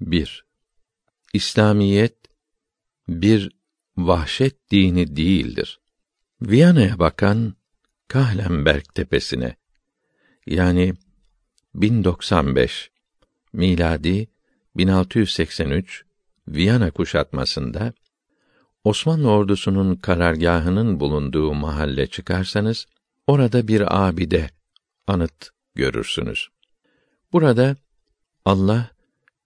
1. İslamiyet bir vahşet dini değildir. Viyana'ya bakan Kahlenberg tepesine yani 1095 miladi 1683 Viyana kuşatmasında Osmanlı ordusunun karargahının bulunduğu mahalle çıkarsanız orada bir abide anıt görürsünüz. Burada Allah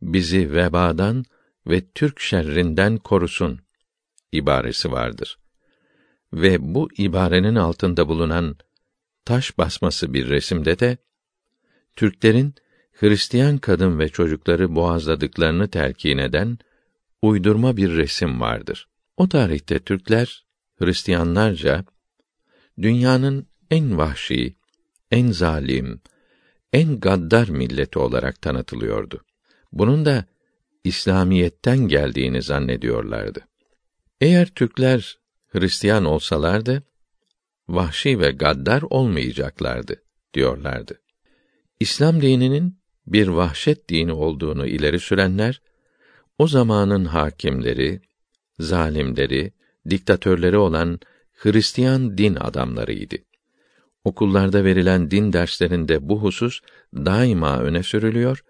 bizi vebadan ve Türk şerrinden korusun ibaresi vardır. Ve bu ibarenin altında bulunan taş basması bir resimde de Türklerin Hristiyan kadın ve çocukları boğazladıklarını telkin eden uydurma bir resim vardır. O tarihte Türkler Hristiyanlarca dünyanın en vahşi, en zalim, en gaddar milleti olarak tanıtılıyordu. Bunun da İslamiyetten geldiğini zannediyorlardı. Eğer Türkler Hristiyan olsalardı vahşi ve gaddar olmayacaklardı diyorlardı. İslam dininin bir vahşet dini olduğunu ileri sürenler o zamanın hakimleri, zalimleri, diktatörleri olan Hristiyan din adamlarıydı. Okullarda verilen din derslerinde bu husus daima öne sürülüyor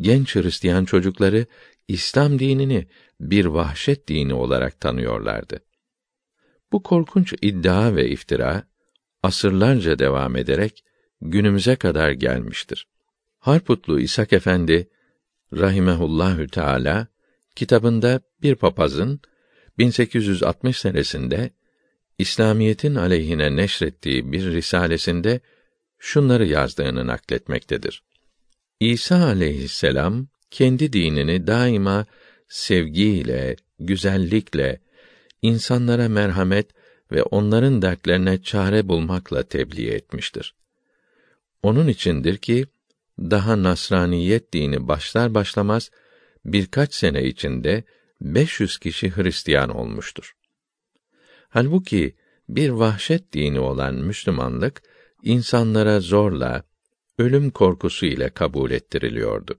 genç Hristiyan çocukları İslam dinini bir vahşet dini olarak tanıyorlardı. Bu korkunç iddia ve iftira asırlarca devam ederek günümüze kadar gelmiştir. Harputlu İshak Efendi rahimehullahü teala kitabında bir papazın 1860 senesinde İslamiyetin aleyhine neşrettiği bir risalesinde şunları yazdığını nakletmektedir. İsa aleyhisselam kendi dinini daima sevgiyle, güzellikle, insanlara merhamet ve onların dertlerine çare bulmakla tebliğ etmiştir. Onun içindir ki daha Nasraniyet dini başlar başlamaz birkaç sene içinde 500 kişi Hristiyan olmuştur. Halbuki bir vahşet dini olan Müslümanlık insanlara zorla, ölüm korkusu ile kabul ettiriliyordu.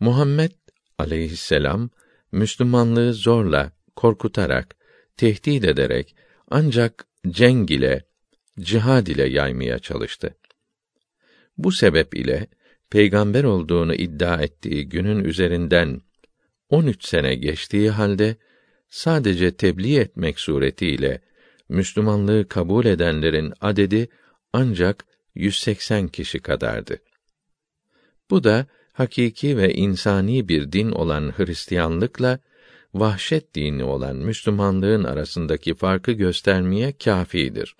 Muhammed aleyhisselam Müslümanlığı zorla, korkutarak, tehdit ederek ancak cenk ile, cihad ile yaymaya çalıştı. Bu sebep ile peygamber olduğunu iddia ettiği günün üzerinden 13 sene geçtiği halde sadece tebliğ etmek suretiyle Müslümanlığı kabul edenlerin adedi ancak 180 kişi kadardı. Bu da hakiki ve insani bir din olan Hristiyanlıkla vahşet dini olan Müslümanlığın arasındaki farkı göstermeye kâfidir.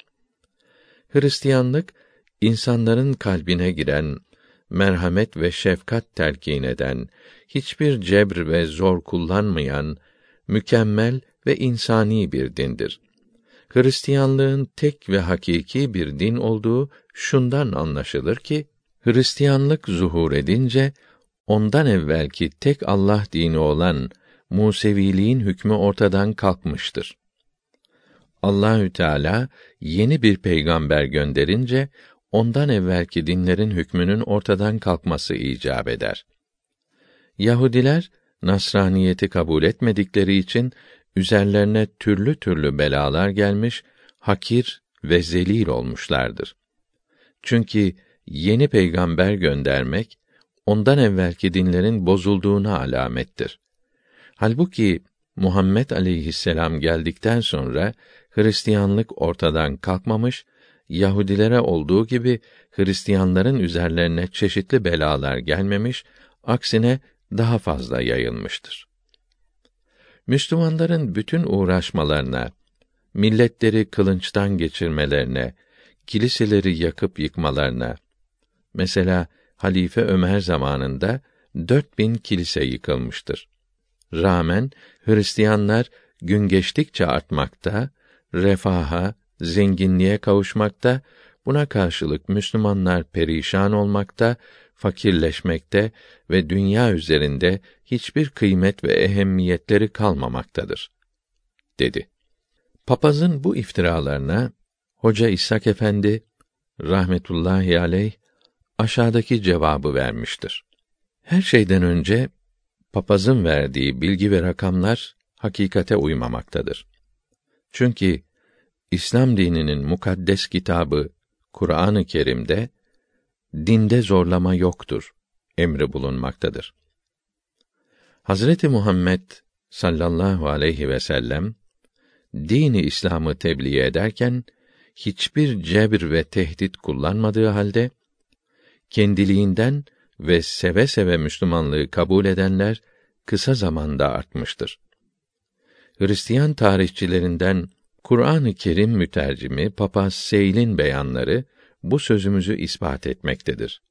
Hristiyanlık insanların kalbine giren merhamet ve şefkat telkin eden, hiçbir cebr ve zor kullanmayan mükemmel ve insani bir dindir. Hristiyanlığın tek ve hakiki bir din olduğu şundan anlaşılır ki Hristiyanlık zuhur edince ondan evvelki tek Allah dini olan Museviliğin hükmü ortadan kalkmıştır. Allahü Teala yeni bir peygamber gönderince ondan evvelki dinlerin hükmünün ortadan kalkması icap eder. Yahudiler Nasraniyeti kabul etmedikleri için üzerlerine türlü türlü belalar gelmiş, hakir ve zelil olmuşlardır. Çünkü yeni peygamber göndermek ondan evvelki dinlerin bozulduğuna alamettir. Halbuki Muhammed aleyhisselam geldikten sonra Hristiyanlık ortadan kalkmamış, Yahudilere olduğu gibi Hristiyanların üzerlerine çeşitli belalar gelmemiş, aksine daha fazla yayılmıştır. Müslümanların bütün uğraşmalarına, milletleri kılınçtan geçirmelerine, kiliseleri yakıp yıkmalarına, mesela Halife Ömer zamanında dört bin kilise yıkılmıştır. Rağmen Hristiyanlar gün geçtikçe artmakta, refaha, zenginliğe kavuşmakta, buna karşılık Müslümanlar perişan olmakta, fakirleşmekte ve dünya üzerinde hiçbir kıymet ve ehemmiyetleri kalmamaktadır, dedi. Papazın bu iftiralarına Hoca İshak Efendi rahmetullahi aleyh aşağıdaki cevabı vermiştir. Her şeyden önce papazın verdiği bilgi ve rakamlar hakikate uymamaktadır. Çünkü İslam dininin mukaddes kitabı Kur'an-ı Kerim'de dinde zorlama yoktur emri bulunmaktadır. Hazreti Muhammed sallallahu aleyhi ve sellem dini İslam'ı tebliğ ederken hiçbir cebir ve tehdit kullanmadığı halde kendiliğinden ve seve seve Müslümanlığı kabul edenler kısa zamanda artmıştır. Hristiyan tarihçilerinden Kur'an-ı Kerim mütercimi Papa Seyl'in beyanları bu sözümüzü ispat etmektedir.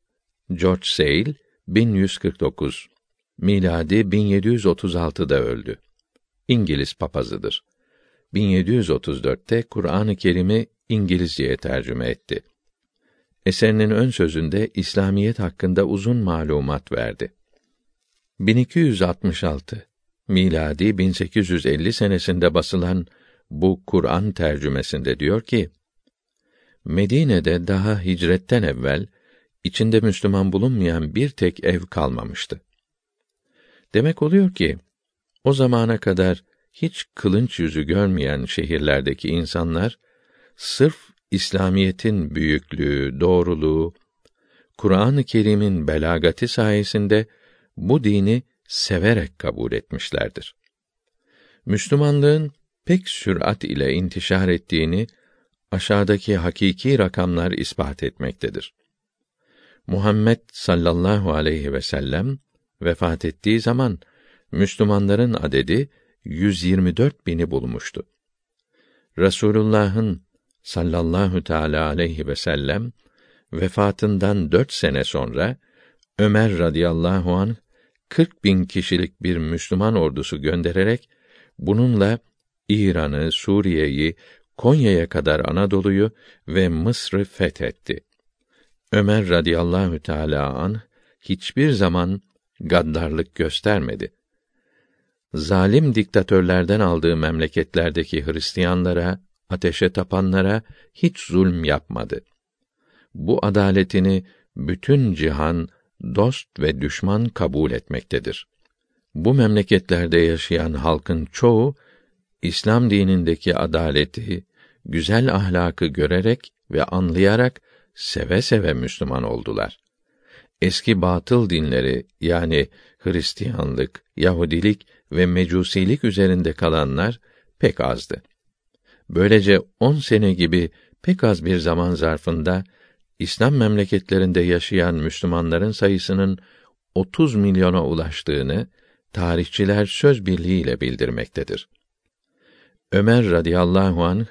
George Seyl 1149 miladi 1736'da öldü. İngiliz papazıdır. 1734'te Kur'an-ı Kerim'i İngilizceye tercüme etti. Eserinin ön sözünde İslamiyet hakkında uzun malumat verdi. 1266 miladi 1850 senesinde basılan bu Kur'an tercümesinde diyor ki: Medine'de daha hicretten evvel içinde Müslüman bulunmayan bir tek ev kalmamıştı. Demek oluyor ki o zamana kadar hiç kılınç yüzü görmeyen şehirlerdeki insanlar sırf İslamiyetin büyüklüğü, doğruluğu, Kur'an-ı Kerim'in belagati sayesinde bu dini severek kabul etmişlerdir. Müslümanlığın pek sürat ile intişar ettiğini aşağıdaki hakiki rakamlar ispat etmektedir. Muhammed sallallahu aleyhi ve sellem vefat ettiği zaman Müslümanların adedi 124 bini bulmuştu. Resulullah'ın sallallahu teala aleyhi ve sellem vefatından dört sene sonra Ömer radıyallahu an 40 bin kişilik bir Müslüman ordusu göndererek bununla İran'ı, Suriye'yi, Konya'ya kadar Anadolu'yu ve Mısır'ı fethetti. Ömer radıyallahu teala an hiçbir zaman gaddarlık göstermedi. Zalim diktatörlerden aldığı memleketlerdeki Hristiyanlara, ateşe tapanlara hiç zulm yapmadı. Bu adaletini bütün cihan dost ve düşman kabul etmektedir. Bu memleketlerde yaşayan halkın çoğu İslam dinindeki adaleti, güzel ahlakı görerek ve anlayarak seve seve Müslüman oldular. Eski batıl dinleri yani Hristiyanlık, Yahudilik ve Mecusilik üzerinde kalanlar pek azdı. Böylece on sene gibi pek az bir zaman zarfında İslam memleketlerinde yaşayan Müslümanların sayısının 30 milyona ulaştığını tarihçiler söz birliğiyle bildirmektedir. Ömer radıyallahu anh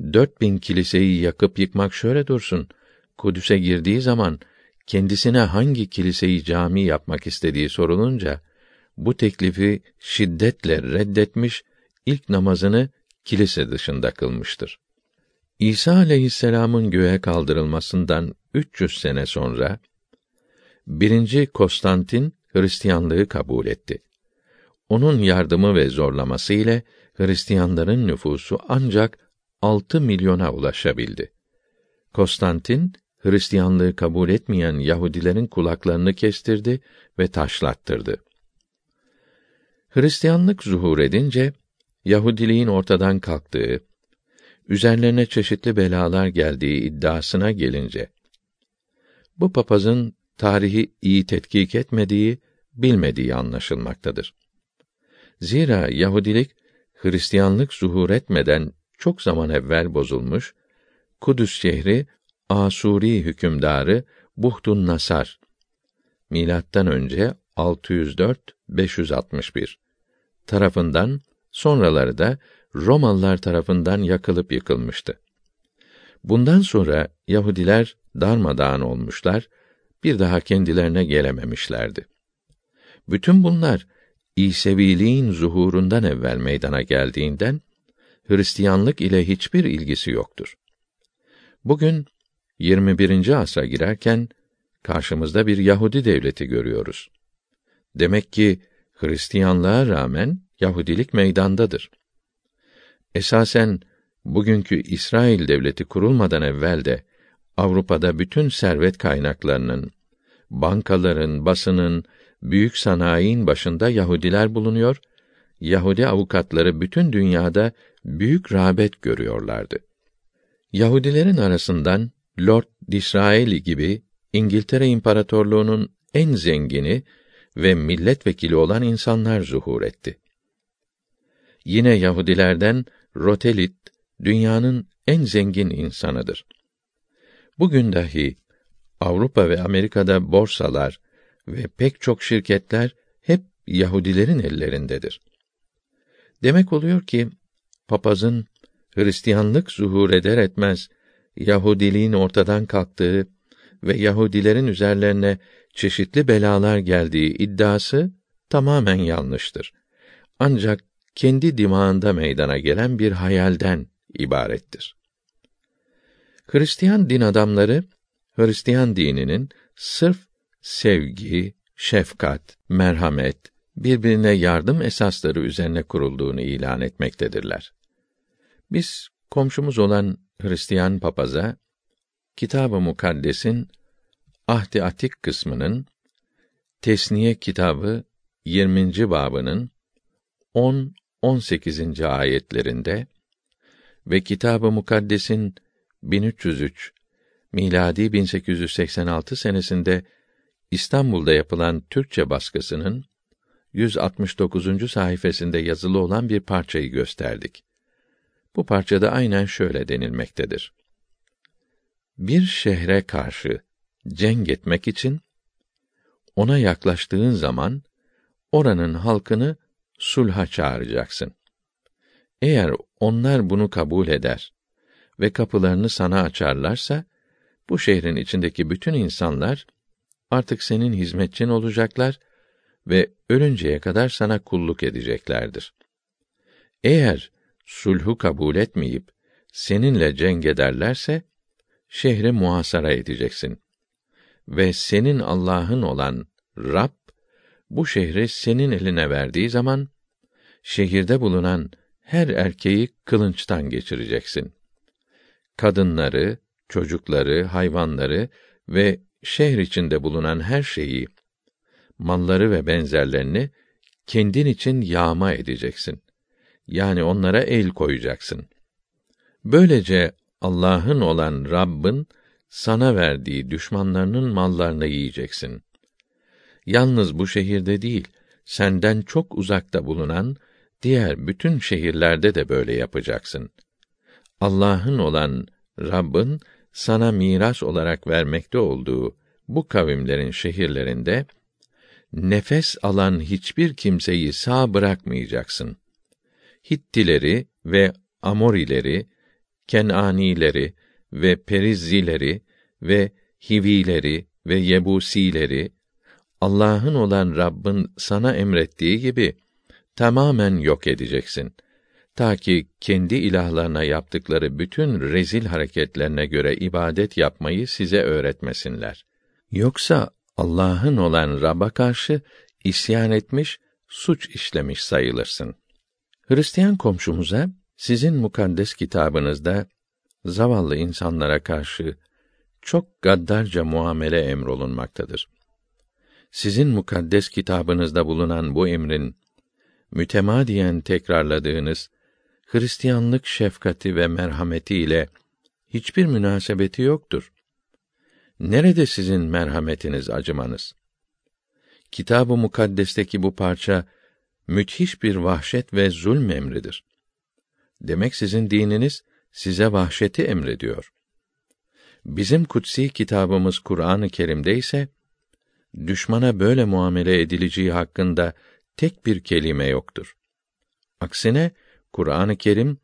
dört bin kiliseyi yakıp yıkmak şöyle dursun. Kudüs'e girdiği zaman kendisine hangi kiliseyi cami yapmak istediği sorulunca bu teklifi şiddetle reddetmiş, ilk namazını kilise dışında kılmıştır. İsa aleyhisselam'ın göğe kaldırılmasından 300 sene sonra birinci Konstantin Hristiyanlığı kabul etti. Onun yardımı ve zorlaması ile Hristiyanların nüfusu ancak 6 milyona ulaşabildi. Konstantin Hristiyanlığı kabul etmeyen Yahudilerin kulaklarını kestirdi ve taşlattırdı. Hristiyanlık zuhur edince Yahudiliğin ortadan kalktığı, üzerlerine çeşitli belalar geldiği iddiasına gelince bu papazın tarihi iyi tetkik etmediği, bilmediği anlaşılmaktadır. Zira Yahudilik Hristiyanlık zuhur etmeden çok zaman evvel bozulmuş, Kudüs şehri Asuri hükümdarı Buhtun Nasar milattan önce 604 561 tarafından sonraları da Romalılar tarafından yakılıp yıkılmıştı. Bundan sonra Yahudiler darmadağın olmuşlar, bir daha kendilerine gelememişlerdi. Bütün bunlar İseviliğin zuhurundan evvel meydana geldiğinden Hristiyanlık ile hiçbir ilgisi yoktur. Bugün 21. asra girerken karşımızda bir Yahudi devleti görüyoruz. Demek ki Hristiyanlığa rağmen Yahudilik meydandadır. Esasen bugünkü İsrail devleti kurulmadan evvel de Avrupa'da bütün servet kaynaklarının, bankaların, basının büyük sanayinin başında Yahudiler bulunuyor. Yahudi avukatları bütün dünyada büyük rağbet görüyorlardı. Yahudilerin arasından Lord Disraeli gibi İngiltere İmparatorluğu'nun en zengini ve milletvekili olan insanlar zuhur etti. Yine Yahudilerden Rotelit dünyanın en zengin insanıdır. Bugün dahi Avrupa ve Amerika'da borsalar ve pek çok şirketler hep Yahudilerin ellerindedir. Demek oluyor ki papazın Hristiyanlık zuhur eder etmez Yahudiliğin ortadan kalktığı ve Yahudilerin üzerlerine çeşitli belalar geldiği iddiası tamamen yanlıştır. Ancak kendi dimağında meydana gelen bir hayalden ibarettir. Hristiyan din adamları Hristiyan dininin sırf sevgi, şefkat, merhamet, birbirine yardım esasları üzerine kurulduğunu ilan etmektedirler. Biz komşumuz olan Hristiyan papaza Kitab-ı Mukaddes'in Ahdi Atik kısmının Tesniye kitabı 20. babının 10 18. ayetlerinde ve Kitab-ı Mukaddes'in 1303 miladi 1886 senesinde İstanbul'da yapılan Türkçe baskısının 169. sayfasında yazılı olan bir parçayı gösterdik. Bu parçada aynen şöyle denilmektedir. Bir şehre karşı cenk etmek için ona yaklaştığın zaman oranın halkını sulha çağıracaksın. Eğer onlar bunu kabul eder ve kapılarını sana açarlarsa bu şehrin içindeki bütün insanlar artık senin hizmetçin olacaklar ve ölünceye kadar sana kulluk edeceklerdir. Eğer sulhu kabul etmeyip seninle cenk ederlerse şehri muhasara edeceksin ve senin Allah'ın olan Rab bu şehri senin eline verdiği zaman şehirde bulunan her erkeği kılınçtan geçireceksin. Kadınları, çocukları, hayvanları ve şehir içinde bulunan her şeyi, malları ve benzerlerini kendin için yağma edeceksin. Yani onlara el koyacaksın. Böylece Allah'ın olan Rabb'in sana verdiği düşmanlarının mallarını yiyeceksin. Yalnız bu şehirde değil, senden çok uzakta bulunan diğer bütün şehirlerde de böyle yapacaksın. Allah'ın olan Rabb'in sana miras olarak vermekte olduğu bu kavimlerin şehirlerinde nefes alan hiçbir kimseyi sağ bırakmayacaksın. Hittileri ve Amorileri, Kenanileri ve Perizzileri ve Hivileri ve Yebusileri Allah'ın olan Rabbin sana emrettiği gibi tamamen yok edeceksin. Ta ki kendi ilahlarına yaptıkları bütün rezil hareketlerine göre ibadet yapmayı size öğretmesinler. Yoksa Allah'ın olan Rabb'a karşı isyan etmiş, suç işlemiş sayılırsın. Hristiyan komşumuza sizin mukaddes kitabınızda zavallı insanlara karşı çok gaddarca muamele emrolunmaktadır. Sizin mukaddes kitabınızda bulunan bu emrin mütemadiyen tekrarladığınız Hristiyanlık şefkati ve merhameti ile hiçbir münasebeti yoktur. Nerede sizin merhametiniz, acımanız? Kitab-ı Mukaddes'teki bu parça müthiş bir vahşet ve zulm emridir. Demek sizin dininiz size vahşeti emrediyor. Bizim kutsi kitabımız Kur'an-ı Kerim'de ise düşmana böyle muamele edileceği hakkında tek bir kelime yoktur. Aksine Kur'an-ı Kerim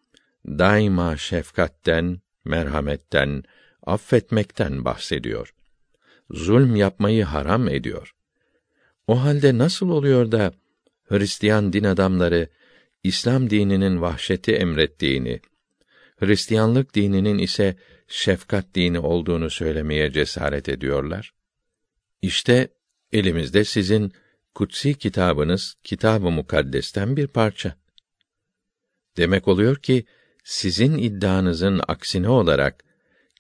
daima şefkatten, merhametten, affetmekten bahsediyor. Zulm yapmayı haram ediyor. O halde nasıl oluyor da Hristiyan din adamları İslam dininin vahşeti emrettiğini, Hristiyanlık dininin ise şefkat dini olduğunu söylemeye cesaret ediyorlar? İşte elimizde sizin kutsi kitabınız Kitab-ı Mukaddes'ten bir parça. Demek oluyor ki sizin iddianızın aksine olarak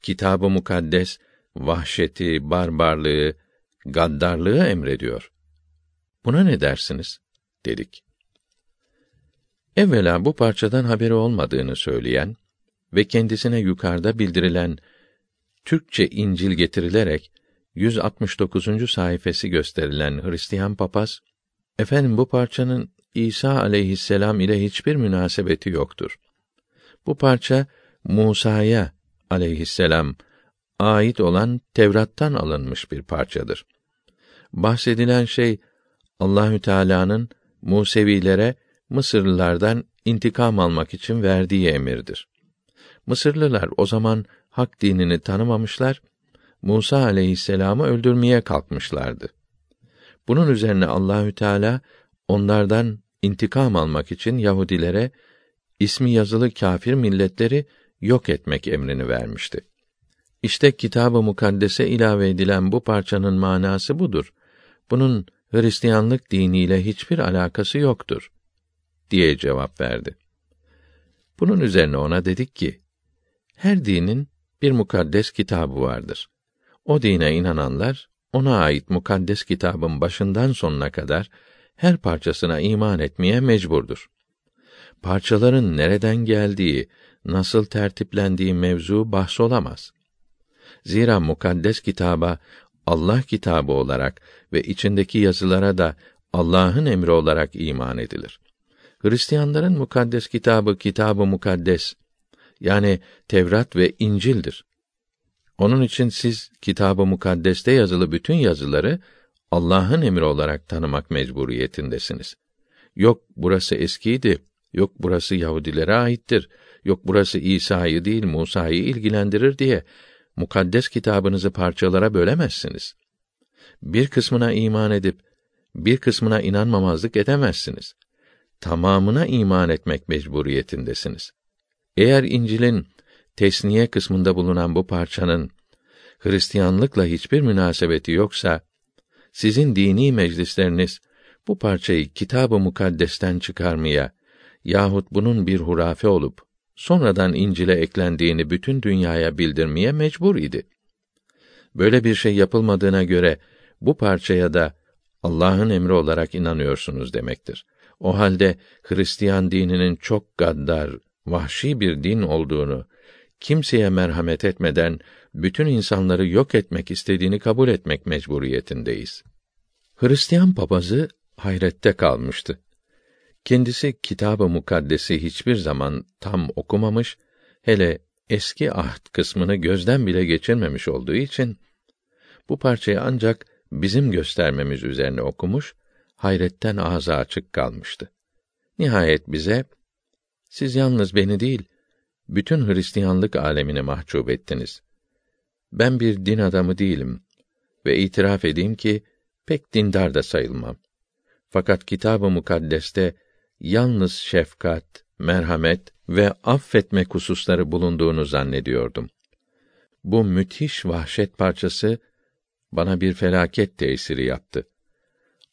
Kitab-ı Mukaddes vahşeti, barbarlığı, gaddarlığı emrediyor. Buna ne dersiniz? dedik. Evvela bu parçadan haberi olmadığını söyleyen ve kendisine yukarıda bildirilen Türkçe İncil getirilerek 169. sayfası gösterilen Hristiyan papaz, efendim bu parçanın İsa aleyhisselam ile hiçbir münasebeti yoktur. Bu parça Musa'ya aleyhisselam ait olan Tevrat'tan alınmış bir parçadır. Bahsedilen şey Allahü Teala'nın Musevilere Mısırlılardan intikam almak için verdiği emirdir. Mısırlılar o zaman hak dinini tanımamışlar, Musa aleyhisselamı öldürmeye kalkmışlardı. Bunun üzerine Allahü Teala onlardan intikam almak için Yahudilere ismi yazılı kâfir milletleri yok etmek emrini vermişti. İşte kitab-ı mukaddese ilave edilen bu parçanın manası budur. Bunun Hristiyanlık diniyle hiçbir alakası yoktur diye cevap verdi. Bunun üzerine ona dedik ki, her dinin bir mukaddes kitabı vardır. O dine inananlar, ona ait mukaddes kitabın başından sonuna kadar her parçasına iman etmeye mecburdur. Parçaların nereden geldiği, nasıl tertiplendiği mevzu bahs olamaz. Zira mukaddes kitaba Allah kitabı olarak ve içindeki yazılara da Allah'ın emri olarak iman edilir. Hristiyanların mukaddes kitabı kitabı mukaddes yani Tevrat ve İncil'dir. Onun için siz kitabı mukaddeste yazılı bütün yazıları Allah'ın emri olarak tanımak mecburiyetindesiniz. Yok burası eskiydi, yok burası Yahudilere aittir, yok burası İsa'yı değil Musa'yı ilgilendirir diye mukaddes kitabınızı parçalara bölemezsiniz. Bir kısmına iman edip bir kısmına inanmamazlık edemezsiniz. Tamamına iman etmek mecburiyetindesiniz. Eğer İncil'in tesniye kısmında bulunan bu parçanın Hristiyanlıkla hiçbir münasebeti yoksa sizin dini meclisleriniz bu parçayı kitab-ı mukaddesten çıkarmaya yahut bunun bir hurafe olup sonradan İncil'e eklendiğini bütün dünyaya bildirmeye mecbur idi. Böyle bir şey yapılmadığına göre bu parçaya da Allah'ın emri olarak inanıyorsunuz demektir. O halde Hristiyan dininin çok gaddar, vahşi bir din olduğunu, kimseye merhamet etmeden bütün insanları yok etmek istediğini kabul etmek mecburiyetindeyiz. Hristiyan papazı hayrette kalmıştı. Kendisi kitab-ı mukaddesi hiçbir zaman tam okumamış, hele eski ahd kısmını gözden bile geçirmemiş olduğu için bu parçayı ancak bizim göstermemiz üzerine okumuş, hayretten ağzı açık kalmıştı. Nihayet bize siz yalnız beni değil, bütün Hristiyanlık alemini mahcup ettiniz. Ben bir din adamı değilim ve itiraf edeyim ki pek dindar da sayılmam. Fakat kitab-ı mukaddeste yalnız şefkat, merhamet ve affetme hususları bulunduğunu zannediyordum. Bu müthiş vahşet parçası bana bir felaket tesiri yaptı.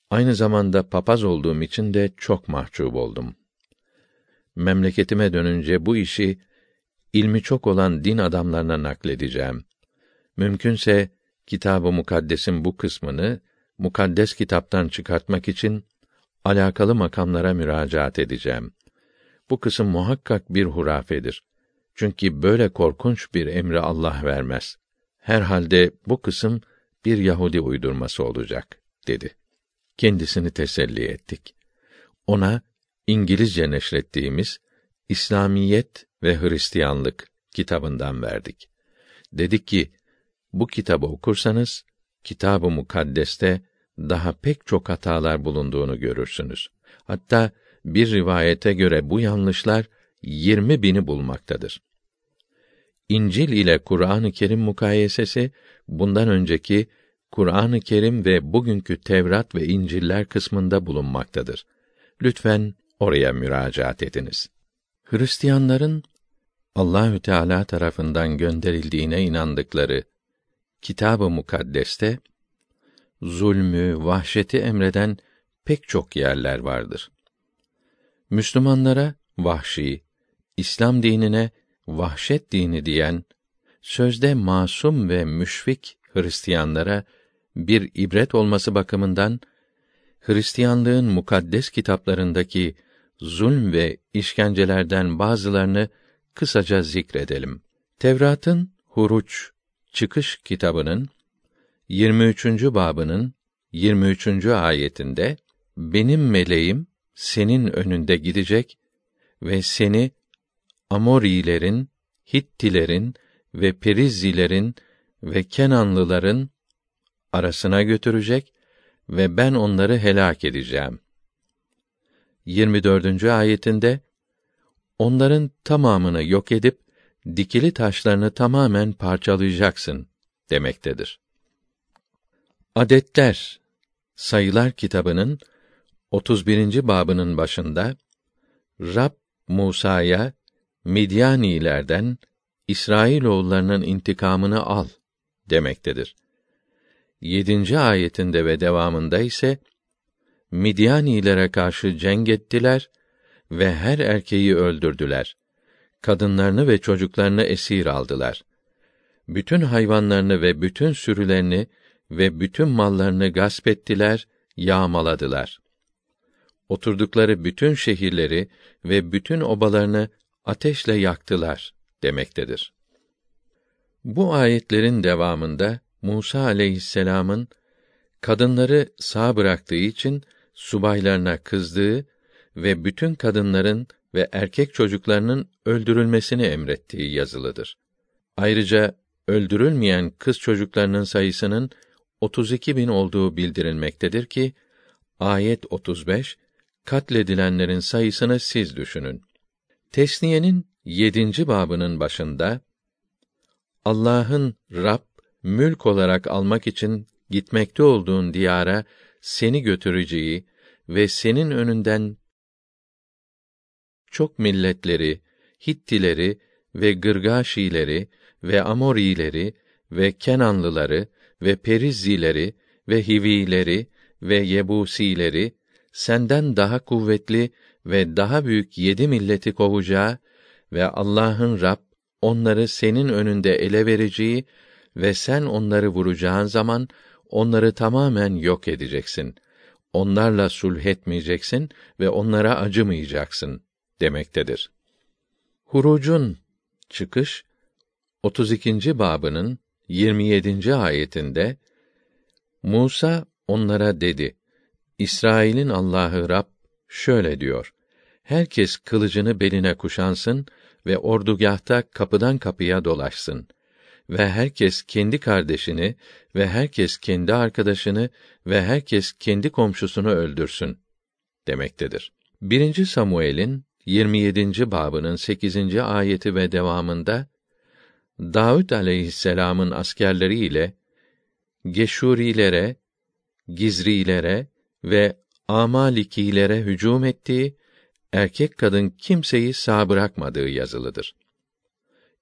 Aynı zamanda papaz olduğum için de çok mahcup oldum. Memleketime dönünce bu işi ilmi çok olan din adamlarına nakledeceğim. Mümkünse kitab-ı mukaddesin bu kısmını mukaddes kitaptan çıkartmak için alakalı makamlara müracaat edeceğim. Bu kısım muhakkak bir hurafedir. Çünkü böyle korkunç bir emri Allah vermez. Herhalde bu kısım bir Yahudi uydurması olacak, dedi. Kendisini teselli ettik. Ona İngilizce neşrettiğimiz İslamiyet ve Hristiyanlık kitabından verdik. Dedik ki, bu kitabı okursanız, kitab-ı mukaddeste daha pek çok hatalar bulunduğunu görürsünüz. Hatta bir rivayete göre bu yanlışlar yirmi bini bulmaktadır. İncil ile Kur'an-ı Kerim mukayesesi bundan önceki Kur'an-ı Kerim ve bugünkü Tevrat ve İncil'ler kısmında bulunmaktadır. Lütfen oraya müracaat ediniz. Hristiyanların Allahü Teala tarafından gönderildiğine inandıkları Kitab-ı Mukaddes'te zulmü, vahşeti emreden pek çok yerler vardır. Müslümanlara vahşi, İslam dinine vahşet dini diyen, sözde masum ve müşfik Hristiyanlara bir ibret olması bakımından Hristiyanlığın mukaddes kitaplarındaki zulm ve işkencelerden bazılarını kısaca zikredelim. Tevrat'ın Huruç Çıkış kitabının 23. babının 23. ayetinde benim meleğim senin önünde gidecek ve seni Amorilerin, Hittilerin ve Perizzilerin ve Kenanlıların arasına götürecek ve ben onları helak edeceğim. 24. ayetinde onların tamamını yok edip dikili taşlarını tamamen parçalayacaksın demektedir. Adetler Sayılar kitabının 31. babının başında Rab Musa'ya Midyanilerden İsrailoğullarının intikamını al demektedir. 7. ayetinde ve devamında ise Midyanilere karşı cenk ettiler ve her erkeği öldürdüler. Kadınlarını ve çocuklarını esir aldılar. Bütün hayvanlarını ve bütün sürülerini ve bütün mallarını gasp ettiler, yağmaladılar. Oturdukları bütün şehirleri ve bütün obalarını ateşle yaktılar demektedir. Bu ayetlerin devamında Musa aleyhisselam'ın kadınları sağ bıraktığı için subaylarına kızdığı ve bütün kadınların ve erkek çocuklarının öldürülmesini emrettiği yazılıdır. Ayrıca öldürülmeyen kız çocuklarının sayısının 32 bin olduğu bildirilmektedir ki, ayet 35, katledilenlerin sayısını siz düşünün. Tesniyenin yedinci babının başında, Allah'ın Rab, mülk olarak almak için gitmekte olduğun diyara seni götüreceği ve senin önünden çok milletleri, Hittileri ve Gırgaşileri ve Amorileri ve Kenanlıları ve Perizzileri ve Hivileri ve Yebusileri senden daha kuvvetli ve daha büyük yedi milleti kovacağı ve Allah'ın Rab onları senin önünde ele vereceği ve sen onları vuracağın zaman onları tamamen yok edeceksin. Onlarla sulh etmeyeceksin ve onlara acımayacaksın demektedir. Hurucun çıkış 32. babının 27. ayetinde Musa onlara dedi: İsrail'in Allah'ı Rab şöyle diyor: Herkes kılıcını beline kuşansın ve ordugahta kapıdan kapıya dolaşsın ve herkes kendi kardeşini ve herkes kendi arkadaşını ve herkes kendi komşusunu öldürsün demektedir. 1. Samuel'in 27. babının 8. ayeti ve devamında Davud aleyhisselam'ın askerleri ile Geşurilere, Gizrilere ve Amalikilere hücum ettiği, erkek kadın kimseyi sağ bırakmadığı yazılıdır.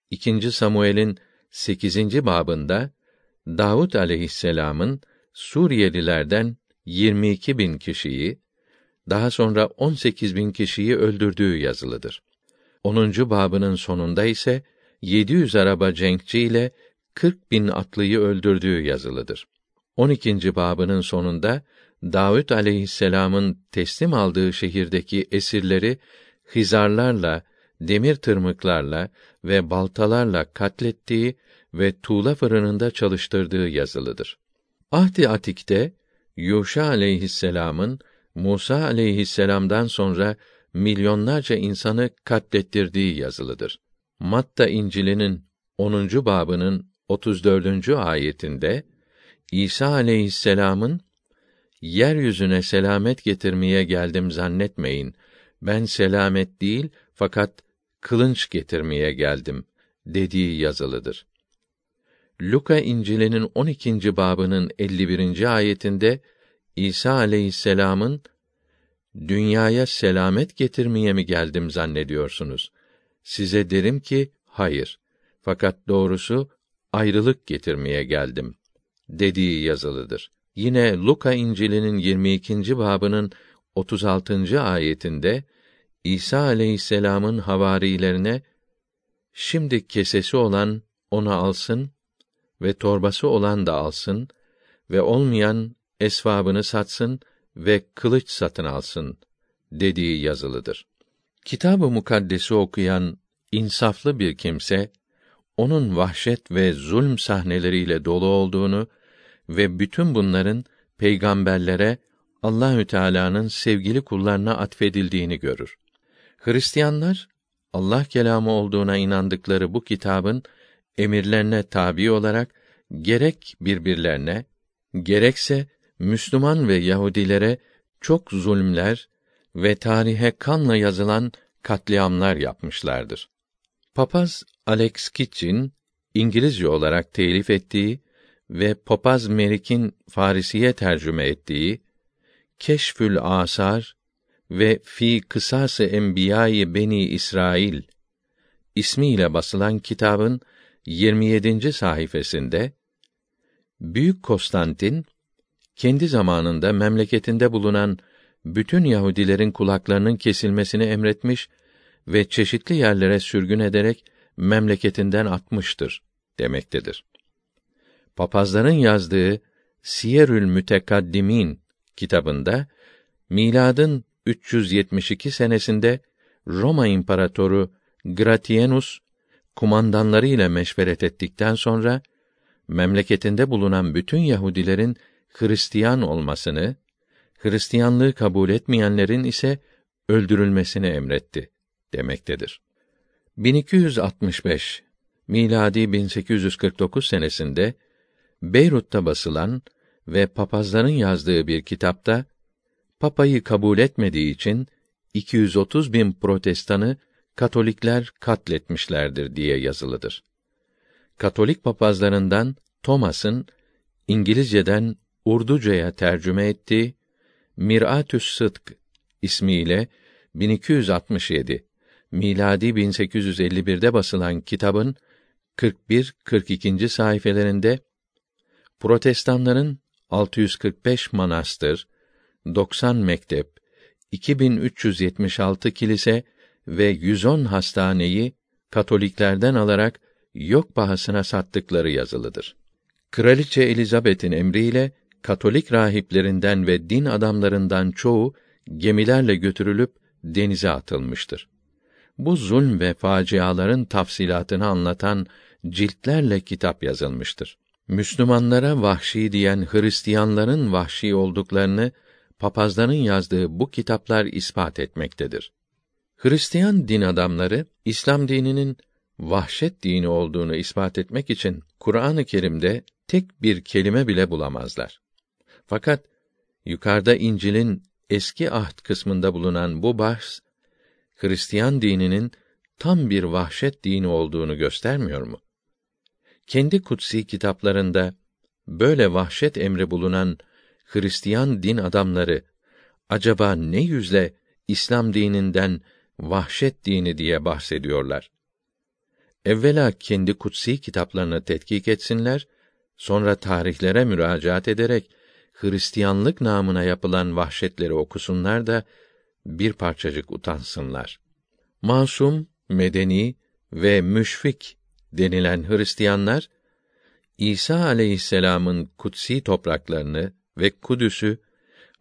İkinci Samuel'in 8. babında Davud aleyhisselam'ın Suriyelilerden 22 bin kişiyi, daha sonra 18 bin kişiyi öldürdüğü yazılıdır. 10. babının sonunda ise 700 araba cenkçi ile 40 bin atlıyı öldürdüğü yazılıdır. 12. babının sonunda Davud aleyhisselam'ın teslim aldığı şehirdeki esirleri hizarlarla, demir tırmıklarla ve baltalarla katlettiği ve tuğla fırınında çalıştırdığı yazılıdır. Ahdi Atik'te Yuşa aleyhisselam'ın Musa aleyhisselam'dan sonra milyonlarca insanı katlettirdiği yazılıdır. Matta İncil'inin 10. babının 34. ayetinde İsa aleyhisselam'ın yeryüzüne selamet getirmeye geldim zannetmeyin. Ben selamet değil fakat kılınç getirmeye geldim dediği yazılıdır. Luka İncil'inin 12. babının 51. ayetinde İsa aleyhisselam'ın dünyaya selamet getirmeye mi geldim zannediyorsunuz? Size derim ki hayır. Fakat doğrusu ayrılık getirmeye geldim dediği yazılıdır. Yine Luka İncil'inin 22. babının 36. ayetinde İsa aleyhisselam'ın havarilerine şimdi kesesi olan onu alsın ve torbası olan da alsın ve olmayan esvabını satsın ve kılıç satın alsın dediği yazılıdır. Kitab-ı Mukaddes'i okuyan insaflı bir kimse onun vahşet ve zulm sahneleriyle dolu olduğunu ve bütün bunların peygamberlere Allahü Teala'nın sevgili kullarına atfedildiğini görür. Hristiyanlar Allah kelamı olduğuna inandıkları bu kitabın emirlerine tabi olarak gerek birbirlerine gerekse Müslüman ve Yahudilere çok zulümler ve tarihe kanla yazılan katliamlar yapmışlardır. Papaz Alex Kitchin İngilizce olarak telif ettiği ve Papaz Merik'in Farisiye tercüme ettiği Keşfül Asar ve Fi Kısası Enbiyayı Beni İsrail ismiyle basılan kitabın 27. sayfasında Büyük Konstantin kendi zamanında memleketinde bulunan bütün Yahudilerin kulaklarının kesilmesini emretmiş ve çeşitli yerlere sürgün ederek memleketinden atmıştır demektedir. Papazların yazdığı Siyerül Mütekaddimin kitabında miladın 372 senesinde Roma İmparatoru Gratienus kumandanları ile meşveret ettikten sonra memleketinde bulunan bütün Yahudilerin Hristiyan olmasını, Hristiyanlığı kabul etmeyenlerin ise öldürülmesini emretti demektedir. 1265 miladi 1849 senesinde Beyrut'ta basılan ve papazların yazdığı bir kitapta papayı kabul etmediği için 230 bin protestanı Katolikler katletmişlerdir diye yazılıdır. Katolik papazlarından Thomas'ın İngilizceden Urduca'ya tercüme ettiği Miratü's Sıdk ismiyle 1267 miladi 1851'de basılan kitabın 41-42. sayfelerinde Protestanların 645 manastır, 90 mektep, 2376 kilise ve 110 hastaneyi Katoliklerden alarak yok bahasına sattıkları yazılıdır. Kraliçe Elizabeth'in emriyle Katolik rahiplerinden ve din adamlarından çoğu gemilerle götürülüp denize atılmıştır. Bu zulm ve faciaların tafsilatını anlatan ciltlerle kitap yazılmıştır. Müslümanlara vahşi diyen Hristiyanların vahşi olduklarını papazların yazdığı bu kitaplar ispat etmektedir. Hristiyan din adamları İslam dininin vahşet dini olduğunu ispat etmek için Kur'an-ı Kerim'de tek bir kelime bile bulamazlar. Fakat yukarıda İncil'in eski ahd kısmında bulunan bu bahs Hristiyan dininin tam bir vahşet dini olduğunu göstermiyor mu? Kendi kutsi kitaplarında böyle vahşet emri bulunan Hristiyan din adamları acaba ne yüzle İslam dininden vahşet dini diye bahsediyorlar? Evvela kendi kutsi kitaplarını tetkik etsinler, sonra tarihlere müracaat ederek Hristiyanlık namına yapılan vahşetleri okusunlar da bir parçacık utansınlar. Masum, medeni ve müşfik denilen Hristiyanlar İsa aleyhisselam'ın kutsi topraklarını ve Kudüs'ü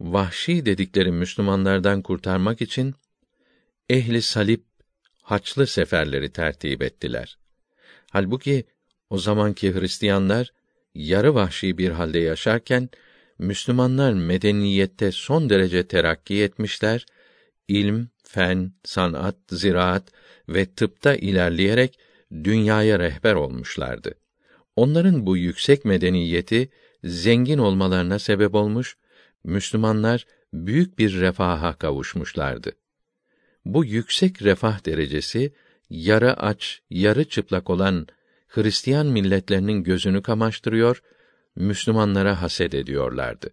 vahşi dedikleri Müslümanlardan kurtarmak için ehli salip haçlı seferleri tertip ettiler. Halbuki o zamanki Hristiyanlar yarı vahşi bir halde yaşarken Müslümanlar medeniyette son derece terakki etmişler, ilm, fen, sanat, ziraat ve tıpta ilerleyerek dünyaya rehber olmuşlardı. Onların bu yüksek medeniyeti zengin olmalarına sebep olmuş, Müslümanlar büyük bir refaha kavuşmuşlardı. Bu yüksek refah derecesi yarı aç, yarı çıplak olan Hristiyan milletlerinin gözünü kamaştırıyor, Müslümanlara haset ediyorlardı.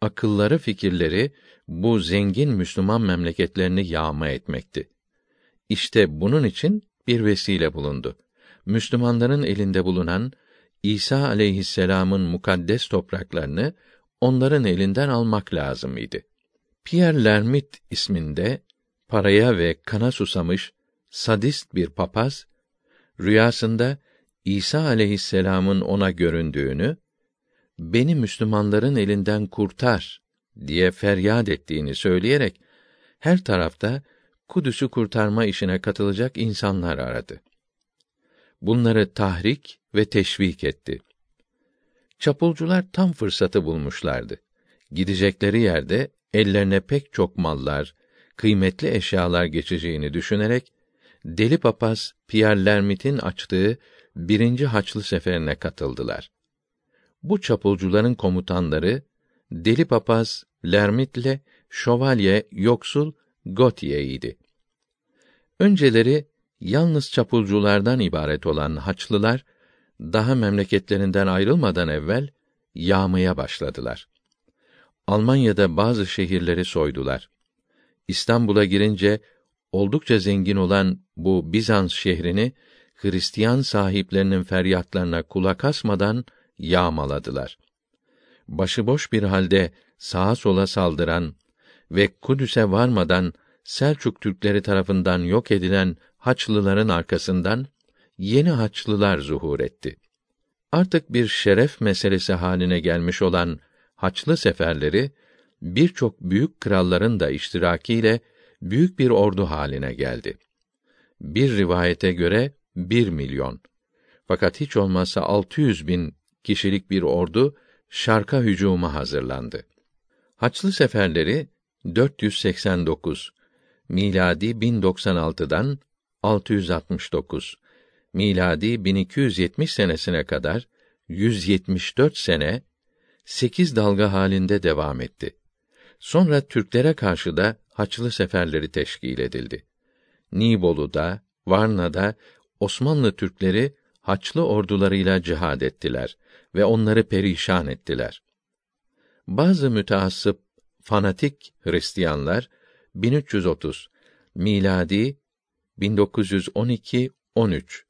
Akılları, fikirleri bu zengin Müslüman memleketlerini yağma etmekti. İşte bunun için bir vesile bulundu. Müslümanların elinde bulunan İsa aleyhisselam'ın mukaddes topraklarını onların elinden almak lazım idi. Pierre Lermit isminde paraya ve kana susamış sadist bir papaz rüyasında İsa aleyhisselam'ın ona göründüğünü, beni Müslümanların elinden kurtar diye feryat ettiğini söyleyerek her tarafta Kudüs'ü kurtarma işine katılacak insanlar aradı. Bunları tahrik ve teşvik etti. Çapulcular tam fırsatı bulmuşlardı. Gidecekleri yerde ellerine pek çok mallar, kıymetli eşyalar geçeceğini düşünerek Deli Papaz Pierre Lermit'in açtığı birinci Haçlı Seferine katıldılar. Bu çapulcuların komutanları Deli Papaz Lermit'le Şövalye Yoksul Gotye'ydi. Önceleri yalnız çapulculardan ibaret olan Haçlılar daha memleketlerinden ayrılmadan evvel yağmaya başladılar. Almanya'da bazı şehirleri soydular. İstanbul'a girince oldukça zengin olan bu Bizans şehrini Hristiyan sahiplerinin feryatlarına kulak asmadan yağmaladılar. Başıboş bir halde sağa sola saldıran ve Kudüs'e varmadan Selçuk Türkleri tarafından yok edilen Haçlıların arkasından yeni Haçlılar zuhur etti. Artık bir şeref meselesi haline gelmiş olan Haçlı seferleri birçok büyük kralların da iştirakiyle büyük bir ordu haline geldi. Bir rivayete göre bir milyon. Fakat hiç olmazsa 600 bin kişilik bir ordu şarka hücuma hazırlandı. Haçlı seferleri 489 miladi 1096'dan 669 miladi 1270 senesine kadar 174 sene 8 dalga halinde devam etti. Sonra Türklere karşı da Haçlı seferleri teşkil edildi. Nibolu'da, Varna'da Osmanlı Türkleri Haçlı ordularıyla cihad ettiler ve onları perişan ettiler. Bazı müteassıp fanatik Hristiyanlar 1330 miladi 1912 13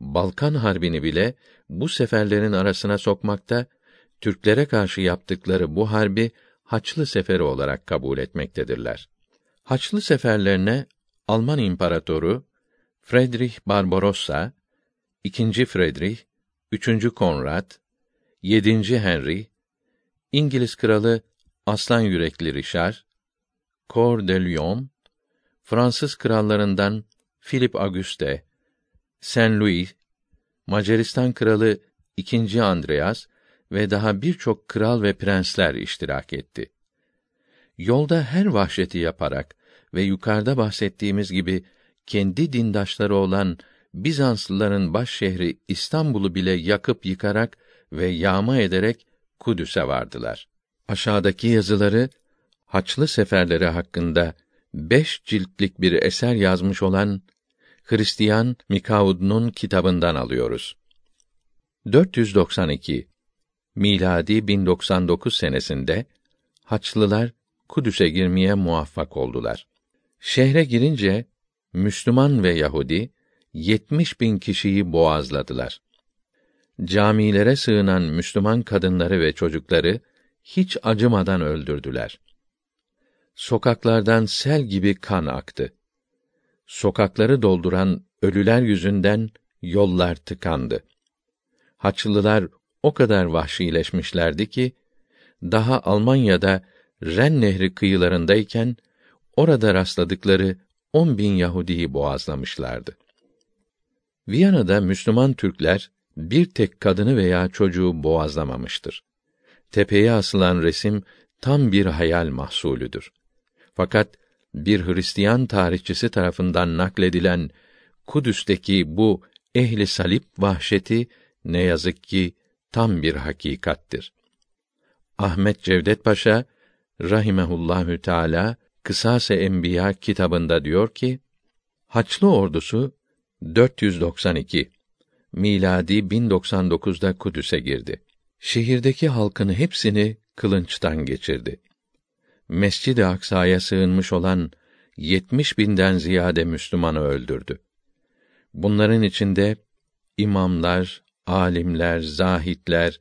Balkan Harbi'ni bile bu seferlerin arasına sokmakta, Türklere karşı yaptıkları bu harbi Haçlı Seferi olarak kabul etmektedirler. Haçlı seferlerine Alman İmparatoru Friedrich Barbarossa, II. Friedrich, üçüncü Konrad, yedinci Henry, İngiliz kralı Aslan Yürekli Richard, Cor de Lion, Fransız krallarından Philip Auguste, Saint Louis, Macaristan kralı II. Andreas ve daha birçok kral ve prensler iştirak etti. Yolda her vahşeti yaparak ve yukarıda bahsettiğimiz gibi kendi dindaşları olan Bizanslıların baş şehri İstanbul'u bile yakıp yıkarak ve yağma ederek Kudüs'e vardılar. Aşağıdaki yazıları Haçlı seferleri hakkında beş ciltlik bir eser yazmış olan Hristiyan Mikaud'un kitabından alıyoruz. 492 miladi 1099 senesinde Haçlılar Kudüs'e girmeye muvaffak oldular. Şehre girince Müslüman ve Yahudi 70 bin kişiyi boğazladılar. Camilere sığınan Müslüman kadınları ve çocukları hiç acımadan öldürdüler. Sokaklardan sel gibi kan aktı. Sokakları dolduran ölüler yüzünden yollar tıkandı. Haçlılar o kadar vahşileşmişlerdi ki daha Almanya'da Ren Nehri kıyılarındayken orada rastladıkları on bin Yahudiyi boğazlamışlardı. Viyana'da Müslüman Türkler bir tek kadını veya çocuğu boğazlamamıştır. Tepeye asılan resim tam bir hayal mahsulüdür. Fakat bir Hristiyan tarihçisi tarafından nakledilen Kudüs'teki bu ehli salip vahşeti ne yazık ki tam bir hakikattir. Ahmet Cevdet Paşa rahimehullahü teala Kısas-ı Enbiya kitabında diyor ki Haçlı ordusu 492 miladi 1099'da Kudüs'e girdi. Şehirdeki halkın hepsini kılınçtan geçirdi. Mescid-i Aksa'ya sığınmış olan 70 binden ziyade Müslümanı öldürdü. Bunların içinde imamlar, alimler, zahitler,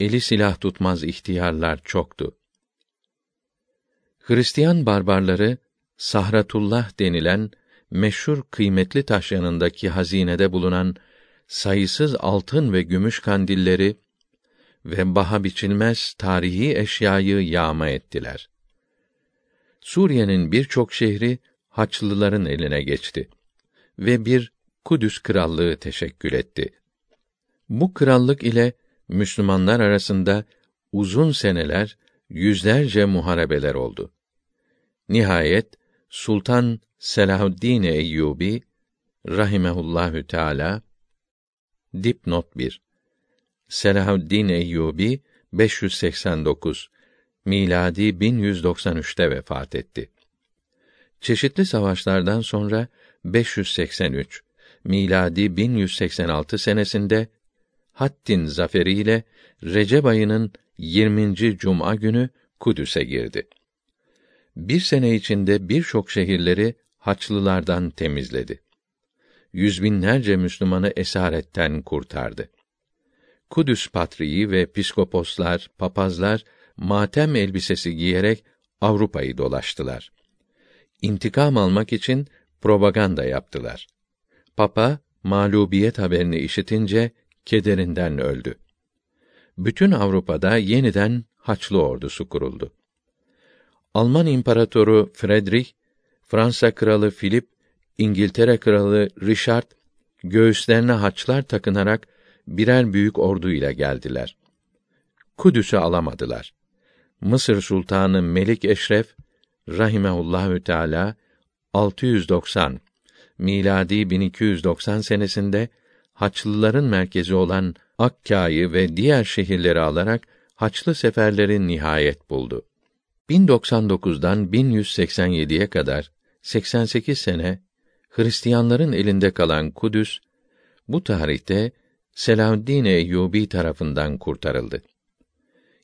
eli silah tutmaz ihtiyarlar çoktu. Hristiyan barbarları Sahratullah denilen meşhur kıymetli taş yanındaki hazinede bulunan sayısız altın ve gümüş kandilleri ve baha biçilmez tarihi eşyayı yağma ettiler. Suriye'nin birçok şehri Haçlıların eline geçti ve bir Kudüs krallığı teşekkül etti. Bu krallık ile Müslümanlar arasında uzun seneler yüzlerce muharebeler oldu. Nihayet Sultan Selahaddin Eyyubi rahimehullahü teala dipnot 1 Selahaddin Eyyubi 589 miladi 1193'te vefat etti. Çeşitli savaşlardan sonra 583 miladi 1186 senesinde Hattin zaferiyle Recep ayının 20. cuma günü Kudüs'e girdi. Bir sene içinde birçok şehirleri Haçlılardan temizledi. Yüz binlerce Müslümanı esaretten kurtardı. Kudüs patriği ve piskoposlar, papazlar matem elbisesi giyerek Avrupa'yı dolaştılar. İntikam almak için propaganda yaptılar. Papa mağlubiyet haberini işitince kederinden öldü. Bütün Avrupa'da yeniden Haçlı ordusu kuruldu. Alman İmparatoru Friedrich, Fransa kralı Philip, İngiltere kralı Richard göğüslerine haçlar takınarak birer büyük ordu ile geldiler. Kudüs'ü alamadılar. Mısır Sultanı Melik Eşref rahimehullahü teala 690 miladi 1290 senesinde Haçlıların merkezi olan Akkâ'yı ve diğer şehirleri alarak Haçlı seferleri nihayet buldu. 1099'dan 1187'ye kadar 88 sene Hristiyanların elinde kalan Kudüs bu tarihte Selahaddin Eyyubi tarafından kurtarıldı.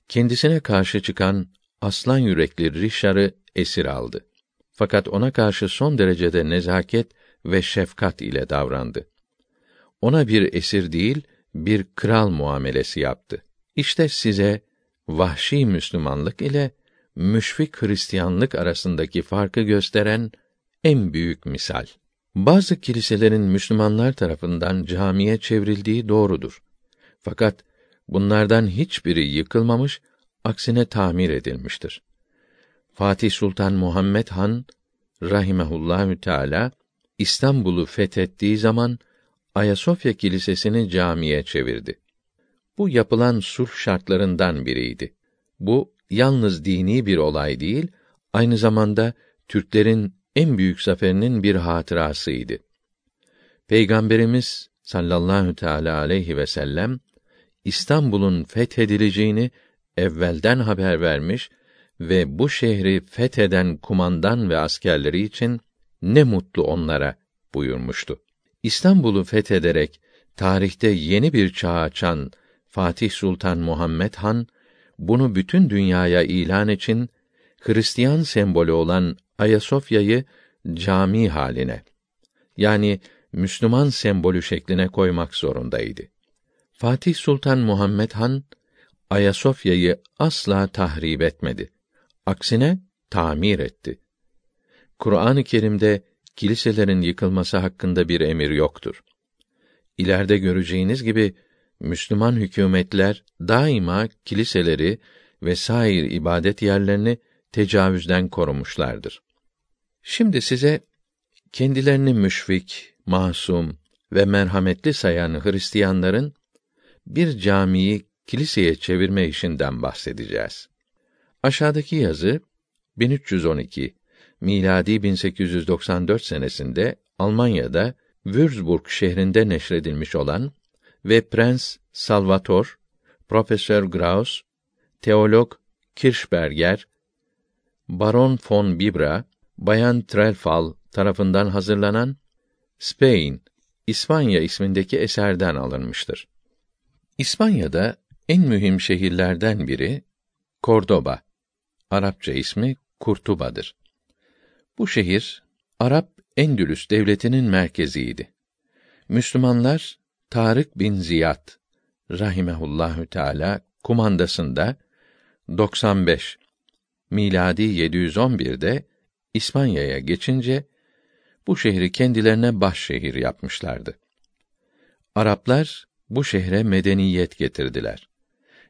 Kendisine karşı çıkan aslan yürekli Rişar'ı esir aldı. Fakat ona karşı son derecede nezaket ve şefkat ile davrandı. Ona bir esir değil, bir kral muamelesi yaptı. İşte size vahşi Müslümanlık ile müşfik Hristiyanlık arasındaki farkı gösteren en büyük misal. Bazı kiliselerin Müslümanlar tarafından camiye çevrildiği doğrudur. Fakat bunlardan hiçbiri yıkılmamış, aksine tamir edilmiştir. Fatih Sultan Muhammed Han rahimehullahü teala İstanbul'u fethettiği zaman Ayasofya Kilisesi'ni camiye çevirdi. Bu yapılan sulh şartlarından biriydi. Bu yalnız dini bir olay değil, aynı zamanda Türklerin en büyük zaferinin bir hatırasıydı. Peygamberimiz sallallahu teala aleyhi ve sellem İstanbul'un fethedileceğini evvelden haber vermiş ve bu şehri fetheden kumandan ve askerleri için ne mutlu onlara buyurmuştu. İstanbul'u fethederek tarihte yeni bir çağ açan Fatih Sultan Muhammed Han bunu bütün dünyaya ilan için Hristiyan sembolü olan Ayasofya'yı cami haline yani Müslüman sembolü şekline koymak zorundaydı. Fatih Sultan Muhammed Han Ayasofya'yı asla tahrip etmedi. Aksine tamir etti. Kur'an-ı Kerim'de kiliselerin yıkılması hakkında bir emir yoktur. İleride göreceğiniz gibi Müslüman hükümetler daima kiliseleri ve sair ibadet yerlerini tecavüzden korumuşlardır. Şimdi size kendilerini müşfik, masum ve merhametli sayan Hristiyanların bir camiyi kiliseye çevirme işinden bahsedeceğiz. Aşağıdaki yazı 1312 miladi 1894 senesinde Almanya'da Würzburg şehrinde neşredilmiş olan ve Prens Salvator, Profesör Graus, Teolog Kirschberger, Baron von Bibra, Bayan Trelfall tarafından hazırlanan Spain, İspanya ismindeki eserden alınmıştır. İspanya'da en mühim şehirlerden biri Cordoba. Arapça ismi Kurtuba'dır. Bu şehir Arap Endülüs devletinin merkeziydi. Müslümanlar Tarık bin Ziyad rahimehullahü teala kumandasında 95 miladi 711'de İspanya'ya geçince bu şehri kendilerine baş şehir yapmışlardı. Araplar bu şehre medeniyet getirdiler.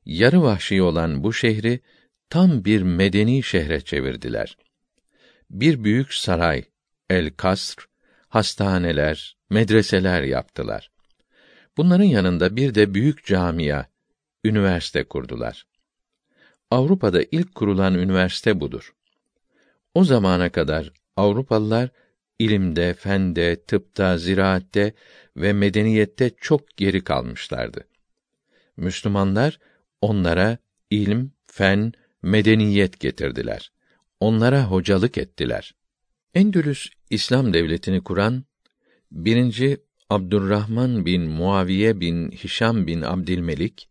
Yarı vahşi olan bu şehri tam bir medeni şehre çevirdiler. bir büyük saray, El Kasr, hastaneler, medreseler yaptılar. Bunların yanında bir de büyük camia, üniversite kurdular. Avrupa'da ilk kurulan üniversite budur. O zamana kadar Avrupalılar ilimde, fende, tıpta, ziraatte ve medeniyette çok geri kalmışlardı. Müslümanlar onlara ilm, fen, medeniyet getirdiler. Onlara hocalık ettiler. Endülüs İslam devletini kuran birinci Abdurrahman bin Muaviye bin Hişam bin Abdülmelik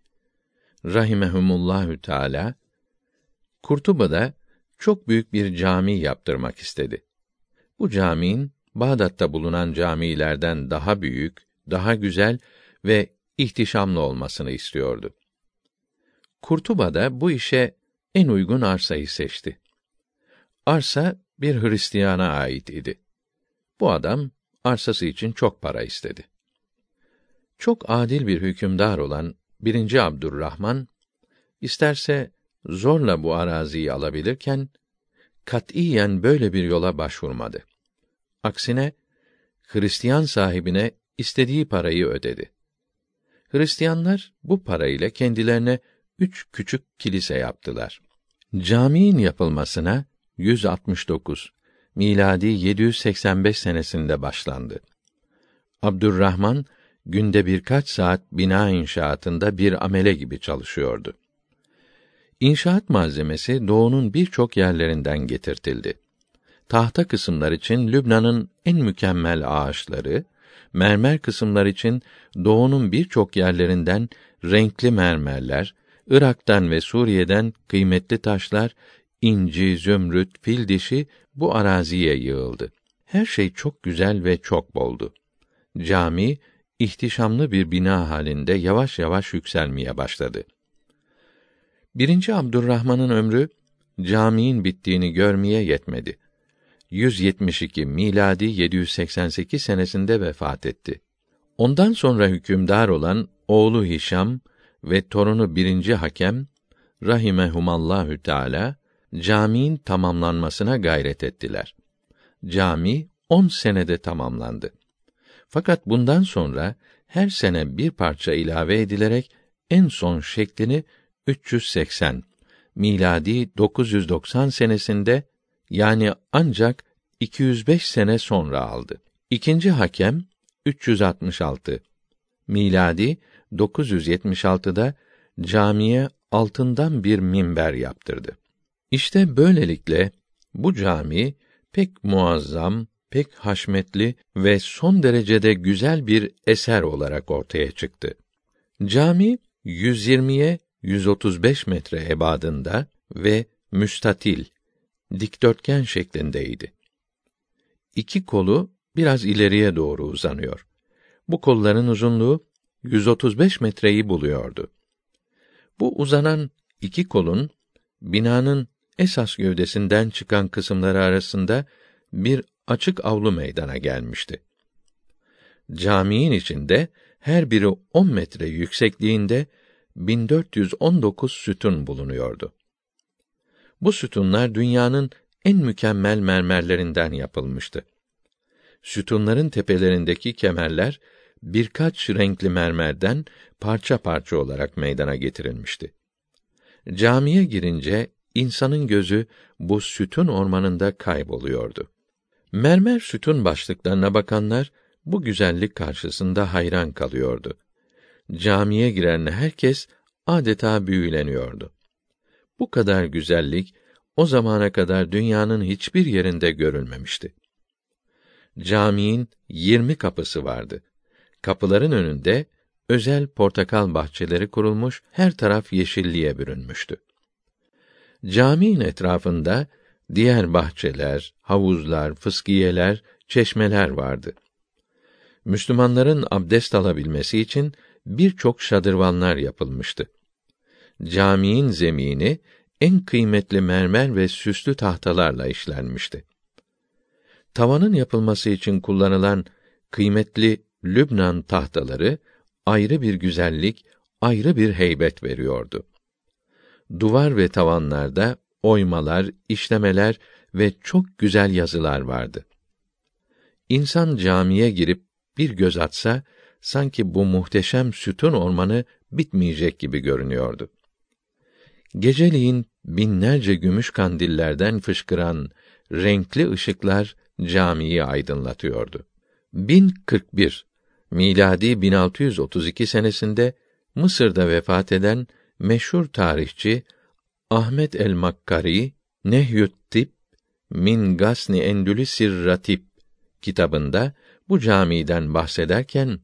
rahimehumullahü teala Kurtuba'da çok büyük bir cami yaptırmak istedi. Bu caminin Bağdat'ta bulunan camilerden daha büyük, daha güzel ve ihtişamlı olmasını istiyordu. Kurtuba'da bu işe en uygun arsayı seçti. Arsa bir Hristiyana ait idi. Bu adam arsası için çok para istedi. Çok adil bir hükümdar olan birinci Abdurrahman isterse zorla bu araziyi alabilirken katiyen böyle bir yola başvurmadı. Aksine Hristiyan sahibine istediği parayı ödedi. Hristiyanlar bu parayla kendilerine üç küçük kilise yaptılar. Caminin yapılmasına 169 miladi 785 senesinde başlandı. Abdurrahman günde birkaç saat bina inşaatında bir amele gibi çalışıyordu. İnşaat malzemesi doğunun birçok yerlerinden getirtildi. Tahta kısımlar için Lübnan'ın en mükemmel ağaçları, mermer kısımlar için doğunun birçok yerlerinden renkli mermerler, Irak'tan ve Suriye'den kıymetli taşlar, inci, zümrüt, fil dişi bu araziye yığıldı. Her şey çok güzel ve çok boldu. Cami ihtişamlı bir bina halinde yavaş yavaş yükselmeye başladı. Birinci Abdurrahman'ın ömrü caminin bittiğini görmeye yetmedi. 172 miladi 788 senesinde vefat etti. Ondan sonra hükümdar olan oğlu Hişam ve torunu birinci hakem rahimehumallahü teala caminin tamamlanmasına gayret ettiler. Cami on senede tamamlandı. Fakat bundan sonra her sene bir parça ilave edilerek en son şeklini 380 miladi 990 senesinde yani ancak 205 sene sonra aldı. İkinci hakem 366 miladi 976'da camiye altından bir minber yaptırdı. İşte böylelikle bu cami pek muazzam, pek haşmetli ve son derecede güzel bir eser olarak ortaya çıktı. Cami 120'ye 135 metre ebadında ve müstatil, dikdörtgen şeklindeydi. İki kolu biraz ileriye doğru uzanıyor. Bu kolların uzunluğu 135 metreyi buluyordu. Bu uzanan iki kolun binanın esas gövdesinden çıkan kısımları arasında bir açık avlu meydana gelmişti. Caminin içinde her biri 10 metre yüksekliğinde 1419 sütun bulunuyordu. Bu sütunlar dünyanın en mükemmel mermerlerinden yapılmıştı. Sütunların tepelerindeki kemerler birkaç renkli mermerden parça parça olarak meydana getirilmişti. Camiye girince insanın gözü bu sütun ormanında kayboluyordu. Mermer sütun başlıklarına bakanlar bu güzellik karşısında hayran kalıyordu. Camiye giren herkes adeta büyüleniyordu. Bu kadar güzellik o zamana kadar dünyanın hiçbir yerinde görülmemişti. Caminin yirmi kapısı vardı. Kapıların önünde özel portakal bahçeleri kurulmuş, her taraf yeşilliğe bürünmüştü. Caminin etrafında diğer bahçeler, havuzlar, fıskiyeler, çeşmeler vardı. Müslümanların abdest alabilmesi için birçok şadırvanlar yapılmıştı. Caminin zemini en kıymetli mermer ve süslü tahtalarla işlenmişti. Tavanın yapılması için kullanılan kıymetli Lübnan tahtaları ayrı bir güzellik, ayrı bir heybet veriyordu. Duvar ve tavanlarda oymalar, işlemeler ve çok güzel yazılar vardı. İnsan camiye girip bir göz atsa sanki bu muhteşem sütun ormanı bitmeyecek gibi görünüyordu. Geceliğin binlerce gümüş kandillerden fışkıran renkli ışıklar camiyi aydınlatıyordu. 1041 miladi 1632 senesinde Mısır'da vefat eden meşhur tarihçi Ahmet el-Makkari Nehyü't Tip min Gasni Endülüsir Ratip kitabında bu camiden bahsederken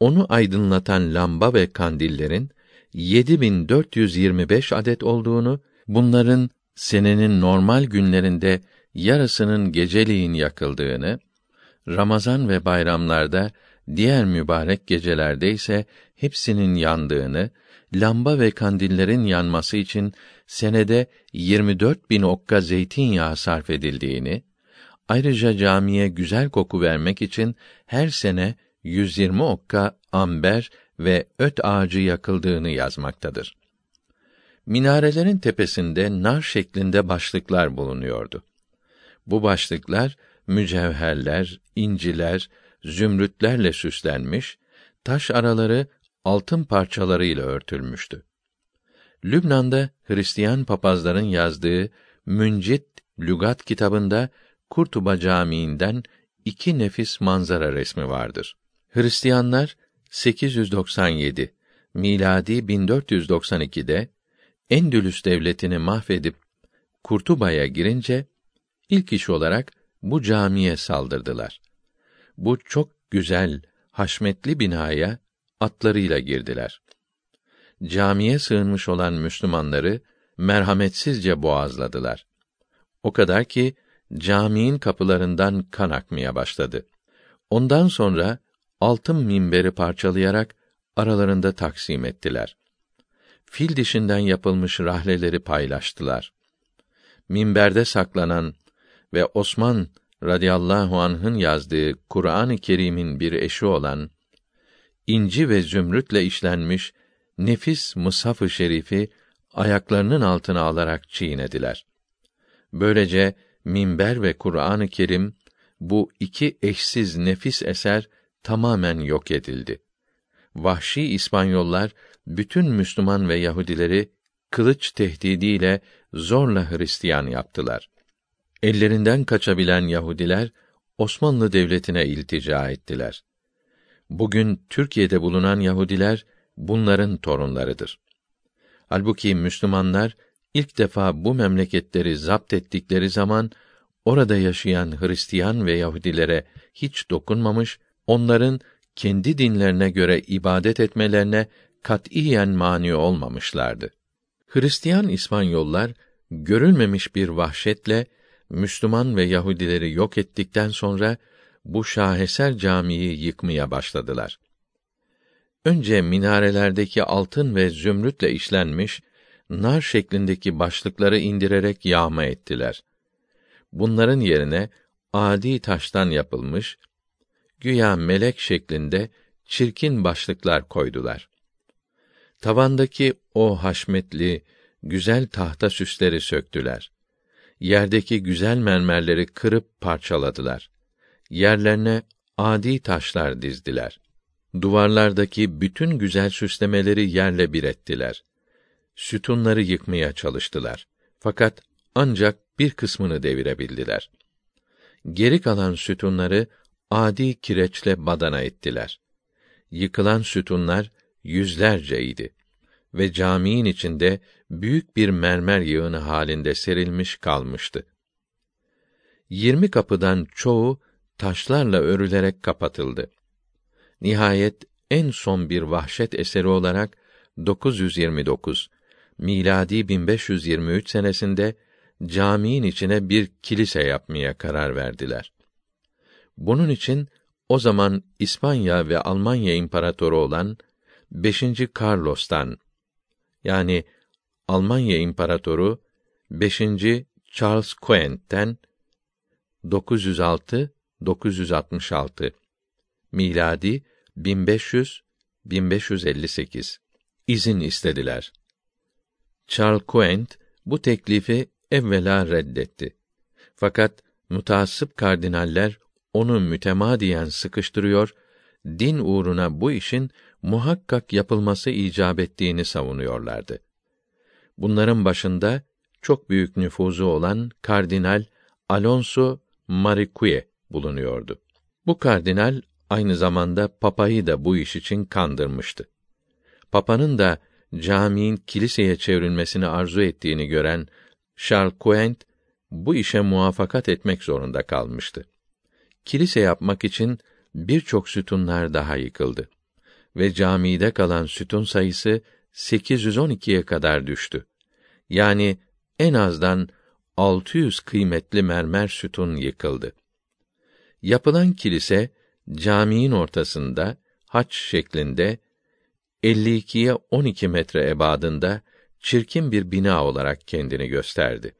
onu aydınlatan lamba ve kandillerin 7425 adet olduğunu, bunların senenin normal günlerinde yarısının geceliğin yakıldığını, Ramazan ve bayramlarda diğer mübarek gecelerde ise hepsinin yandığını, lamba ve kandillerin yanması için senede 24 bin okka zeytinyağı sarf edildiğini, ayrıca camiye güzel koku vermek için her sene 120 okka amber ve öt ağacı yakıldığını yazmaktadır. Minarelerin tepesinde nar şeklinde başlıklar bulunuyordu. Bu başlıklar mücevherler, inciler, zümrütlerle süslenmiş, taş araları altın parçalarıyla örtülmüştü. Lübnan'da Hristiyan papazların yazdığı Müncit Lügat kitabında Kurtuba Camii'nden iki nefis manzara resmi vardır. Hristiyanlar 897 miladi 1492'de Endülüs devletini mahvedip Kurtuba'ya girince ilk iş olarak bu camiye saldırdılar. Bu çok güzel, haşmetli binaya atlarıyla girdiler. Camiye sığınmış olan Müslümanları merhametsizce boğazladılar. O kadar ki caminin kapılarından kan akmaya başladı. Ondan sonra altın minberi parçalayarak aralarında taksim ettiler. Fil dişinden yapılmış rahleleri paylaştılar. Minberde saklanan ve Osman radıyallahu anh'ın yazdığı Kur'an-ı Kerim'in bir eşi olan inci ve zümrütle işlenmiş nefis mushaf-ı şerifi ayaklarının altına alarak çiğnediler. Böylece minber ve Kur'an-ı Kerim bu iki eşsiz nefis eser tamamen yok edildi. Vahşi İspanyollar bütün Müslüman ve Yahudileri kılıç tehdidiyle zorla Hristiyan yaptılar. Ellerinden kaçabilen Yahudiler Osmanlı Devleti'ne iltica ettiler. Bugün Türkiye'de bulunan Yahudiler bunların torunlarıdır. Halbuki Müslümanlar ilk defa bu memleketleri zapt ettikleri zaman orada yaşayan Hristiyan ve Yahudilere hiç dokunmamış, onların kendi dinlerine göre ibadet etmelerine katiyen mani olmamışlardı. Hristiyan İspanyollar görülmemiş bir vahşetle Müslüman ve Yahudileri yok ettikten sonra bu şaheser camiyi yıkmaya başladılar. Önce minarelerdeki altın ve zümrütle işlenmiş nar şeklindeki başlıkları indirerek yağma ettiler. Bunların yerine adi taştan yapılmış güya melek şeklinde çirkin başlıklar koydular. Tavandaki o haşmetli, güzel tahta süsleri söktüler. Yerdeki güzel mermerleri kırıp parçaladılar. Yerlerine adi taşlar dizdiler. Duvarlardaki bütün güzel süslemeleri yerle bir ettiler. Sütunları yıkmaya çalıştılar. Fakat ancak bir kısmını devirebildiler. Geri kalan sütunları adi kireçle badana ettiler. Yıkılan sütunlar yüzlerceydi ve caminin içinde büyük bir mermer yığını halinde serilmiş kalmıştı. Yirmi kapıdan çoğu taşlarla örülerek kapatıldı. Nihayet en son bir vahşet eseri olarak 929 miladi 1523 senesinde caminin içine bir kilise yapmaya karar verdiler. Bunun için o zaman İspanya ve Almanya imparatoru olan 5. Carlos'tan yani Almanya imparatoru 5. Charles Quent'ten 906 966 miladi 1500 1558 izin istediler. Charles Quent bu teklifi evvela reddetti. Fakat mutaassıp kardinaller onu mütemadiyen sıkıştırıyor, din uğruna bu işin muhakkak yapılması icap ettiğini savunuyorlardı. Bunların başında çok büyük nüfuzu olan Kardinal Alonso Marique bulunuyordu. Bu kardinal aynı zamanda papayı da bu iş için kandırmıştı. Papanın da caminin kiliseye çevrilmesini arzu ettiğini gören Charles Quent bu işe muvaffakat etmek zorunda kalmıştı. Kilise yapmak için birçok sütunlar daha yıkıldı ve camide kalan sütun sayısı 812'ye kadar düştü. Yani en azdan 600 kıymetli mermer sütun yıkıldı. Yapılan kilise caminin ortasında haç şeklinde 52'ye 12 metre ebadında çirkin bir bina olarak kendini gösterdi.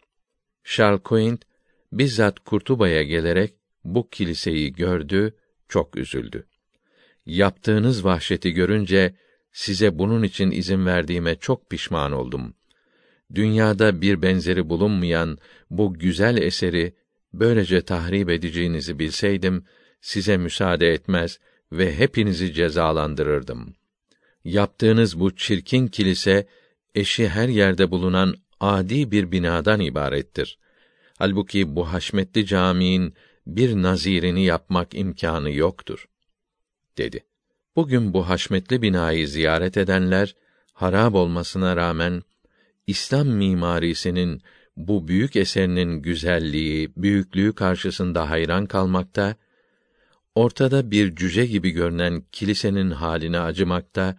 Charles Quint bizzat Kurtuba'ya gelerek bu kiliseyi gördü, çok üzüldü. Yaptığınız vahşeti görünce size bunun için izin verdiğime çok pişman oldum. Dünyada bir benzeri bulunmayan bu güzel eseri böylece tahrip edeceğinizi bilseydim size müsaade etmez ve hepinizi cezalandırırdım. Yaptığınız bu çirkin kilise eşi her yerde bulunan adi bir binadan ibarettir. Halbuki bu haşmetli caminin bir nazirini yapmak imkanı yoktur, dedi. Bugün bu haşmetli binayı ziyaret edenler, harab olmasına rağmen, İslam mimarisinin bu büyük eserinin güzelliği, büyüklüğü karşısında hayran kalmakta, ortada bir cüce gibi görünen kilisenin haline acımakta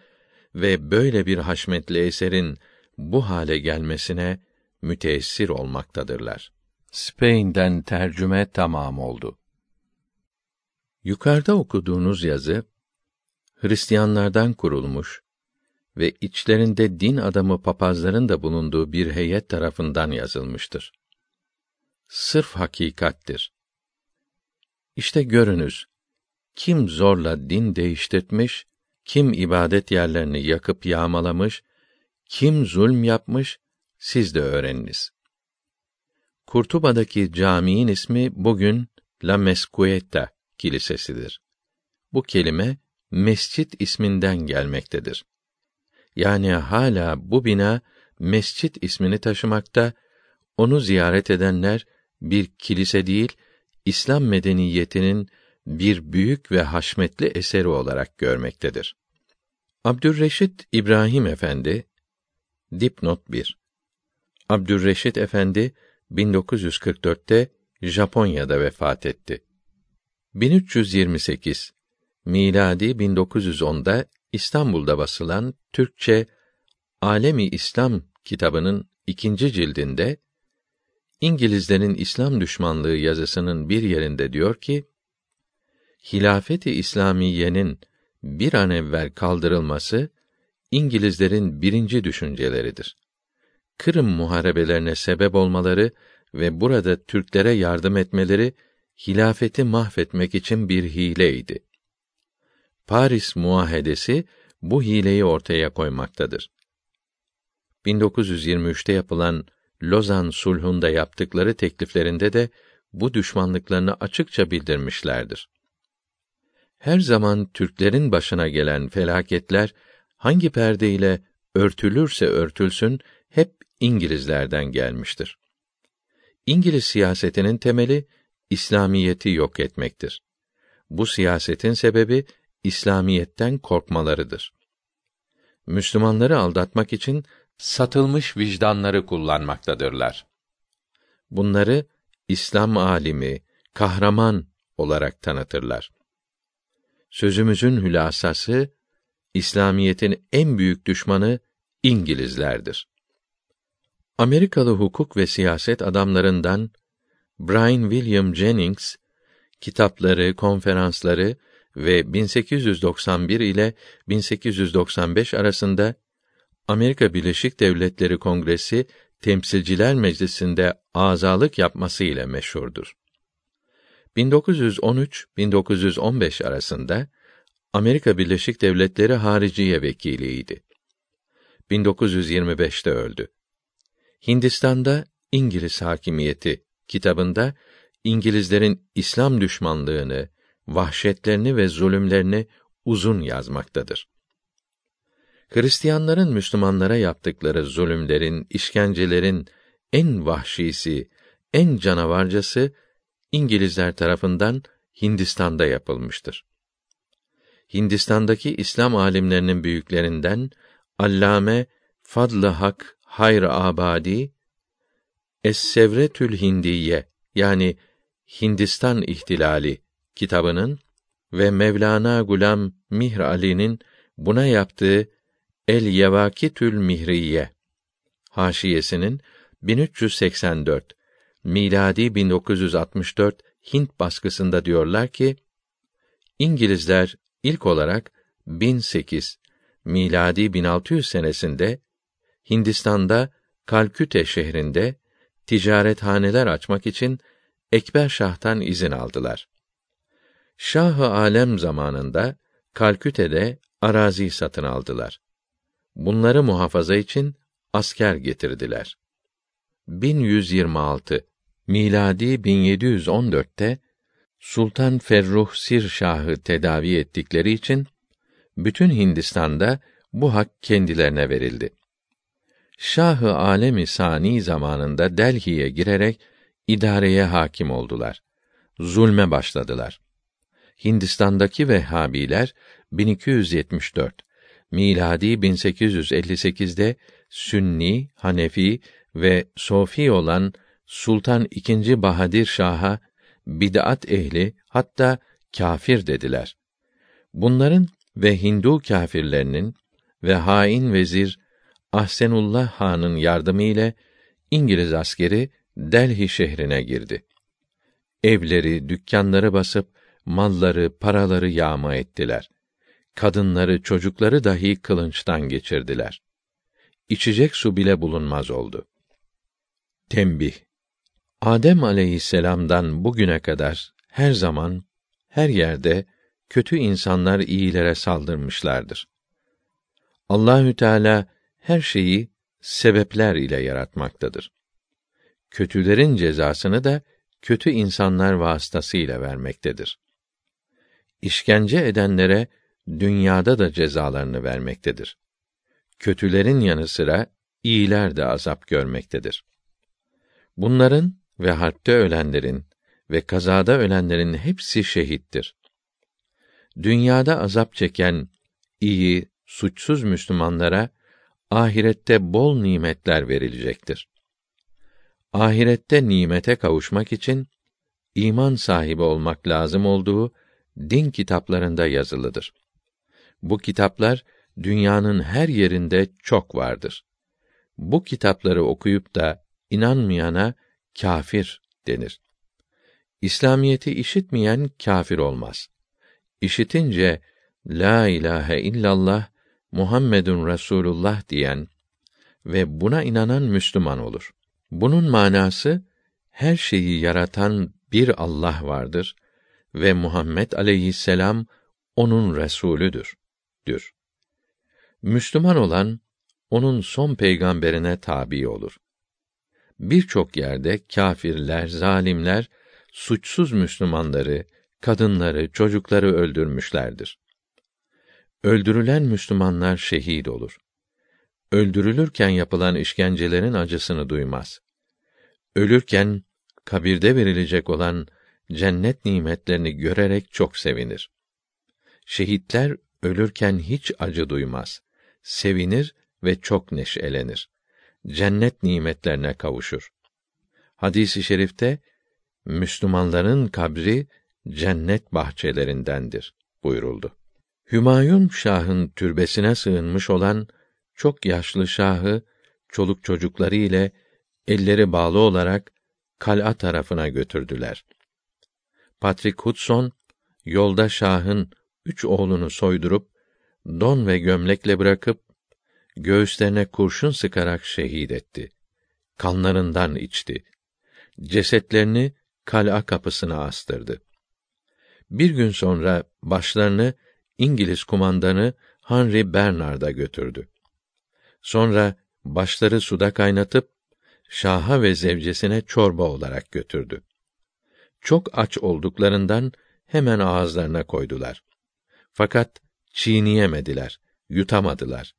ve böyle bir haşmetli eserin bu hale gelmesine müteessir olmaktadırlar. Spain'den tercüme tamam oldu. Yukarıda okuduğunuz yazı Hristiyanlardan kurulmuş ve içlerinde din adamı papazların da bulunduğu bir heyet tarafından yazılmıştır. Sırf hakikattir. İşte görünüz, kim zorla din değiştirtmiş, kim ibadet yerlerini yakıp yağmalamış, kim zulm yapmış, siz de öğreniniz. Kurtuba'daki caminin ismi bugün La Mescueta kilisesidir. Bu kelime mescit isminden gelmektedir. Yani hala bu bina mescit ismini taşımakta, onu ziyaret edenler bir kilise değil, İslam medeniyetinin bir büyük ve haşmetli eseri olarak görmektedir. Abdülreşit İbrahim Efendi Dipnot 1 Abdülreşit Efendi 1944'te Japonya'da vefat etti. 1328 miladi 1910'da İstanbul'da basılan Türkçe Alemi İslam kitabının ikinci cildinde İngilizlerin İslam düşmanlığı yazısının bir yerinde diyor ki hilafeti İslamiyenin bir an evvel kaldırılması İngilizlerin birinci düşünceleridir. Kırım muharebelerine sebep olmaları ve burada Türklere yardım etmeleri hilafeti mahvetmek için bir hileydi. Paris Muahedesi bu hileyi ortaya koymaktadır. 1923'te yapılan Lozan sulhunda yaptıkları tekliflerinde de bu düşmanlıklarını açıkça bildirmişlerdir. Her zaman Türklerin başına gelen felaketler hangi perde ile örtülürse örtülsün hep İngilizlerden gelmiştir. İngiliz siyasetinin temeli İslamiyeti yok etmektir. Bu siyasetin sebebi İslamiyetten korkmalarıdır. Müslümanları aldatmak için satılmış vicdanları kullanmaktadırlar. Bunları İslam alimi, kahraman olarak tanıtırlar. Sözümüzün hülasası İslamiyetin en büyük düşmanı İngilizlerdir. Amerikalı hukuk ve siyaset adamlarından Brian William Jennings kitapları, konferansları ve 1891 ile 1895 arasında Amerika Birleşik Devletleri Kongresi Temsilciler Meclisi'nde azalık yapması ile meşhurdur. 1913-1915 arasında Amerika Birleşik Devletleri Hariciye Vekiliydi. 1925'te öldü. Hindistan'da İngiliz hakimiyeti kitabında İngilizlerin İslam düşmanlığını, vahşetlerini ve zulümlerini uzun yazmaktadır. Hristiyanların Müslümanlara yaptıkları zulümlerin, işkencelerin en vahşisi, en canavarcası İngilizler tarafından Hindistan'da yapılmıştır. Hindistan'daki İslam alimlerinin büyüklerinden Allame Fadlı Hak Hayr Abadi Es-Sevretül Hindiye yani Hindistan İhtilali kitabının ve Mevlana Gulam Mihr Ali'nin buna yaptığı El Yevakitül Mihriye haşiyesinin 1384 miladi 1964 Hint baskısında diyorlar ki İngilizler ilk olarak 1008 miladi 1600 senesinde Hindistan'da Kalküte şehrinde ticarethaneler açmak için Ekber Şah'tan izin aldılar. Şah-ı Alem zamanında Kalküte'de arazi satın aldılar. Bunları muhafaza için asker getirdiler. 1126 miladi 1714'te Sultan Ferruh Sir Şah'ı tedavi ettikleri için bütün Hindistan'da bu hak kendilerine verildi. Şahı Alemi Sani zamanında Delhi'ye girerek idareye hakim oldular. Zulme başladılar. Hindistan'daki Vehhabiler 1274 miladi 1858'de Sünni, Hanefi ve Sofi olan Sultan II. Bahadir Şah'a bid'at ehli hatta kafir dediler. Bunların ve Hindu kâfirlerinin ve hain vezir Ahsenullah Han'ın yardımı ile İngiliz askeri Delhi şehrine girdi. Evleri, dükkanları basıp malları, paraları yağma ettiler. Kadınları, çocukları dahi kılınçtan geçirdiler. İçecek su bile bulunmaz oldu. Tembih Adem aleyhisselam'dan bugüne kadar her zaman her yerde kötü insanlar iyilere saldırmışlardır. Allahü Teala her şeyi sebepler ile yaratmaktadır. Kötülerin cezasını da kötü insanlar vasıtasıyla vermektedir. İşkence edenlere dünyada da cezalarını vermektedir. Kötülerin yanı sıra iyiler de azap görmektedir. Bunların ve harpte ölenlerin ve kazada ölenlerin hepsi şehittir. Dünyada azap çeken iyi, suçsuz Müslümanlara ahirette bol nimetler verilecektir. Ahirette nimete kavuşmak için iman sahibi olmak lazım olduğu din kitaplarında yazılıdır. Bu kitaplar dünyanın her yerinde çok vardır. Bu kitapları okuyup da inanmayana kafir denir. İslamiyeti işitmeyen kafir olmaz. İşitince la ilahe illallah Muhammedun Resulullah diyen ve buna inanan Müslüman olur. Bunun manası her şeyi yaratan bir Allah vardır ve Muhammed aleyhisselam onun resulüdür. Dür. Müslüman olan onun son peygamberine tabi olur. Birçok yerde kâfirler, zalimler suçsuz Müslümanları, kadınları, çocukları öldürmüşlerdir. Öldürülen Müslümanlar şehit olur. Öldürülürken yapılan işkencelerin acısını duymaz. Ölürken kabirde verilecek olan cennet nimetlerini görerek çok sevinir. Şehitler ölürken hiç acı duymaz. Sevinir ve çok neşelenir. Cennet nimetlerine kavuşur. Hadisi i şerifte Müslümanların kabri cennet bahçelerindendir buyuruldu. Hümayun Şah'ın türbesine sığınmış olan çok yaşlı şahı çoluk çocukları ile elleri bağlı olarak kal'a tarafına götürdüler. Patrick Hudson yolda şahın üç oğlunu soydurup don ve gömlekle bırakıp göğüslerine kurşun sıkarak şehit etti. Kanlarından içti. Cesetlerini kal'a kapısına astırdı. Bir gün sonra başlarını İngiliz kumandanı Henry Bernard'a götürdü. Sonra başları suda kaynatıp şaha ve zevcesine çorba olarak götürdü. Çok aç olduklarından hemen ağızlarına koydular. Fakat çiğneyemediler, yutamadılar.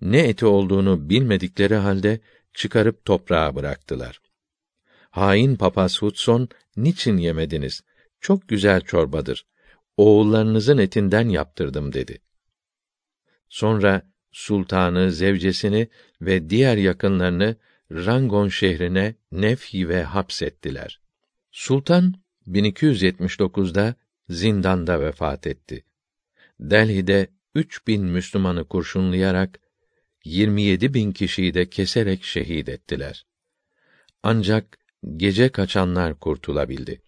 Ne eti olduğunu bilmedikleri halde çıkarıp toprağa bıraktılar. Hain papaz Hudson, niçin yemediniz? Çok güzel çorbadır. Oğullarınızın etinden yaptırdım dedi. Sonra sultanı, zevcesini ve diğer yakınlarını Rangon şehrine nefhi ve hapsettiler. Sultan 1279'da zindanda vefat etti. Delhi'de 3000 Müslümanı kurşunlayarak 27 bin kişiyi de keserek şehit ettiler. Ancak gece kaçanlar kurtulabildi.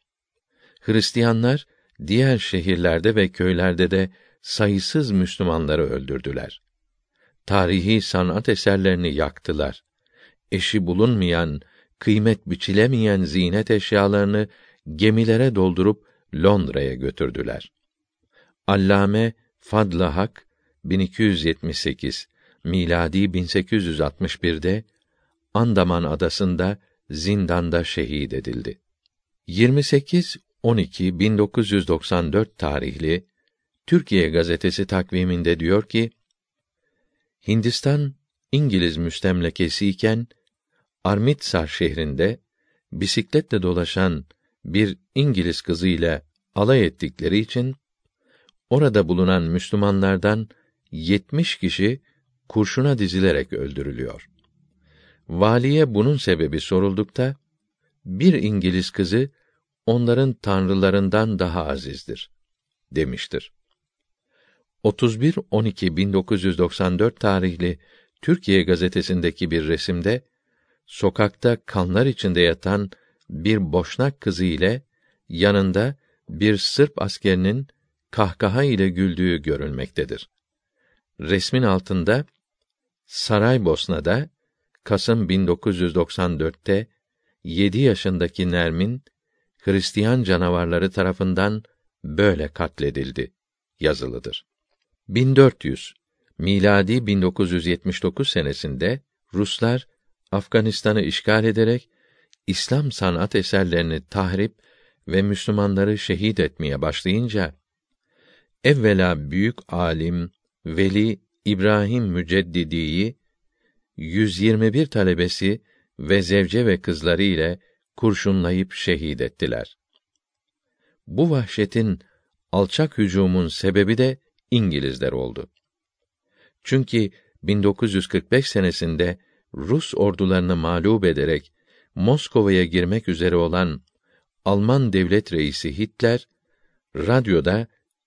Hristiyanlar diğer şehirlerde ve köylerde de sayısız Müslümanları öldürdüler. Tarihi sanat eserlerini yaktılar. Eşi bulunmayan, kıymet biçilemeyen zinet eşyalarını gemilere doldurup Londra'ya götürdüler. Allame Fadl Hak 1278 miladi 1861'de Andaman adasında zindanda şehit edildi. 28 12 1994 tarihli Türkiye gazetesi takviminde diyor ki Hindistan İngiliz müstemlekesiyken Armitsar şehrinde bisikletle dolaşan bir İngiliz kızıyla alay ettikleri için orada bulunan Müslümanlardan 70 kişi kurşuna dizilerek öldürülüyor. Valiye bunun sebebi soruldukta bir İngiliz kızı onların tanrılarından daha azizdir demiştir. 31 12 1994 tarihli Türkiye gazetesindeki bir resimde sokakta kanlar içinde yatan bir boşnak kızı ile yanında bir Sırp askerinin kahkaha ile güldüğü görülmektedir. Resmin altında Saraybosna'da Kasım 1994'te 7 yaşındaki Nermin Hristiyan canavarları tarafından böyle katledildi yazılıdır. 1400 miladi 1979 senesinde Ruslar Afganistan'ı işgal ederek İslam sanat eserlerini tahrip ve Müslümanları şehit etmeye başlayınca evvela büyük alim Veli İbrahim Müceddidi'yi 121 talebesi ve zevce ve kızları ile kurşunlayıp şehit ettiler. Bu vahşetin alçak hücumun sebebi de İngilizler oldu. Çünkü 1945 senesinde Rus ordularını mağlup ederek Moskova'ya girmek üzere olan Alman devlet reisi Hitler radyoda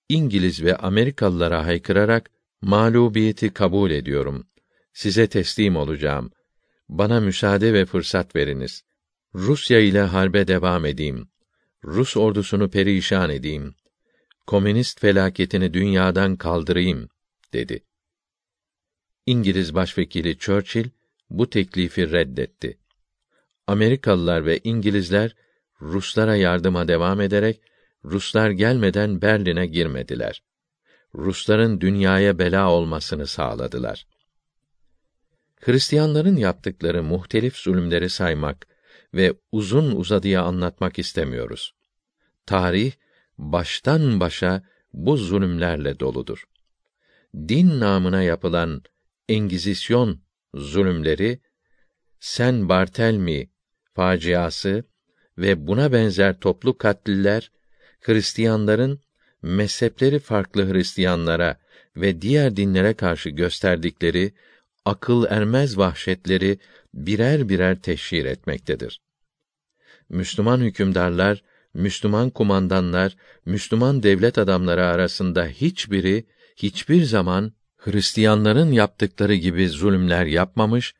İngiliz ve Amerikalılara haykırarak mağlubiyeti kabul ediyorum. Size teslim olacağım. Bana müsaade ve fırsat veriniz. Rusya ile harbe devam edeyim. Rus ordusunu perişan edeyim. Komünist felaketini dünyadan kaldırayım dedi. İngiliz Başvekili Churchill bu teklifi reddetti. Amerikalılar ve İngilizler Ruslara yardıma devam ederek Ruslar gelmeden Berlin'e girmediler. Rusların dünyaya bela olmasını sağladılar. Hristiyanların yaptıkları muhtelif zulümleri saymak ve uzun uzadıya anlatmak istemiyoruz. Tarih baştan başa bu zulümlerle doludur. Din namına yapılan Engizisyon zulümleri, Sen Bartelmi faciası ve buna benzer toplu katliler Hristiyanların mezhepleri farklı Hristiyanlara ve diğer dinlere karşı gösterdikleri akıl ermez vahşetleri birer birer teşhir etmektedir. Müslüman hükümdarlar, Müslüman kumandanlar, Müslüman devlet adamları arasında hiçbiri hiçbir zaman Hristiyanların yaptıkları gibi zulümler yapmamış,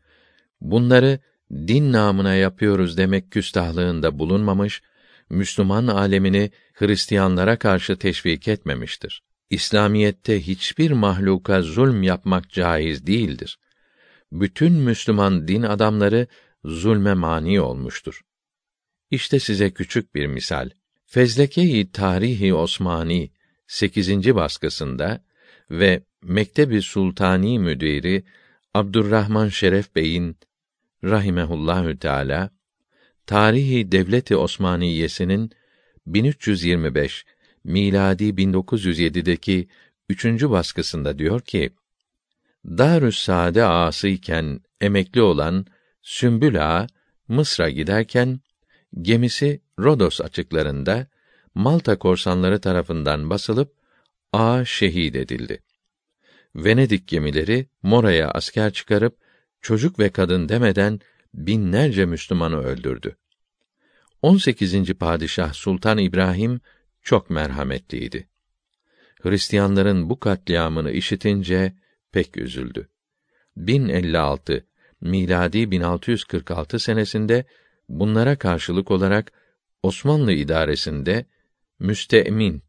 bunları din namına yapıyoruz demek küstahlığında bulunmamış, Müslüman alemini Hristiyanlara karşı teşvik etmemiştir. İslamiyette hiçbir mahluka zulm yapmak caiz değildir. Bütün Müslüman din adamları zulme mani olmuştur. İşte size küçük bir misal. Fezleke-i Tarihi Osmani 8. baskısında ve Mektebi Sultani müdiri Abdurrahman Şeref Bey'in rahimehullahü teala Tarihi Devleti Osmaniyesi'nin 1325 miladi 1907'deki üçüncü baskısında diyor ki: Darüs Saade ağası iken emekli olan Sümbül Ağa Mısır'a giderken gemisi Rodos açıklarında Malta korsanları tarafından basılıp ağa şehit edildi. Venedik gemileri Mora'ya asker çıkarıp çocuk ve kadın demeden binlerce Müslümanı öldürdü. 18. padişah Sultan İbrahim çok merhametliydi. Hristiyanların bu katliamını işitince pek üzüldü. 1056 miladi 1646 senesinde bunlara karşılık olarak Osmanlı idaresinde müstemin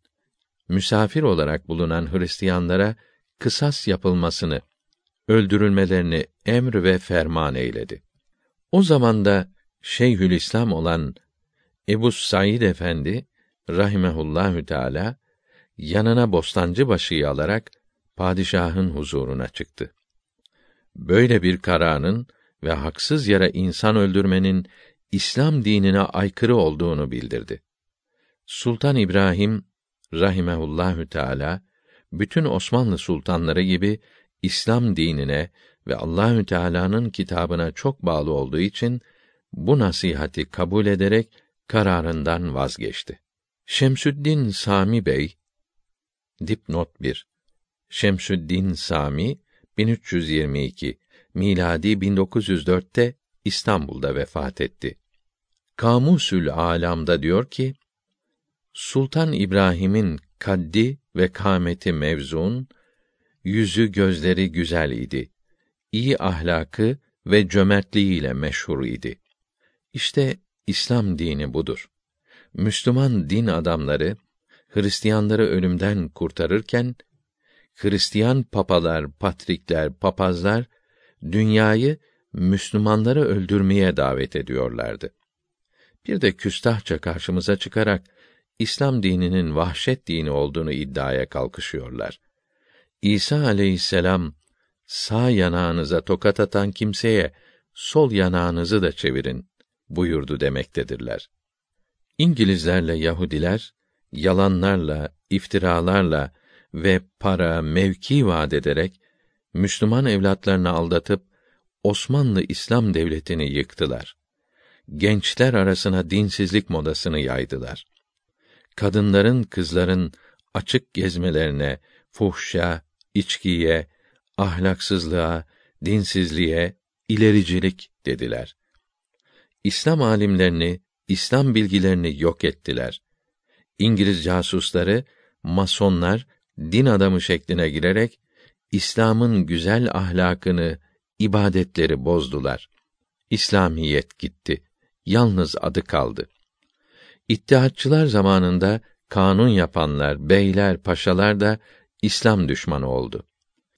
misafir olarak bulunan Hristiyanlara kısas yapılmasını, öldürülmelerini emr ve ferman eyledi. O zamanda Şeyhülislam olan Ebu Said Efendi rahimehullahü teala yanına bostancı başıyı alarak padişahın huzuruna çıktı. Böyle bir kararın ve haksız yere insan öldürmenin İslam dinine aykırı olduğunu bildirdi. Sultan İbrahim rahimehullahü teala bütün Osmanlı sultanları gibi İslam dinine ve Allahü Teala'nın kitabına çok bağlı olduğu için bu nasihati kabul ederek kararından vazgeçti. Şemsüddin Sami Bey dipnot 1 Şemsüddin Sami 1322 miladi 1904'te İstanbul'da vefat etti. Kamusül Alam'da diyor ki: Sultan İbrahim'in kaddi ve kâmeti mevzun, yüzü gözleri güzel idi. İyi ahlakı ve cömertliğiyle meşhur idi. İşte İslam dini budur. Müslüman din adamları Hristiyanları ölümden kurtarırken Hristiyan papalar, patrikler, papazlar dünyayı Müslümanları öldürmeye davet ediyorlardı. Bir de küstahça karşımıza çıkarak İslam dininin vahşet dini olduğunu iddiaya kalkışıyorlar. İsa aleyhisselam sağ yanağınıza tokat atan kimseye sol yanağınızı da çevirin buyurdu demektedirler. İngilizlerle Yahudiler yalanlarla, iftiralarla ve para, mevki vaat ederek Müslüman evlatlarını aldatıp Osmanlı İslam devletini yıktılar. Gençler arasına dinsizlik modasını yaydılar. Kadınların, kızların açık gezmelerine, fuhşa, içkiye, ahlaksızlığa, dinsizliğe, ilericilik dediler. İslam alimlerini, İslam bilgilerini yok ettiler. İngiliz casusları, masonlar, din adamı şekline girerek İslam'ın güzel ahlakını, ibadetleri bozdular. İslamiyet gitti. Yalnız adı kaldı. İttihatçılar zamanında kanun yapanlar, beyler, paşalar da İslam düşmanı oldu.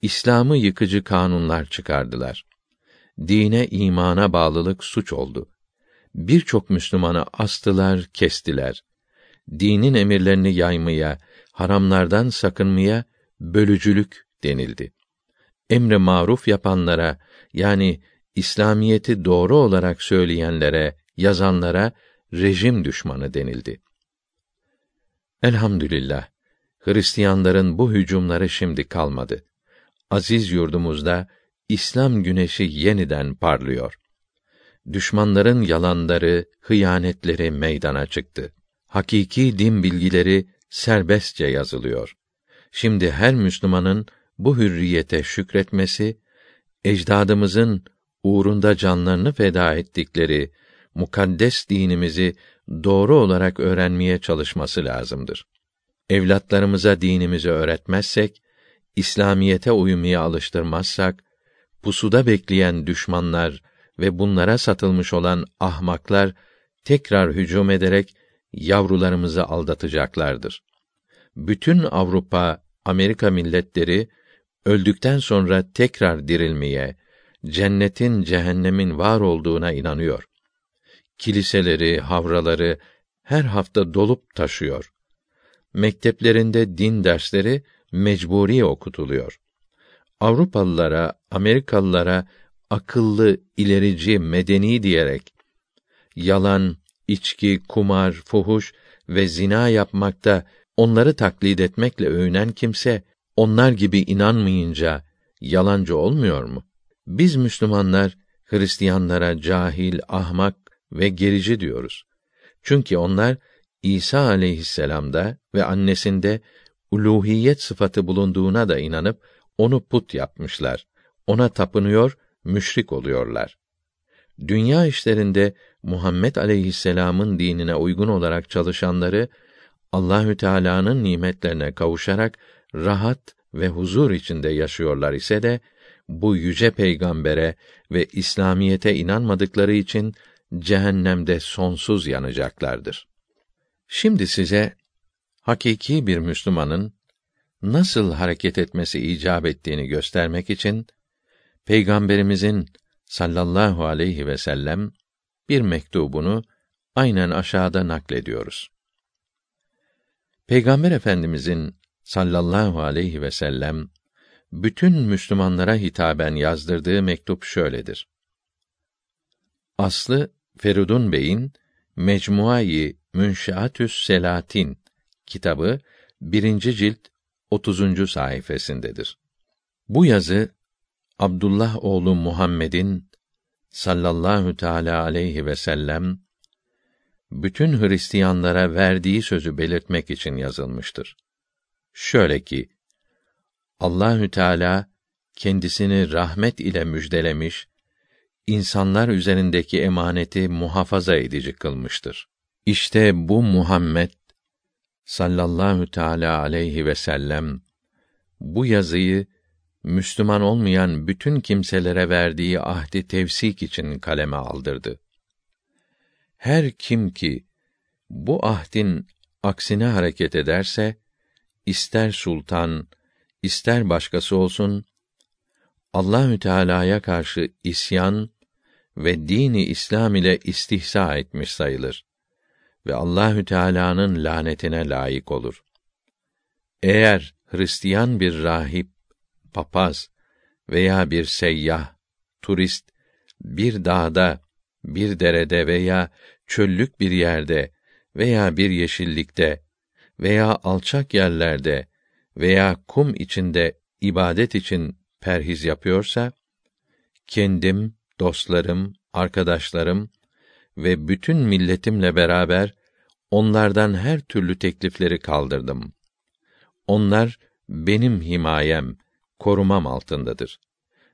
İslam'ı yıkıcı kanunlar çıkardılar. Dine, imana bağlılık suç oldu. Birçok Müslümanı astılar, kestiler. Dinin emirlerini yaymaya, haramlardan sakınmaya bölücülük denildi. Emre maruf yapanlara yani İslamiyeti doğru olarak söyleyenlere, yazanlara rejim düşmanı denildi. Elhamdülillah Hristiyanların bu hücumları şimdi kalmadı. Aziz yurdumuzda İslam güneşi yeniden parlıyor. Düşmanların yalanları, hıyanetleri meydana çıktı. Hakiki din bilgileri serbestçe yazılıyor. Şimdi her Müslümanın bu hürriyete şükretmesi, ecdadımızın uğrunda canlarını feda ettikleri mukaddes dinimizi doğru olarak öğrenmeye çalışması lazımdır. Evlatlarımıza dinimizi öğretmezsek, İslamiyete uymaya alıştırmazsak, pusuda bekleyen düşmanlar ve bunlara satılmış olan ahmaklar tekrar hücum ederek yavrularımızı aldatacaklardır. Bütün Avrupa, Amerika milletleri öldükten sonra tekrar dirilmeye, cennetin, cehennemin var olduğuna inanıyor. Kiliseleri, havraları her hafta dolup taşıyor. Mekteplerinde din dersleri mecburi okutuluyor. Avrupalılara, Amerikalılara akıllı, ilerici, medeni diyerek yalan, içki, kumar, fuhuş ve zina yapmakta onları taklit etmekle övünen kimse onlar gibi inanmayınca yalancı olmuyor mu? Biz Müslümanlar Hristiyanlara cahil, ahmak ve gerici diyoruz. Çünkü onlar İsa aleyhisselamda ve annesinde uluhiyet sıfatı bulunduğuna da inanıp onu put yapmışlar. Ona tapınıyor, müşrik oluyorlar. Dünya işlerinde Muhammed aleyhisselam'ın dinine uygun olarak çalışanları Allahü Teala'nın nimetlerine kavuşarak rahat ve huzur içinde yaşıyorlar ise de bu yüce peygambere ve İslamiyete inanmadıkları için cehennemde sonsuz yanacaklardır. Şimdi size hakiki bir Müslümanın nasıl hareket etmesi icap ettiğini göstermek için Peygamberimizin sallallahu aleyhi ve sellem bir mektubunu aynen aşağıda naklediyoruz. Peygamber Efendimizin sallallahu aleyhi ve sellem bütün Müslümanlara hitaben yazdırdığı mektup şöyledir. Aslı Ferudun Bey'in Mecmuayı Münşaatüs Selatin kitabı birinci cilt 30. sayfasındadır. Bu yazı Abdullah oğlu Muhammed'in sallallahu teala aleyhi ve sellem bütün Hristiyanlara verdiği sözü belirtmek için yazılmıştır. Şöyle ki Allahü Teala kendisini rahmet ile müjdelemiş, insanlar üzerindeki emaneti muhafaza edici kılmıştır. İşte bu Muhammed sallallahu teala aleyhi ve sellem bu yazıyı Müslüman olmayan bütün kimselere verdiği ahdi tevsik için kaleme aldırdı. Her kim ki bu ahdin aksine hareket ederse ister sultan, ister başkası olsun Allahü Teala'ya karşı isyan ve dini İslam ile istihza etmiş sayılır ve Allahü Teala'nın lanetine layık olur. Eğer Hristiyan bir rahip, papaz veya bir seyyah, turist bir dağda, bir derede veya çöllük bir yerde veya bir yeşillikte veya alçak yerlerde veya kum içinde ibadet için perhiz yapıyorsa kendim, dostlarım, arkadaşlarım ve bütün milletimle beraber onlardan her türlü teklifleri kaldırdım. Onlar benim himayem, korumam altındadır.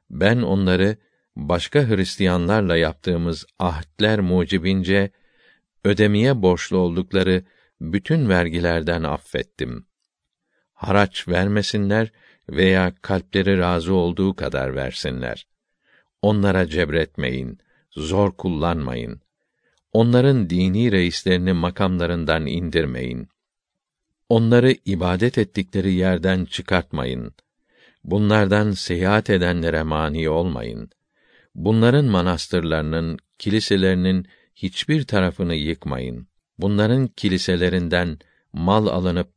Ben onları başka Hristiyanlarla yaptığımız ahdler mucibince ödemeye borçlu oldukları bütün vergilerden affettim. Haraç vermesinler veya kalpleri razı olduğu kadar versinler. Onlara cebretmeyin, zor kullanmayın. Onların dini reislerini makamlarından indirmeyin. Onları ibadet ettikleri yerden çıkartmayın. Bunlardan seyahat edenlere mani olmayın. Bunların manastırlarının, kiliselerinin hiçbir tarafını yıkmayın. Bunların kiliselerinden mal alınıp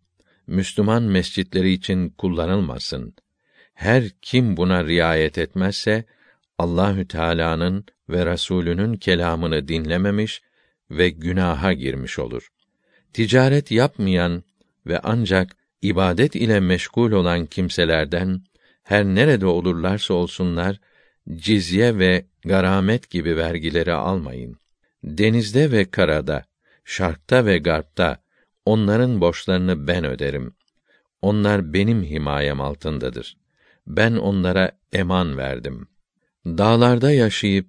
Müslüman mescitleri için kullanılmasın. Her kim buna riayet etmezse Allahü Teala'nın ve Resulünün kelamını dinlememiş ve günaha girmiş olur. Ticaret yapmayan ve ancak ibadet ile meşgul olan kimselerden her nerede olurlarsa olsunlar cizye ve garamet gibi vergileri almayın. Denizde ve karada, şarkta ve garpta onların borçlarını ben öderim. Onlar benim himayem altındadır. Ben onlara eman verdim. Dağlarda yaşayıp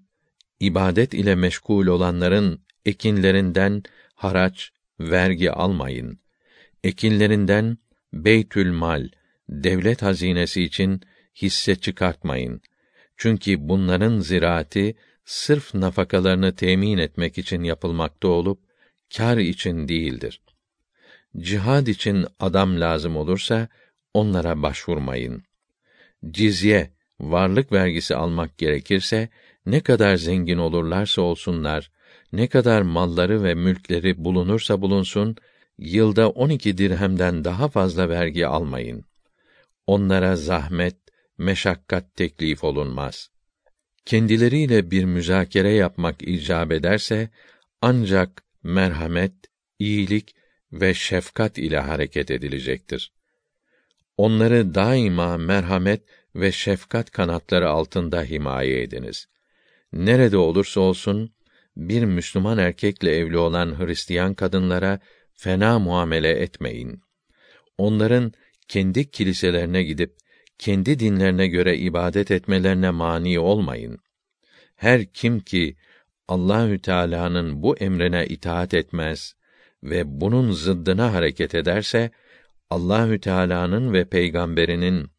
ibadet ile meşgul olanların ekinlerinden haraç, vergi almayın. Ekinlerinden beytül mal, devlet hazinesi için hisse çıkartmayın. Çünkü bunların ziraati sırf nafakalarını temin etmek için yapılmakta olup kar için değildir. Cihad için adam lazım olursa onlara başvurmayın. Cizye, varlık vergisi almak gerekirse ne kadar zengin olurlarsa olsunlar, ne kadar malları ve mülkleri bulunursa bulunsun, yılda on iki dirhemden daha fazla vergi almayın. Onlara zahmet, meşakkat teklif olunmaz. kendileriyle bir müzakere yapmak icap ederse ancak merhamet, iyilik ve şefkat ile hareket edilecektir. Onları daima merhamet ve şefkat kanatları altında himaye ediniz. Nerede olursa olsun bir Müslüman erkekle evli olan Hristiyan kadınlara fena muamele etmeyin. Onların kendi kiliselerine gidip kendi dinlerine göre ibadet etmelerine mani olmayın. Her kim ki Allahü Teala'nın bu emrine itaat etmez ve bunun zıddına hareket ederse Allahü Teala'nın ve peygamberinin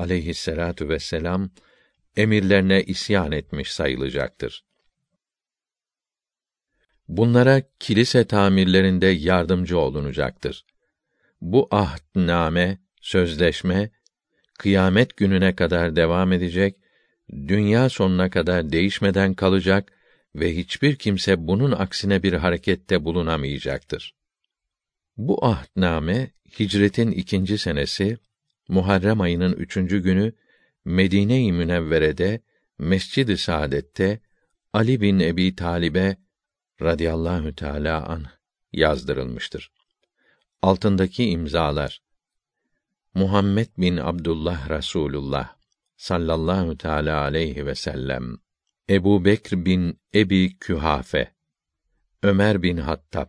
aleyhisselatu vesselam emirlerine isyan etmiş sayılacaktır. Bunlara kilise tamirlerinde yardımcı olunacaktır. Bu ahdname, sözleşme kıyamet gününe kadar devam edecek, dünya sonuna kadar değişmeden kalacak ve hiçbir kimse bunun aksine bir harekette bulunamayacaktır. Bu ahdname hicretin ikinci senesi Muharrem ayının üçüncü günü Medine-i Münevvere'de Mescid-i Saadet'te Ali bin Ebi Talib'e radıyallahu teala an yazdırılmıştır. Altındaki imzalar Muhammed bin Abdullah Rasulullah sallallahu teala aleyhi ve sellem Ebu Bekr bin Ebi Kühafe Ömer bin Hattab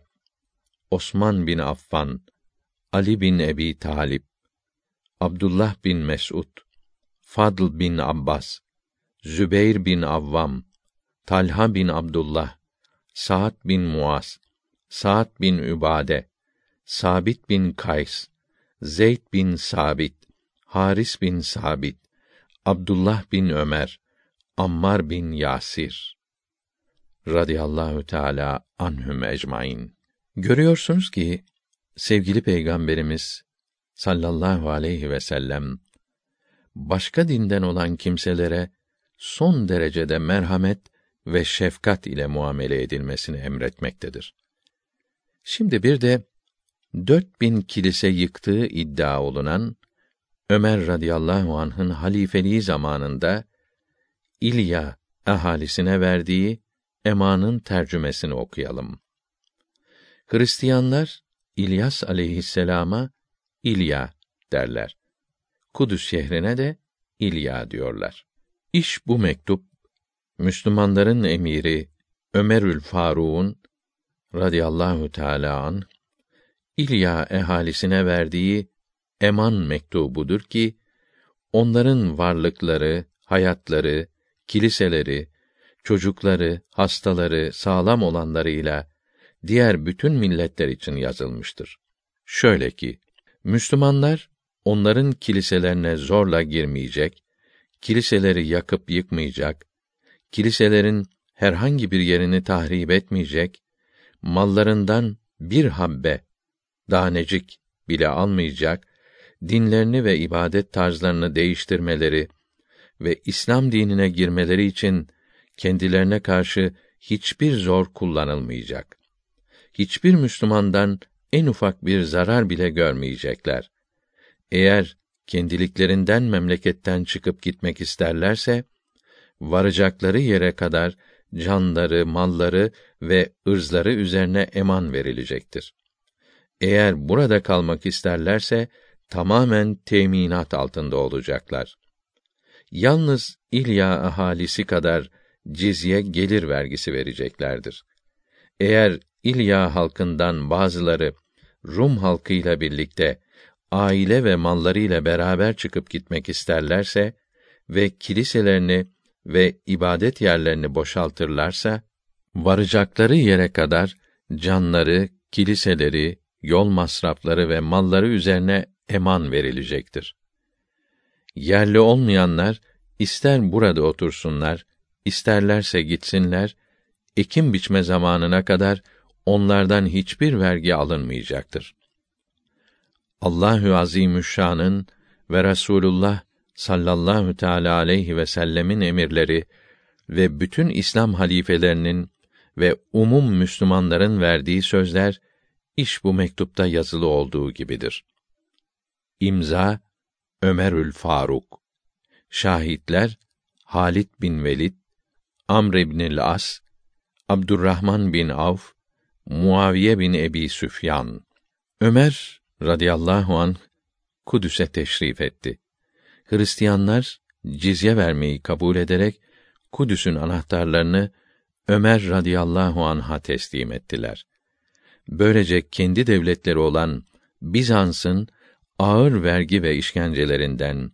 Osman bin Affan Ali bin Ebi Talip Abdullah bin Mes'ud Fadl bin Abbas Zübeyr bin Avvam Talha bin Abdullah Sa'd bin Muaz Sa'd bin Übade Sabit bin Kays Zeyd bin Sabit Haris bin Sabit Abdullah bin Ömer Ammar bin Yasir radıyallahu teala anhum ecmaîn. Görüyorsunuz ki sevgili peygamberimiz sallallahu aleyhi ve sellem başka dinden olan kimselere son derecede merhamet ve şefkat ile muamele edilmesini emretmektedir. Şimdi bir de dört bin kilise yıktığı iddia olunan Ömer radıyallahu anh'ın halifeliği zamanında İlya ahalisine verdiği emanın tercümesini okuyalım. Hristiyanlar İlyas aleyhisselama İlya derler. Kudüs şehrine de İlya diyorlar. İş bu mektup Müslümanların emiri Ömerül Faruk'un radıyallahu teala an İlya ehalisine verdiği eman mektubudur ki onların varlıkları, hayatları, kiliseleri, çocukları, hastaları sağlam olanlarıyla diğer bütün milletler için yazılmıştır. Şöyle ki Müslümanlar onların kiliselerine zorla girmeyecek, kiliseleri yakıp yıkmayacak, kiliselerin herhangi bir yerini tahrip etmeyecek, mallarından bir habbe, danecik bile almayacak, dinlerini ve ibadet tarzlarını değiştirmeleri ve İslam dinine girmeleri için kendilerine karşı hiçbir zor kullanılmayacak. Hiçbir Müslümandan en ufak bir zarar bile görmeyecekler. Eğer kendiliklerinden memleketten çıkıp gitmek isterlerse varacakları yere kadar canları, malları ve ırzları üzerine eman verilecektir. Eğer burada kalmak isterlerse tamamen teminat altında olacaklar. Yalnız İlya ahalisi kadar cizye gelir vergisi vereceklerdir. Eğer İlya halkından bazıları Rum halkıyla birlikte aile ve mallarıyla beraber çıkıp gitmek isterlerse ve kiliselerini ve ibadet yerlerini boşaltırlarsa varacakları yere kadar canları, kiliseleri, yol masrafları ve malları üzerine eman verilecektir. Yerli olmayanlar ister burada otursunlar, isterlerse gitsinler, ekim biçme zamanına kadar onlardan hiçbir vergi alınmayacaktır. Allahü Azimüşşan'ın ve Resulullah sallallahu teala aleyhi ve sellemin emirleri ve bütün İslam halifelerinin ve umum Müslümanların verdiği sözler iş bu mektupta yazılı olduğu gibidir. İmza Ömerül Faruk. Şahitler Halit bin Velid, Amr ibn As, Abdurrahman bin Avf, Muaviye bin Ebi Süfyan. Ömer radıyallahu an Kudüs'e teşrif etti. Hristiyanlar cizye vermeyi kabul ederek Kudüs'ün anahtarlarını Ömer radıyallahu anh'a teslim ettiler. Böylece kendi devletleri olan Bizans'ın ağır vergi ve işkencelerinden,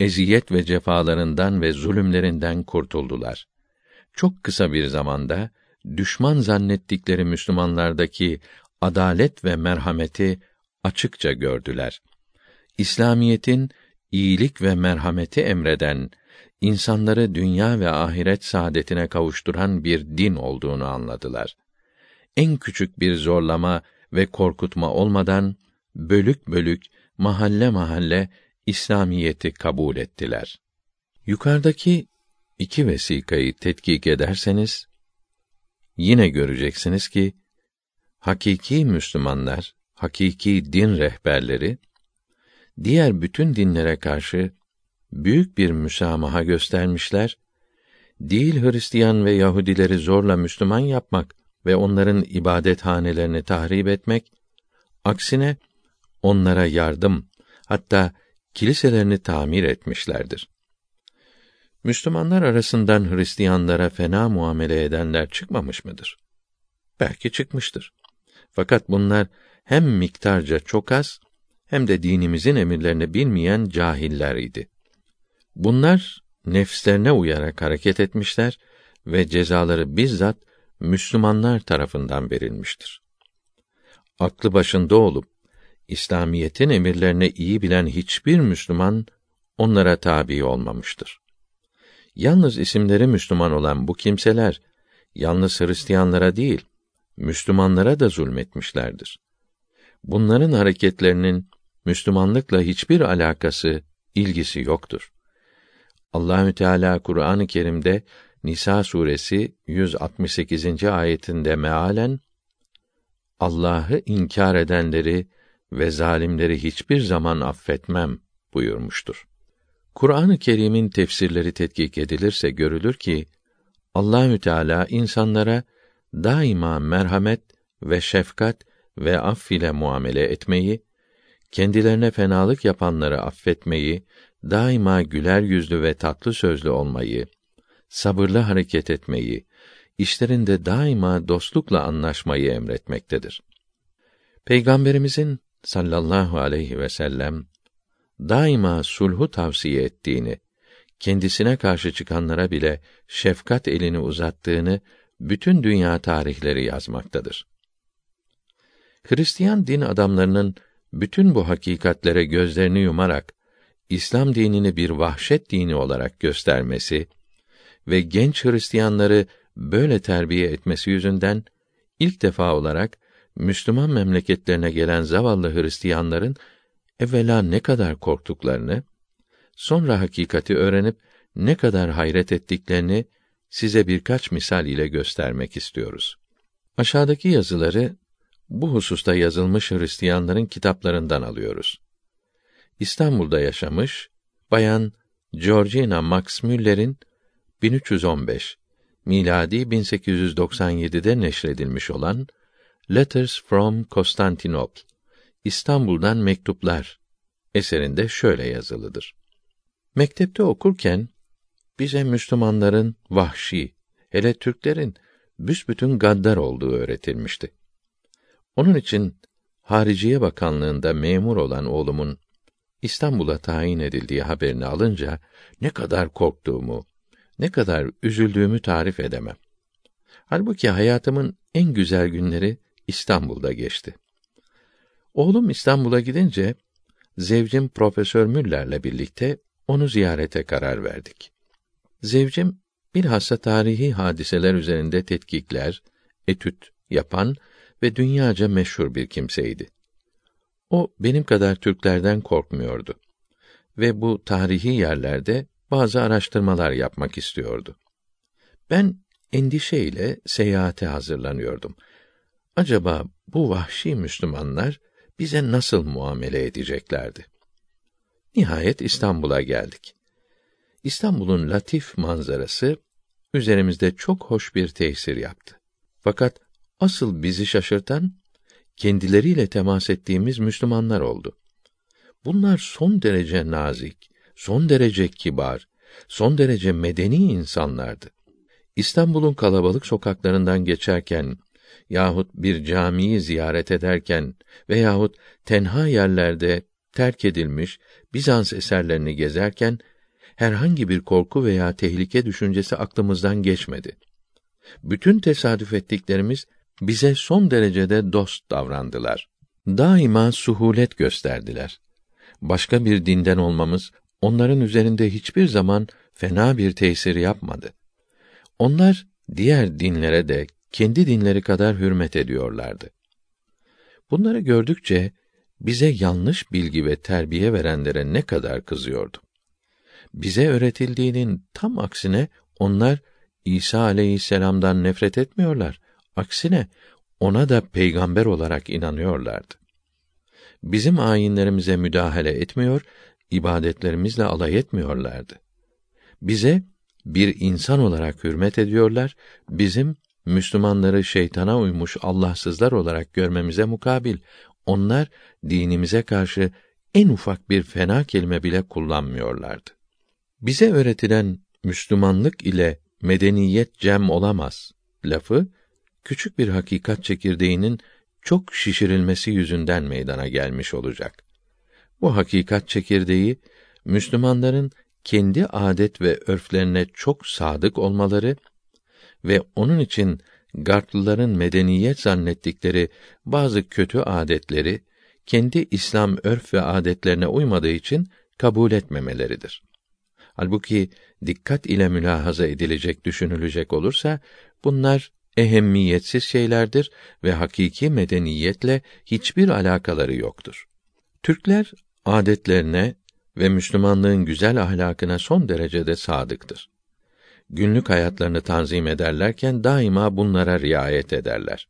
eziyet ve cefalarından ve zulümlerinden kurtuldular. Çok kısa bir zamanda düşman zannettikleri Müslümanlardaki adalet ve merhameti açıkça gördüler. İslamiyetin iyilik ve merhameti emreden, insanları dünya ve ahiret saadetine kavuşturan bir din olduğunu anladılar. En küçük bir zorlama ve korkutma olmadan bölük bölük mahalle mahalle İslamiyeti kabul ettiler. Yukarıdaki iki vesikayı tetkik ederseniz yine göreceksiniz ki hakiki Müslümanlar, hakiki din rehberleri diğer bütün dinlere karşı büyük bir müsamaha göstermişler. Değil Hristiyan ve Yahudileri zorla Müslüman yapmak ve onların ibadethanelerini tahrip etmek, aksine onlara yardım, hatta kiliselerini tamir etmişlerdir. Müslümanlar arasından Hristiyanlara fena muamele edenler çıkmamış mıdır? Belki çıkmıştır. Fakat bunlar hem miktarca çok az hem de dinimizin emirlerini bilmeyen cahiller idi. Bunlar nefslerine uyarak hareket etmişler ve cezaları bizzat Müslümanlar tarafından verilmiştir. Aklı başında olup İslamiyetin emirlerini iyi bilen hiçbir Müslüman onlara tabi olmamıştır. Yalnız isimleri Müslüman olan bu kimseler yalnız Hristiyanlara değil, Müslümanlara da zulmetmişlerdir. Bunların hareketlerinin Müslümanlıkla hiçbir alakası, ilgisi yoktur. Allahü Teala Kur'an-ı Kerim'de Nisa suresi 168. ayetinde mealen Allah'ı inkar edenleri ve zalimleri hiçbir zaman affetmem buyurmuştur. Kur'an-ı Kerim'in tefsirleri tetkik edilirse görülür ki Allahü Teala insanlara daima merhamet ve şefkat ve aff ile muamele etmeyi, kendilerine fenalık yapanları affetmeyi, daima güler yüzlü ve tatlı sözlü olmayı, sabırlı hareket etmeyi, işlerinde daima dostlukla anlaşmayı emretmektedir. Peygamberimizin sallallahu aleyhi ve sellem daima sulhu tavsiye ettiğini, kendisine karşı çıkanlara bile şefkat elini uzattığını bütün dünya tarihleri yazmaktadır. Hristiyan din adamlarının bütün bu hakikatlere gözlerini yumarak İslam dinini bir vahşet dini olarak göstermesi ve genç Hristiyanları böyle terbiye etmesi yüzünden ilk defa olarak Müslüman memleketlerine gelen zavallı Hristiyanların evvela ne kadar korktuklarını, sonra hakikati öğrenip ne kadar hayret ettiklerini size birkaç misal ile göstermek istiyoruz. Aşağıdaki yazıları bu hususta yazılmış Hristiyanların kitaplarından alıyoruz. İstanbul'da yaşamış bayan Georgina Max Müller'in 1315 miladi 1897'de neşredilmiş olan Letters from Constantinople İstanbul'dan mektuplar eserinde şöyle yazılıdır. Mektepte okurken bize Müslümanların vahşi, hele Türklerin büsbütün gaddar olduğu öğretilmişti. Onun için Hariciye Bakanlığında memur olan oğlumun İstanbul'a tayin edildiği haberini alınca ne kadar korktuğumu, ne kadar üzüldüğümü tarif edemem. Halbuki hayatımın en güzel günleri İstanbul'da geçti. Oğlum İstanbul'a gidince zevcim Profesör Müller'le birlikte onu ziyarete karar verdik. Zevcim bilhassa tarihi hadiseler üzerinde tetkikler, etüt yapan ve dünyaca meşhur bir kimseydi. O benim kadar Türklerden korkmuyordu ve bu tarihi yerlerde bazı araştırmalar yapmak istiyordu. Ben endişeyle seyahate hazırlanıyordum. Acaba bu vahşi Müslümanlar bize nasıl muamele edeceklerdi? Nihayet İstanbul'a geldik. İstanbul'un latif manzarası üzerimizde çok hoş bir tesir yaptı. Fakat asıl bizi şaşırtan kendileriyle temas ettiğimiz Müslümanlar oldu. Bunlar son derece nazik, son derece kibar, son derece medeni insanlardı. İstanbul'un kalabalık sokaklarından geçerken yahut bir camiyi ziyaret ederken veyahut tenha yerlerde terk edilmiş Bizans eserlerini gezerken herhangi bir korku veya tehlike düşüncesi aklımızdan geçmedi. Bütün tesadüf ettiklerimiz bize son derecede dost davrandılar. Daima suhulet gösterdiler. Başka bir dinden olmamız onların üzerinde hiçbir zaman fena bir tesir yapmadı. Onlar diğer dinlere de kendi dinleri kadar hürmet ediyorlardı. Bunları gördükçe bize yanlış bilgi ve terbiye verenlere ne kadar kızıyordu. Bize öğretildiğinin tam aksine onlar İsa aleyhisselam'dan nefret etmiyorlar. Aksine ona da peygamber olarak inanıyorlardı. Bizim ayinlerimize müdahale etmiyor, ibadetlerimizle alay etmiyorlardı. Bize bir insan olarak hürmet ediyorlar, bizim Müslümanları şeytana uymuş Allahsızlar olarak görmemize mukabil onlar dinimize karşı en ufak bir fena kelime bile kullanmıyorlardı. Bize öğretilen Müslümanlık ile medeniyet cem olamaz lafı küçük bir hakikat çekirdeğinin çok şişirilmesi yüzünden meydana gelmiş olacak. Bu hakikat çekirdeği Müslümanların kendi adet ve örflerine çok sadık olmaları ve onun için Gartlıların medeniyet zannettikleri bazı kötü adetleri kendi İslam örf ve adetlerine uymadığı için kabul etmemeleridir. Halbuki dikkat ile mülahaza edilecek, düşünülecek olursa bunlar ehemmiyetsiz şeylerdir ve hakiki medeniyetle hiçbir alakaları yoktur. Türkler adetlerine ve Müslümanlığın güzel ahlakına son derecede sadıktır. Günlük hayatlarını tanzim ederlerken daima bunlara riayet ederler.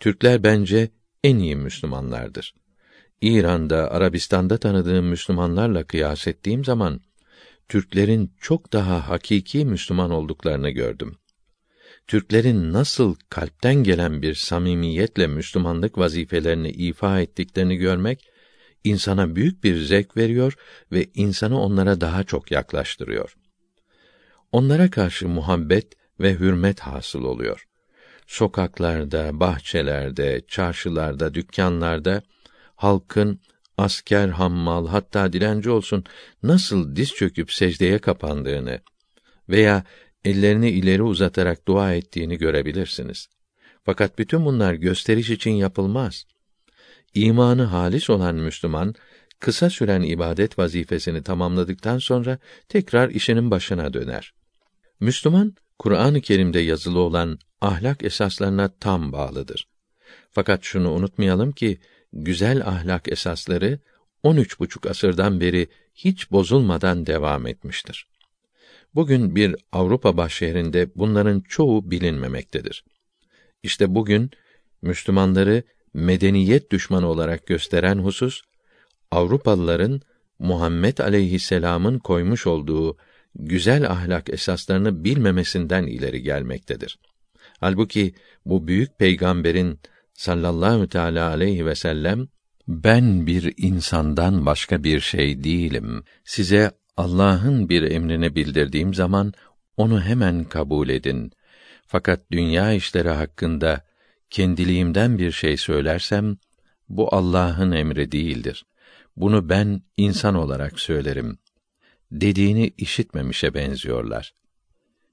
Türkler bence en iyi Müslümanlardır. İran'da, Arabistan'da tanıdığım Müslümanlarla kıyas ettiğim zaman Türklerin çok daha hakiki Müslüman olduklarını gördüm. Türklerin nasıl kalpten gelen bir samimiyetle Müslümanlık vazifelerini ifa ettiklerini görmek insana büyük bir zevk veriyor ve insanı onlara daha çok yaklaştırıyor. Onlara karşı muhabbet ve hürmet hasıl oluyor. Sokaklarda, bahçelerde, çarşılarda, dükkanlarda halkın asker, hammal, hatta dilenci olsun nasıl diz çöküp secdeye kapandığını veya ellerini ileri uzatarak dua ettiğini görebilirsiniz. Fakat bütün bunlar gösteriş için yapılmaz. İmanı halis olan Müslüman kısa süren ibadet vazifesini tamamladıktan sonra tekrar işinin başına döner. Müslüman Kur'an-ı Kerim'de yazılı olan ahlak esaslarına tam bağlıdır. Fakat şunu unutmayalım ki güzel ahlak esasları on üç buçuk asırdan beri hiç bozulmadan devam etmiştir. Bugün bir Avrupa başşehrinde bunların çoğu bilinmemektedir. İşte bugün Müslümanları medeniyet düşmanı olarak gösteren husus Avrupalıların Muhammed aleyhisselam'ın koymuş olduğu güzel ahlak esaslarını bilmemesinden ileri gelmektedir. Halbuki bu büyük peygamberin sallallahu teala aleyhi ve sellem ben bir insandan başka bir şey değilim. Size Allah'ın bir emrini bildirdiğim zaman onu hemen kabul edin. Fakat dünya işleri hakkında kendiliğimden bir şey söylersem bu Allah'ın emri değildir. Bunu ben insan olarak söylerim dediğini işitmemişe benziyorlar.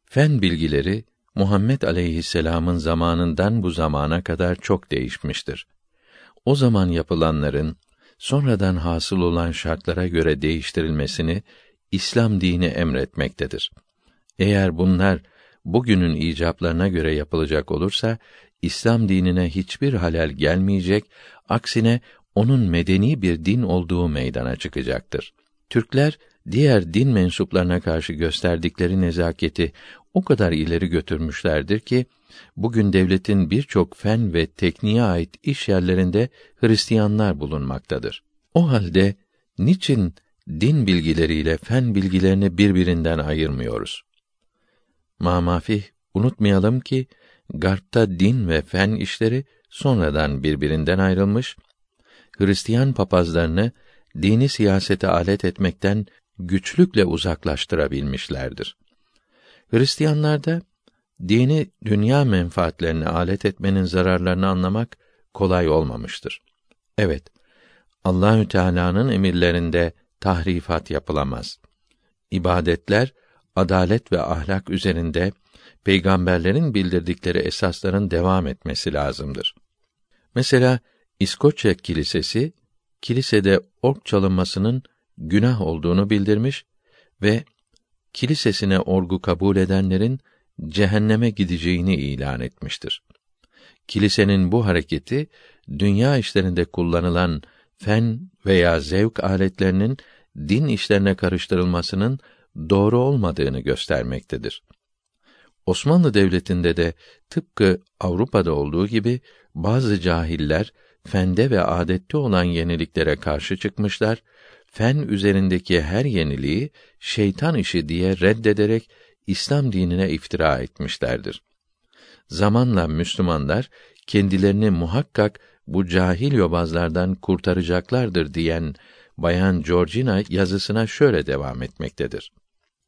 Fen bilgileri Muhammed aleyhisselam'ın zamanından bu zamana kadar çok değişmiştir. O zaman yapılanların sonradan hasıl olan şartlara göre değiştirilmesini İslam dini emretmektedir. Eğer bunlar bugünün icaplarına göre yapılacak olursa İslam dinine hiçbir halel gelmeyecek, aksine onun medeni bir din olduğu meydana çıkacaktır. Türkler diğer din mensuplarına karşı gösterdikleri nezaketi o kadar ileri götürmüşlerdir ki bugün devletin birçok fen ve tekniğe ait iş yerlerinde Hristiyanlar bulunmaktadır. O halde niçin din bilgileriyle fen bilgilerini birbirinden ayırmıyoruz? Mamafih unutmayalım ki Garp'ta din ve fen işleri sonradan birbirinden ayrılmış, Hristiyan papazlarını dini siyasete alet etmekten güçlükle uzaklaştırabilmişlerdir. Hristiyanlarda dini dünya menfaatlerine alet etmenin zararlarını anlamak kolay olmamıştır. Evet, Allahü Teala'nın emirlerinde tahrifat yapılamaz. İbadetler adalet ve ahlak üzerinde peygamberlerin bildirdikleri esasların devam etmesi lazımdır. Mesela İskoçya Kilisesi kilisede org çalınmasının günah olduğunu bildirmiş ve kilisesine orgu kabul edenlerin cehenneme gideceğini ilan etmiştir. Kilisenin bu hareketi dünya işlerinde kullanılan fen veya zevk aletlerinin din işlerine karıştırılmasının doğru olmadığını göstermektedir. Osmanlı Devleti'nde de tıpkı Avrupa'da olduğu gibi bazı cahiller fende ve adette olan yeniliklere karşı çıkmışlar, fen üzerindeki her yeniliği şeytan işi diye reddederek İslam dinine iftira etmişlerdir. Zamanla Müslümanlar kendilerini muhakkak bu cahil yobazlardan kurtaracaklardır diyen Bayan Georgina yazısına şöyle devam etmektedir.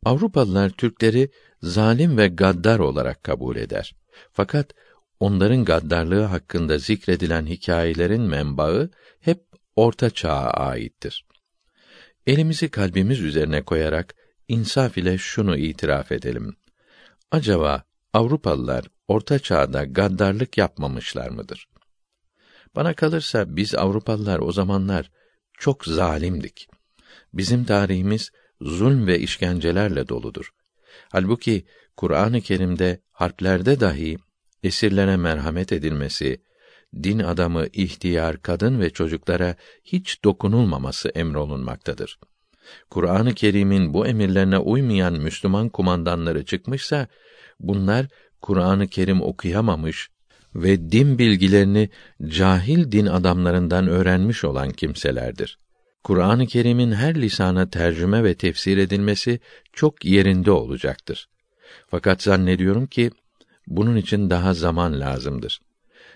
Avrupalılar Türkleri zalim ve gaddar olarak kabul eder. Fakat onların gaddarlığı hakkında zikredilen hikayelerin menbaı hep orta çağa aittir. Elimizi kalbimiz üzerine koyarak insaf ile şunu itiraf edelim. Acaba Avrupalılar orta çağda gaddarlık yapmamışlar mıdır? Bana kalırsa biz Avrupalılar o zamanlar çok zalimdik. Bizim tarihimiz zulm ve işkencelerle doludur. Halbuki Kur'an-ı Kerim'de harplerde dahi esirlere merhamet edilmesi, din adamı, ihtiyar, kadın ve çocuklara hiç dokunulmaması emrolunmaktadır. Kur'an-ı Kerim'in bu emirlerine uymayan Müslüman kumandanları çıkmışsa, bunlar Kur'an-ı Kerim okuyamamış ve din bilgilerini cahil din adamlarından öğrenmiş olan kimselerdir. Kur'an-ı Kerim'in her lisana tercüme ve tefsir edilmesi çok yerinde olacaktır. Fakat zannediyorum ki bunun için daha zaman lazımdır.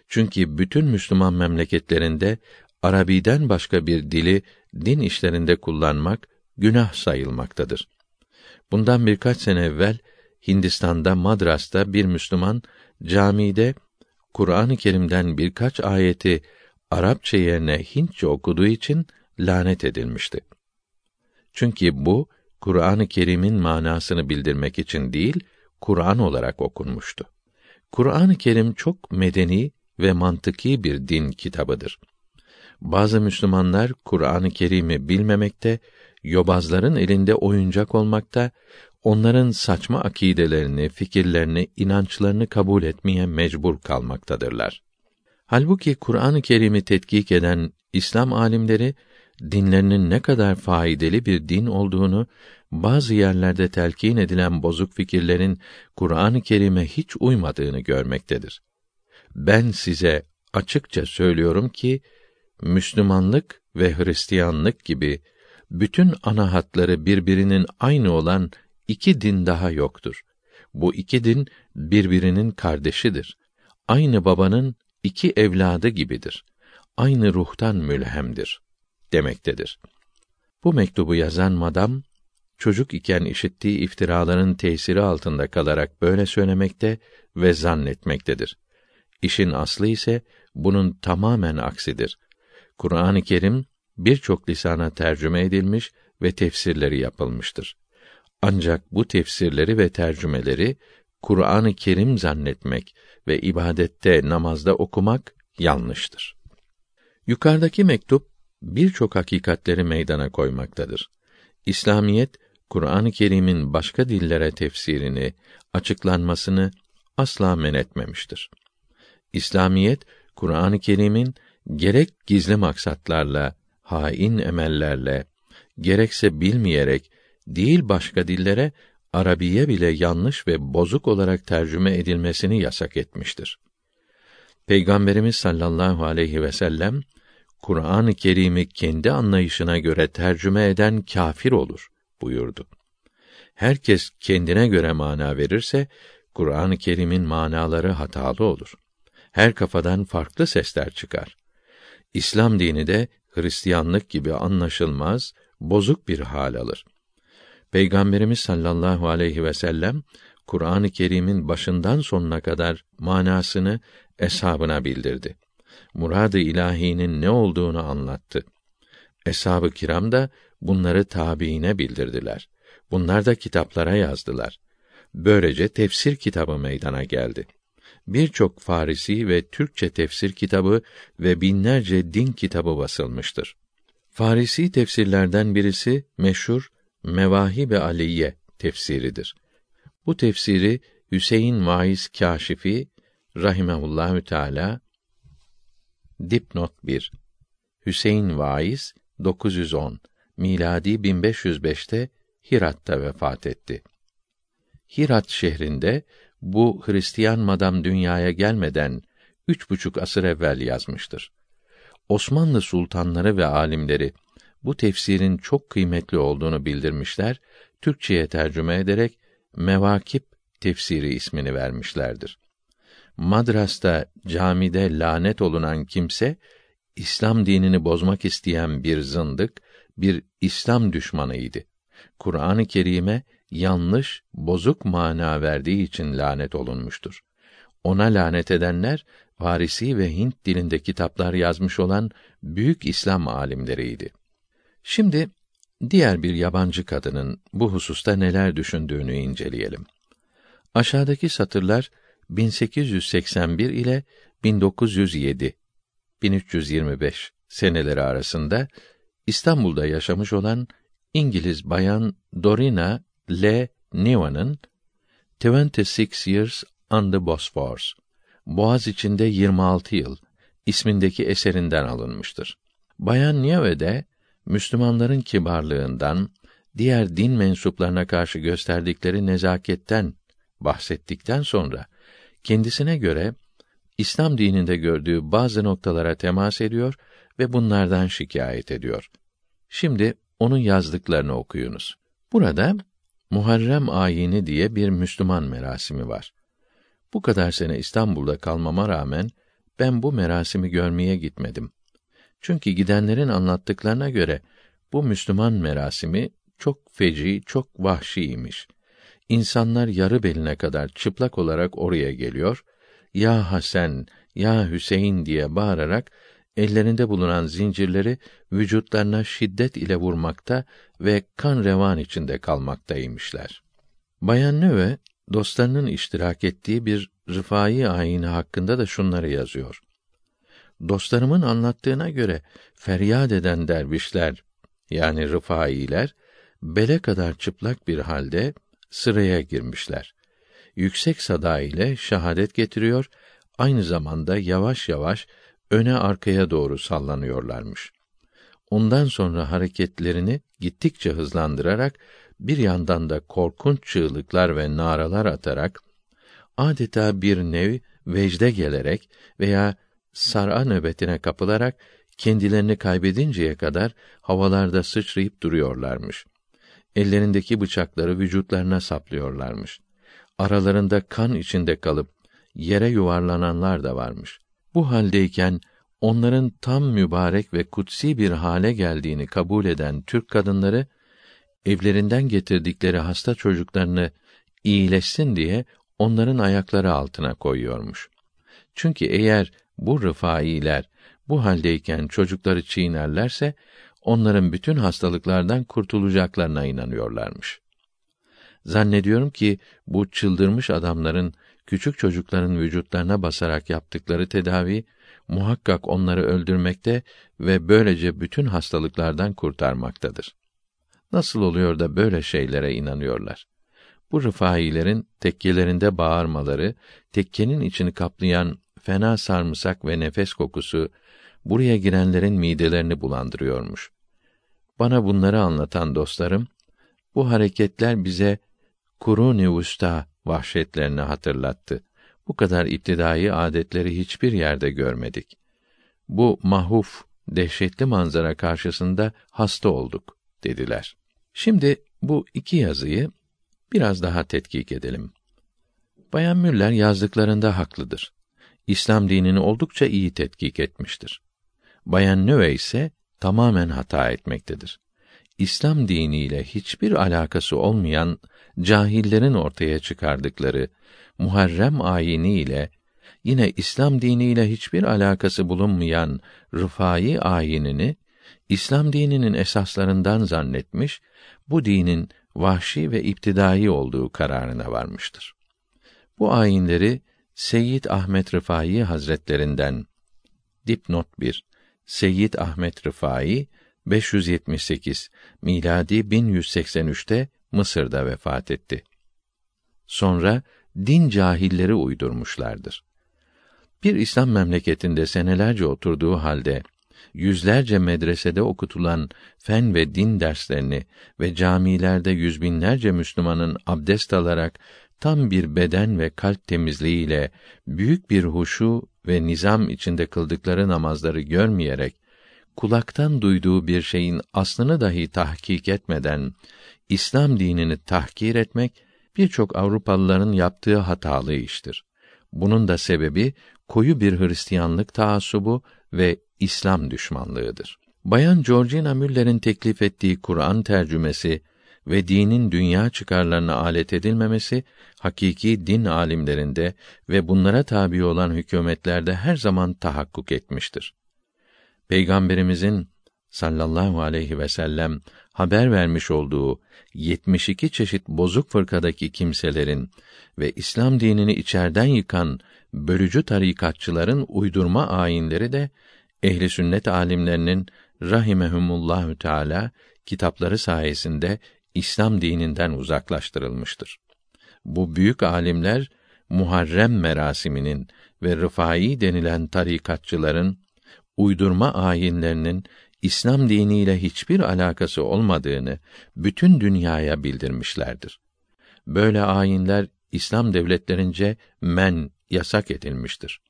Çünkü bütün Müslüman memleketlerinde Arabiden başka bir dili din işlerinde kullanmak günah sayılmaktadır. Bundan birkaç sene evvel Hindistan'da Madras'ta bir Müslüman camide Kur'an-ı Kerim'den birkaç ayeti Arapça yerine Hintçe okuduğu için lanet edilmişti. Çünkü bu Kur'an-ı Kerim'in manasını bildirmek için değil, Kur'an olarak okunmuştu. Kur'an-ı Kerim çok medeni ve mantıki bir din kitabıdır. Bazı Müslümanlar Kur'an-ı Kerim'i bilmemekte, yobazların elinde oyuncak olmakta, onların saçma akidelerini, fikirlerini, inançlarını kabul etmeye mecbur kalmaktadırlar. Halbuki Kur'an-ı Kerim'i tetkik eden İslam alimleri dinlerinin ne kadar faydalı bir din olduğunu, bazı yerlerde telkin edilen bozuk fikirlerin Kur'an-ı Kerim'e hiç uymadığını görmektedir. Ben size açıkça söylüyorum ki Müslümanlık ve Hristiyanlık gibi bütün ana hatları birbirinin aynı olan iki din daha yoktur. Bu iki din birbirinin kardeşidir. Aynı babanın iki evladı gibidir. Aynı ruhtan mülhemdir demektedir. Bu mektubu yazan madam çocuk iken işittiği iftiraların tesiri altında kalarak böyle söylemekte ve zannetmektedir. İşin aslı ise bunun tamamen aksidir. Kur'an-ı Kerim birçok lisana tercüme edilmiş ve tefsirleri yapılmıştır. Ancak bu tefsirleri ve tercümeleri Kur'an-ı Kerim zannetmek ve ibadette, namazda okumak yanlıştır. Yukarıdaki mektup birçok hakikatleri meydana koymaktadır. İslamiyet Kur'an-ı Kerim'in başka dillere tefsirini, açıklanmasını asla men etmemiştir. İslamiyet Kur'an-ı Kerim'in gerek gizli maksatlarla, hain emellerle, gerekse bilmeyerek değil başka dillere Arabiye bile yanlış ve bozuk olarak tercüme edilmesini yasak etmiştir. Peygamberimiz sallallahu aleyhi ve sellem Kur'an-ı Kerim'i kendi anlayışına göre tercüme eden kâfir olur buyurdu. herkes kendine göre mana verirse Kur'an-ı Kerim'in manaları hatalı olur. Her kafadan farklı sesler çıkar. İslam dini de Hristiyanlık gibi anlaşılmaz, bozuk bir hal alır. Peygamberimiz sallallahu aleyhi ve sellem Kur'an-ı Kerim'in başından sonuna kadar manasını eshabına bildirdi. Murad-ı ilahinin ne olduğunu anlattı. Eshab-ı kiram da bunları tabiine bildirdiler. Bunlar da kitaplara yazdılar. Böylece tefsir kitabı meydana geldi. Birçok Farisi ve Türkçe tefsir kitabı ve binlerce din kitabı basılmıştır. Farisi tefsirlerden birisi meşhur Mevahib-i Aliye tefsiridir. Bu tefsiri Hüseyin Vaiz Kâşifi rahimehullahü teala dipnot 1 Hüseyin Vaiz 910 miladi 1505'te Hirat'ta vefat etti. Hirat şehrinde bu Hristiyan madam dünyaya gelmeden üç buçuk asır evvel yazmıştır. Osmanlı sultanları ve alimleri bu tefsirin çok kıymetli olduğunu bildirmişler, Türkçeye tercüme ederek Mevakip tefsiri ismini vermişlerdir. Madras'ta, camide lanet olunan kimse, İslam dinini bozmak isteyen bir zındık, bir İslam düşmanıydı. Kur'an-ı Kerim'e yanlış, bozuk mana verdiği için lanet olunmuştur. Ona lanet edenler Farisi ve Hint dilinde kitaplar yazmış olan büyük İslam alimleriydi. Şimdi diğer bir yabancı kadının bu hususta neler düşündüğünü inceleyelim. Aşağıdaki satırlar 1881 ile 1907 1325 seneleri arasında İstanbul'da yaşamış olan İngiliz bayan Dorina L. Newman'ın 26 Years on the Bosphorus Boğaz içinde 26 yıl ismindeki eserinden alınmıştır. Bayan Nieve Müslümanların kibarlığından, diğer din mensuplarına karşı gösterdikleri nezaketten bahsettikten sonra kendisine göre İslam dininde gördüğü bazı noktalara temas ediyor ve bunlardan şikayet ediyor. Şimdi onun yazdıklarını okuyunuz. Burada Muharrem ayini diye bir Müslüman merasimi var. Bu kadar sene İstanbul'da kalmama rağmen ben bu merasimi görmeye gitmedim. Çünkü gidenlerin anlattıklarına göre bu Müslüman merasimi çok feci, çok vahşiymiş. İnsanlar yarı beline kadar çıplak olarak oraya geliyor, ya Hasan, ya Hüseyin diye bağırarak ellerinde bulunan zincirleri vücutlarına şiddet ile vurmakta ve kan revan içinde kalmaktaymışlar. Bayan Növe, dostlarının iştirak ettiği bir rıfai ayini hakkında da şunları yazıyor. Dostlarımın anlattığına göre feryat eden dervişler yani rıfailer bele kadar çıplak bir halde sıraya girmişler. Yüksek sada ile şahadet getiriyor, aynı zamanda yavaş yavaş öne arkaya doğru sallanıyorlarmış. Ondan sonra hareketlerini gittikçe hızlandırarak bir yandan da korkunç çığlıklar ve naralar atarak adeta bir nev vecde gelerek veya sar'a nöbetine kapılarak kendilerini kaybedinceye kadar havalarda sıçrayıp duruyorlarmış. Ellerindeki bıçakları vücutlarına saplıyorlarmış. Aralarında kan içinde kalıp yere yuvarlananlar da varmış. Bu haldeyken onların tam mübarek ve kutsi bir hale geldiğini kabul eden Türk kadınları evlerinden getirdikleri hasta çocuklarını iyileşsin diye onların ayakları altına koyuyormuş. Çünkü eğer bu rıfailer bu haldeyken çocukları çiğnerlerse onların bütün hastalıklardan kurtulacaklarına inanıyorlarmış. Zannediyorum ki bu çıldırmış adamların küçük çocukların vücutlarına basarak yaptıkları tedavi muhakkak onları öldürmekte ve böylece bütün hastalıklardan kurtarmaktadır. Nasıl oluyor da böyle şeylere inanıyorlar? Bu rıfailerin tekkelerinde bağırmaları, tekkenin içini kaplayan fena sarımsak ve nefes kokusu buraya girenlerin midelerini bulandırıyormuş. Bana bunları anlatan dostlarım, bu hareketler bize Kuruni Usta vahşetlerini hatırlattı. Bu kadar iptidai adetleri hiçbir yerde görmedik. Bu mahuf, dehşetli manzara karşısında hasta olduk dediler. Şimdi bu iki yazıyı biraz daha tetkik edelim. Bayan Müller yazdıklarında haklıdır. İslam dinini oldukça iyi tetkik etmiştir. Bayan Növe ise tamamen hata etmektedir. İslam diniyle hiçbir alakası olmayan cahillerin ortaya çıkardıkları Muharrem ayini ile yine İslam diniyle hiçbir alakası bulunmayan Rıfai ayinini İslam dininin esaslarından zannetmiş, bu dinin vahşi ve iptidai olduğu kararına varmıştır. Bu ayinleri Seyyid Ahmet Rıfai Hazretlerinden dipnot 1 Seyyid Ahmet Rıfai 578 miladi 1183'te Mısır'da vefat etti. Sonra din cahilleri uydurmuşlardır. Bir İslam memleketinde senelerce oturduğu halde yüzlerce medresede okutulan fen ve din derslerini ve camilerde yüz binlerce Müslümanın abdest alarak tam bir beden ve kalp temizliğiyle büyük bir huşu ve nizam içinde kıldıkları namazları görmeyerek kulaktan duyduğu bir şeyin aslını dahi tahkik etmeden İslam dinini tahkir etmek birçok Avrupalıların yaptığı hatalı iştir. Bunun da sebebi koyu bir Hristiyanlık taassubu ve İslam düşmanlığıdır. Bayan Georgina Müller'in teklif ettiği Kur'an tercümesi ve dinin dünya çıkarlarına alet edilmemesi hakiki din alimlerinde ve bunlara tabi olan hükümetlerde her zaman tahakkuk etmiştir. Peygamberimizin sallallahu aleyhi ve sellem haber vermiş olduğu 72 çeşit bozuk fırkadaki kimselerin ve İslam dinini içerden yıkan bölücü tarikatçıların uydurma ayinleri de ehli sünnet alimlerinin rahimehumullahü teala kitapları sayesinde İslam dininden uzaklaştırılmıştır. Bu büyük alimler Muharrem merasiminin ve Rıfai denilen tarikatçıların uydurma ayinlerinin İslam diniyle hiçbir alakası olmadığını bütün dünyaya bildirmişlerdir. Böyle ayinler İslam devletlerince men yasak edilmiştir.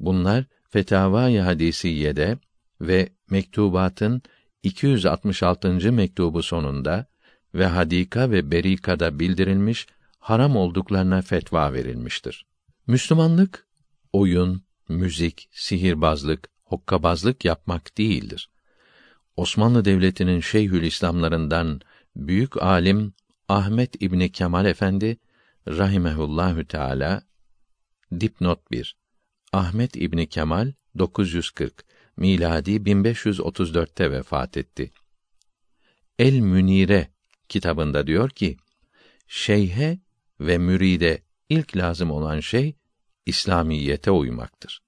Bunlar Fetavai Hadisiyye'de ve mektubatın 266. mektubu sonunda ve Hadika ve Berika'da bildirilmiş haram olduklarına fetva verilmiştir. Müslümanlık oyun, müzik, sihirbazlık, hokkabazlık yapmak değildir. Osmanlı Devleti'nin Şeyhül İslamlarından büyük alim Ahmet İbni Kemal Efendi rahimehullahü teala dipnot 1 Ahmet İbni Kemal 940 miladi 1534'te vefat etti. El Münire kitabında diyor ki: Şeyhe ve müride ilk lazım olan şey İslamiyete uymaktır.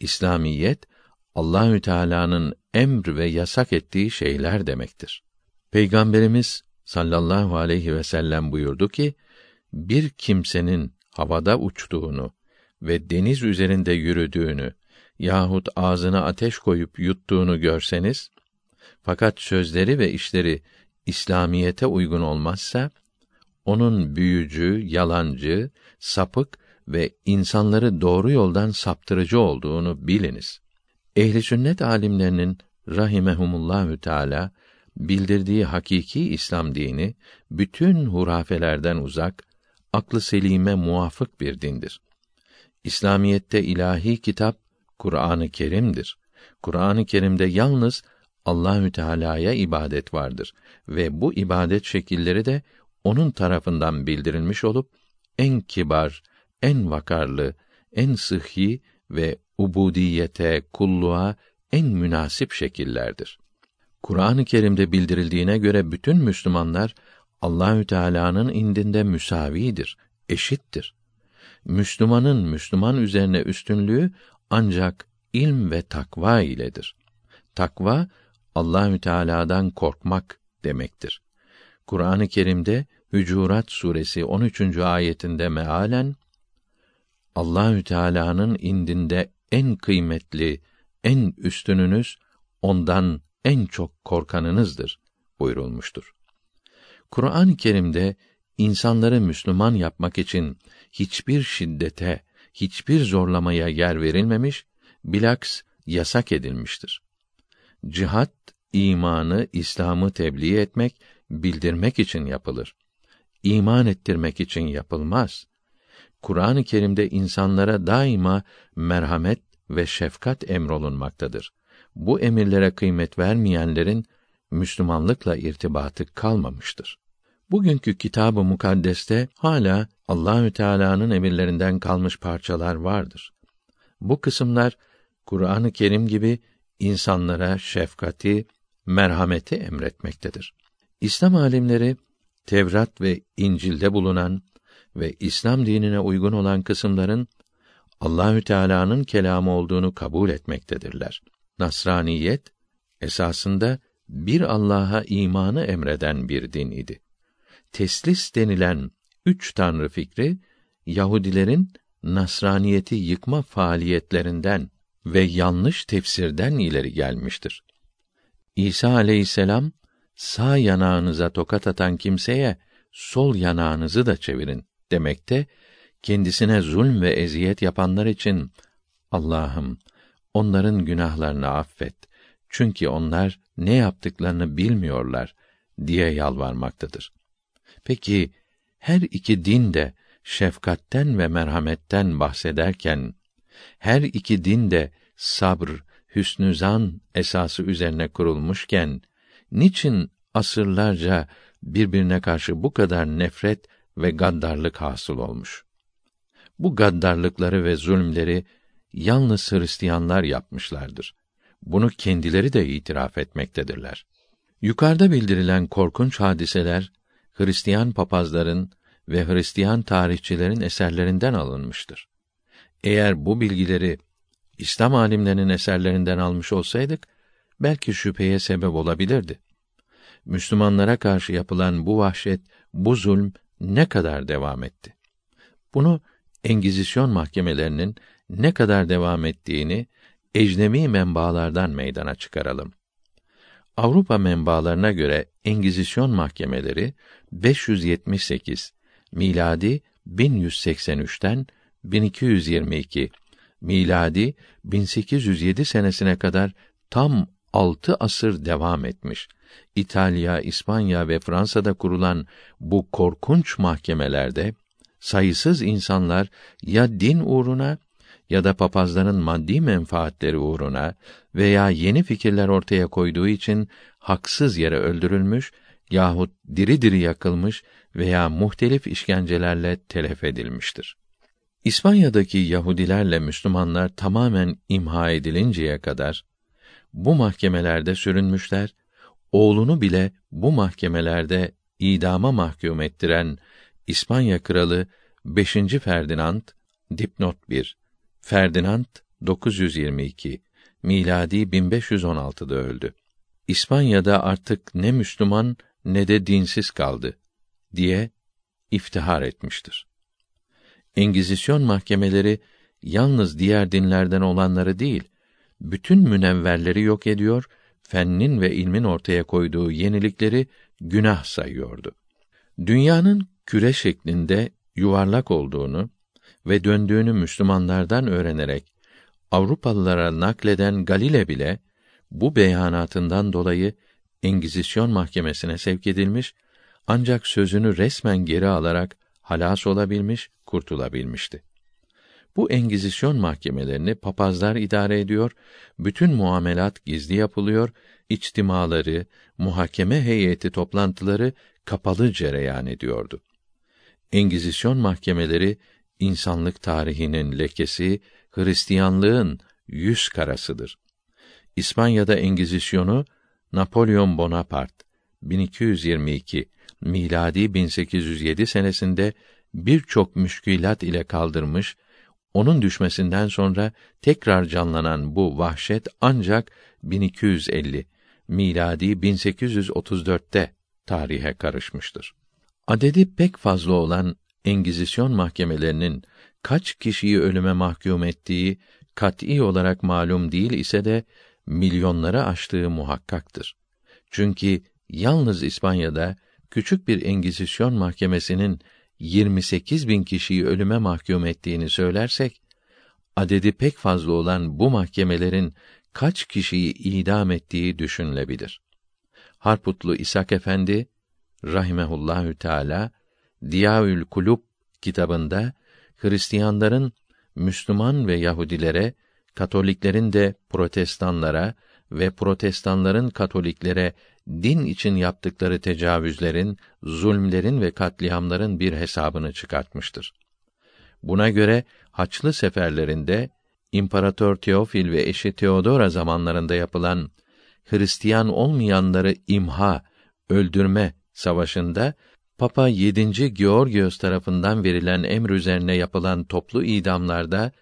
İslamiyet Allahü Teala'nın emr ve yasak ettiği şeyler demektir. Peygamberimiz sallallahu aleyhi ve sellem buyurdu ki: Bir kimsenin havada uçtuğunu ve deniz üzerinde yürüdüğünü yahut ağzına ateş koyup yuttuğunu görseniz fakat sözleri ve işleri İslamiyete uygun olmazsa onun büyücü, yalancı, sapık ve insanları doğru yoldan saptırıcı olduğunu biliniz. Ehli sünnet alimlerinin rahimehumullahü teala bildirdiği hakiki İslam dini bütün hurafelerden uzak, aklı selime muafık bir dindir. İslamiyette ilahi kitap Kur'an-ı Kerim'dir. Kur'an-ı Kerim'de yalnız Allahü Teala'ya ibadet vardır ve bu ibadet şekilleri de onun tarafından bildirilmiş olup en kibar, en vakarlı, en sıhhi ve ubudiyete, kulluğa en münasip şekillerdir. Kur'an-ı Kerim'de bildirildiğine göre bütün Müslümanlar Allahü Teala'nın indinde müsavidir, eşittir. Müslümanın Müslüman üzerine üstünlüğü ancak ilm ve takva iledir. Takva Allahü Teala'dan korkmak demektir. Kur'an-ı Kerim'de Hücurat suresi 13. ayetinde mealen Allahü Teala'nın indinde en kıymetli, en üstününüz ondan en çok korkanınızdır buyurulmuştur. Kur'an-ı Kerim'de insanları Müslüman yapmak için hiçbir şiddete, hiçbir zorlamaya yer verilmemiş, bilaks yasak edilmiştir. Cihat imanı, İslam'ı tebliğ etmek, bildirmek için yapılır. iman ettirmek için yapılmaz. Kur'an-ı Kerim'de insanlara daima merhamet ve şefkat emrolunmaktadır. Bu emirlere kıymet vermeyenlerin Müslümanlıkla irtibatı kalmamıştır. Bugünkü kitab-ı mukaddeste hala Allahü Teala'nın emirlerinden kalmış parçalar vardır. Bu kısımlar Kur'an-ı Kerim gibi insanlara şefkati, merhameti emretmektedir. İslam alimleri Tevrat ve İncil'de bulunan ve İslam dinine uygun olan kısımların Allahü Teala'nın kelamı olduğunu kabul etmektedirler. Nasraniyet esasında bir Allah'a imanı emreden bir din idi. Teslis denilen üç tanrı fikri Yahudilerin Nasraniyeti yıkma faaliyetlerinden ve yanlış tefsirden ileri gelmiştir. İsa aleyhisselam sağ yanağınıza tokat atan kimseye sol yanağınızı da çevirin demekte kendisine zulm ve eziyet yapanlar için Allah'ım onların günahlarını affet. Çünkü onlar ne yaptıklarını bilmiyorlar diye yalvarmaktadır. Peki her iki din de şefkatten ve merhametten bahsederken her iki din de sabr, hüsnü zan esası üzerine kurulmuşken niçin asırlarca birbirine karşı bu kadar nefret ve gaddarlık hasıl olmuş? Bu gaddarlıkları ve zulmleri yalnız Hristiyanlar yapmışlardır. Bunu kendileri de itiraf etmektedirler. Yukarıda bildirilen korkunç hadiseler Hristiyan papazların ve Hristiyan tarihçilerin eserlerinden alınmıştır. Eğer bu bilgileri İslam alimlerinin eserlerinden almış olsaydık belki şüpheye sebep olabilirdi. Müslümanlara karşı yapılan bu vahşet, bu zulm ne kadar devam etti? Bunu Engizisyon mahkemelerinin ne kadar devam ettiğini ecnemi menbaalardan meydana çıkaralım. Avrupa menbaalarına göre Engizisyon mahkemeleri 578 miladi 1183'ten 1222 miladi 1807 senesine kadar tam altı asır devam etmiş. İtalya, İspanya ve Fransa'da kurulan bu korkunç mahkemelerde sayısız insanlar ya din uğruna ya da papazların maddi menfaatleri uğruna veya yeni fikirler ortaya koyduğu için haksız yere öldürülmüş yahut diri diri yakılmış veya muhtelif işkencelerle telef edilmiştir. İspanya'daki Yahudilerle Müslümanlar tamamen imha edilinceye kadar bu mahkemelerde sürünmüşler, oğlunu bile bu mahkemelerde idama mahkum ettiren İspanya kralı 5. Ferdinand dipnot 1 Ferdinand 922 miladi 1516'da öldü. İspanya'da artık ne Müslüman ne de dinsiz kaldı diye iftihar etmiştir. Engizisyon mahkemeleri yalnız diğer dinlerden olanları değil, bütün münevverleri yok ediyor, fennin ve ilmin ortaya koyduğu yenilikleri günah sayıyordu. Dünyanın küre şeklinde yuvarlak olduğunu ve döndüğünü Müslümanlardan öğrenerek Avrupalılara nakleden Galile bile bu beyanatından dolayı Engizisyon mahkemesine sevk edilmiş ancak sözünü resmen geri alarak halas olabilmiş, kurtulabilmişti. Bu Engizisyon mahkemelerini papazlar idare ediyor, bütün muamelat gizli yapılıyor, içtimaları, muhakeme heyeti toplantıları kapalı cereyan ediyordu. Engizisyon mahkemeleri insanlık tarihinin lekesi, Hristiyanlığın yüz karasıdır. İspanya'da Engizisyonu Napolyon Bonaparte 1222 miladi 1807 senesinde birçok müşkülat ile kaldırmış, onun düşmesinden sonra tekrar canlanan bu vahşet ancak 1250 miladi 1834'te tarihe karışmıştır. Adedi pek fazla olan Engizisyon mahkemelerinin kaç kişiyi ölüme mahkum ettiği kat'î olarak malum değil ise de milyonlara aştığı muhakkaktır. Çünkü yalnız İspanya'da küçük bir Engizisyon mahkemesinin 28 bin kişiyi ölüme mahkum ettiğini söylersek, adedi pek fazla olan bu mahkemelerin kaç kişiyi idam ettiği düşünülebilir. Harputlu İshak Efendi rahimehullahü teala Diyaül Kulub kitabında Hristiyanların Müslüman ve Yahudilere, Katoliklerin de Protestanlara ve Protestanların Katoliklere din için yaptıkları tecavüzlerin, zulmlerin ve katliamların bir hesabını çıkartmıştır. Buna göre Haçlı seferlerinde İmparator Teofil ve eşi Teodora zamanlarında yapılan Hristiyan olmayanları imha, öldürme savaşında Papa 7. Georgios tarafından verilen emr üzerine yapılan toplu idamlarda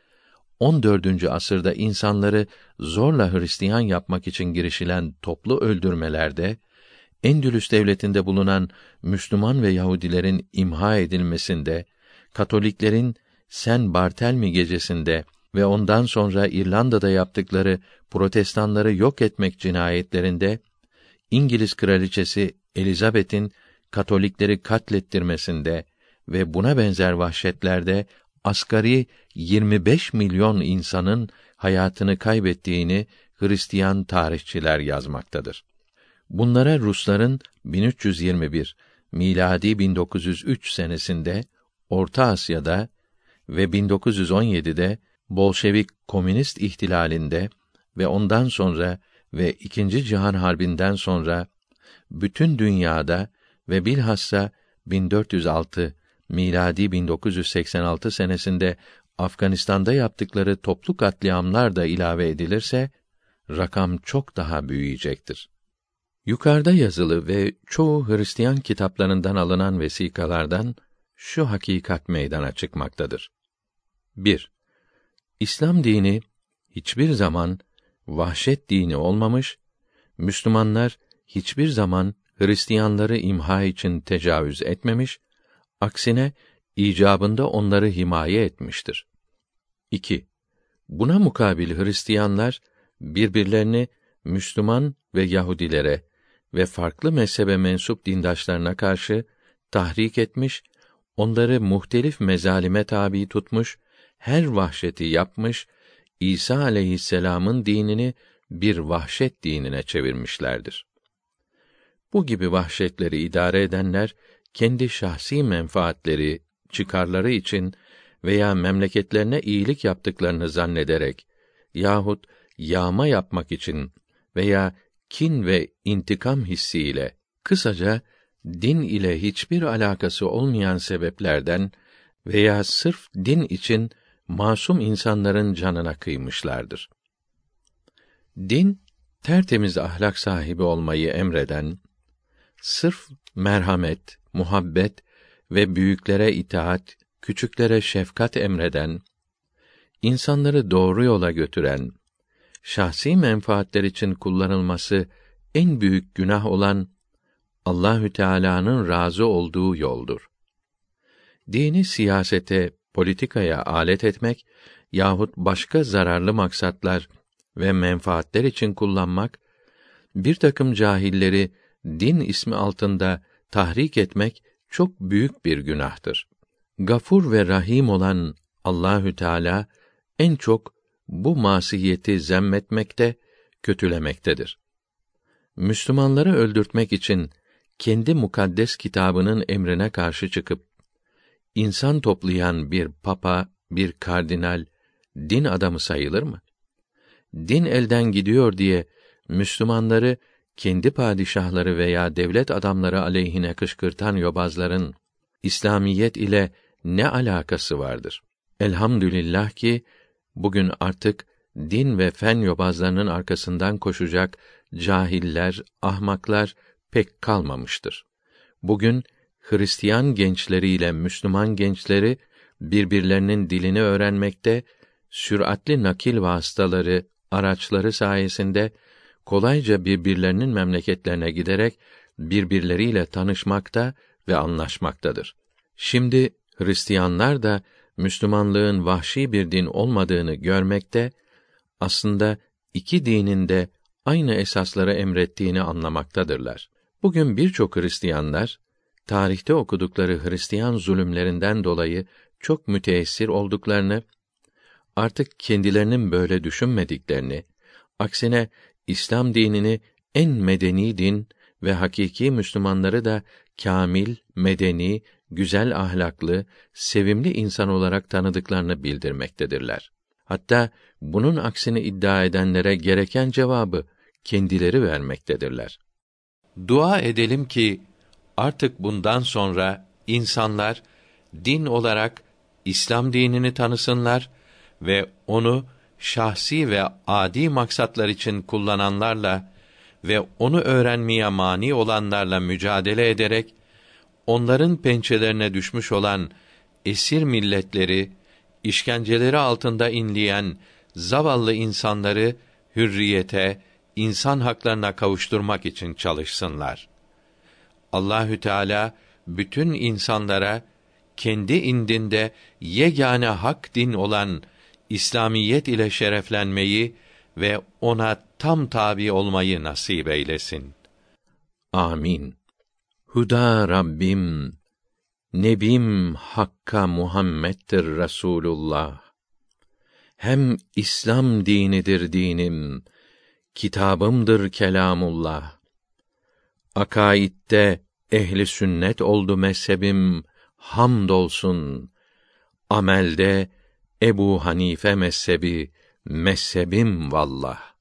14. asırda insanları zorla Hristiyan yapmak için girişilen toplu öldürmelerde Endülüs devletinde bulunan Müslüman ve Yahudilerin imha edilmesinde, Katoliklerin Sen Bartelmi gecesinde ve ondan sonra İrlanda'da yaptıkları protestanları yok etmek cinayetlerinde İngiliz kraliçesi Elizabeth'in Katolikleri katlettirmesinde ve buna benzer vahşetlerde asgari 25 milyon insanın hayatını kaybettiğini Hristiyan tarihçiler yazmaktadır. Bunlara Rusların 1321 miladi 1903 senesinde Orta Asya'da ve 1917'de Bolşevik komünist ihtilalinde ve ondan sonra ve İkinci Cihan Harbi'nden sonra bütün dünyada ve bilhassa 1406 miladi 1986 senesinde Afganistan'da yaptıkları toplu katliamlar da ilave edilirse rakam çok daha büyüyecektir. Yukarıda yazılı ve çoğu Hristiyan kitaplarından alınan vesikalardan şu hakikat meydana çıkmaktadır. 1. İslam dini hiçbir zaman vahşet dini olmamış, Müslümanlar hiçbir zaman Hristiyanları imha için tecavüz etmemiş, aksine icabında onları himaye etmiştir. 2. Buna mukabil Hristiyanlar birbirlerini Müslüman ve Yahudilere ve farklı mezhebe mensup dindaşlarına karşı tahrik etmiş, onları muhtelif mezalime tabi tutmuş, her vahşeti yapmış, İsa aleyhisselam'ın dinini bir vahşet dinine çevirmişlerdir. Bu gibi vahşetleri idare edenler kendi şahsi menfaatleri, çıkarları için veya memleketlerine iyilik yaptıklarını zannederek yahut yağma yapmak için veya kin ve intikam hissiyle kısaca din ile hiçbir alakası olmayan sebeplerden veya sırf din için masum insanların canına kıymışlardır. Din tertemiz ahlak sahibi olmayı emreden, sırf merhamet, muhabbet ve büyüklere itaat, küçüklere şefkat emreden, insanları doğru yola götüren, şahsi menfaatler için kullanılması en büyük günah olan Allahü Teala'nın razı olduğu yoldur. Dini siyasete, politikaya alet etmek yahut başka zararlı maksatlar ve menfaatler için kullanmak bir takım cahilleri din ismi altında tahrik etmek çok büyük bir günahtır. Gafur ve Rahim olan Allahü Teala en çok bu masiyeti zemmetmekte, kötülemektedir. Müslümanları öldürtmek için kendi mukaddes kitabının emrine karşı çıkıp insan toplayan bir papa, bir kardinal din adamı sayılır mı? Din elden gidiyor diye Müslümanları kendi padişahları veya devlet adamları aleyhine kışkırtan yobazların İslamiyet ile ne alakası vardır? Elhamdülillah ki bugün artık din ve fen yobazlarının arkasından koşacak cahiller, ahmaklar pek kalmamıştır. Bugün Hristiyan gençleriyle Müslüman gençleri birbirlerinin dilini öğrenmekte, süratli nakil vasıtaları, araçları sayesinde kolayca birbirlerinin memleketlerine giderek birbirleriyle tanışmakta ve anlaşmaktadır. Şimdi Hristiyanlar da Müslümanlığın vahşi bir din olmadığını görmekte, aslında iki dinin de aynı esasları emrettiğini anlamaktadırlar. Bugün birçok Hristiyanlar tarihte okudukları Hristiyan zulümlerinden dolayı çok müteessir olduklarını, artık kendilerinin böyle düşünmediklerini, aksine İslam dinini en medeni din ve hakiki Müslümanları da kamil, medeni, güzel ahlaklı, sevimli insan olarak tanıdıklarını bildirmektedirler. Hatta bunun aksini iddia edenlere gereken cevabı kendileri vermektedirler. Dua edelim ki artık bundan sonra insanlar din olarak İslam dinini tanısınlar ve onu şahsi ve adi maksatlar için kullananlarla ve onu öğrenmeye mani olanlarla mücadele ederek onların pençelerine düşmüş olan esir milletleri, işkenceleri altında inleyen zavallı insanları hürriyete, insan haklarına kavuşturmak için çalışsınlar. Allahü Teala bütün insanlara kendi indinde yegane hak din olan İslamiyet ile şereflenmeyi ve ona tam tabi olmayı nasip eylesin. Amin. Huda Rabbim, Nebim Hakka Muhammed'dir Resulullah. Hem İslam dinidir dinim, kitabımdır kelamullah. Akaidde ehli sünnet oldu mezhebim, hamdolsun. Amelde Ebu Hanife mezhebi, mezhebim vallah.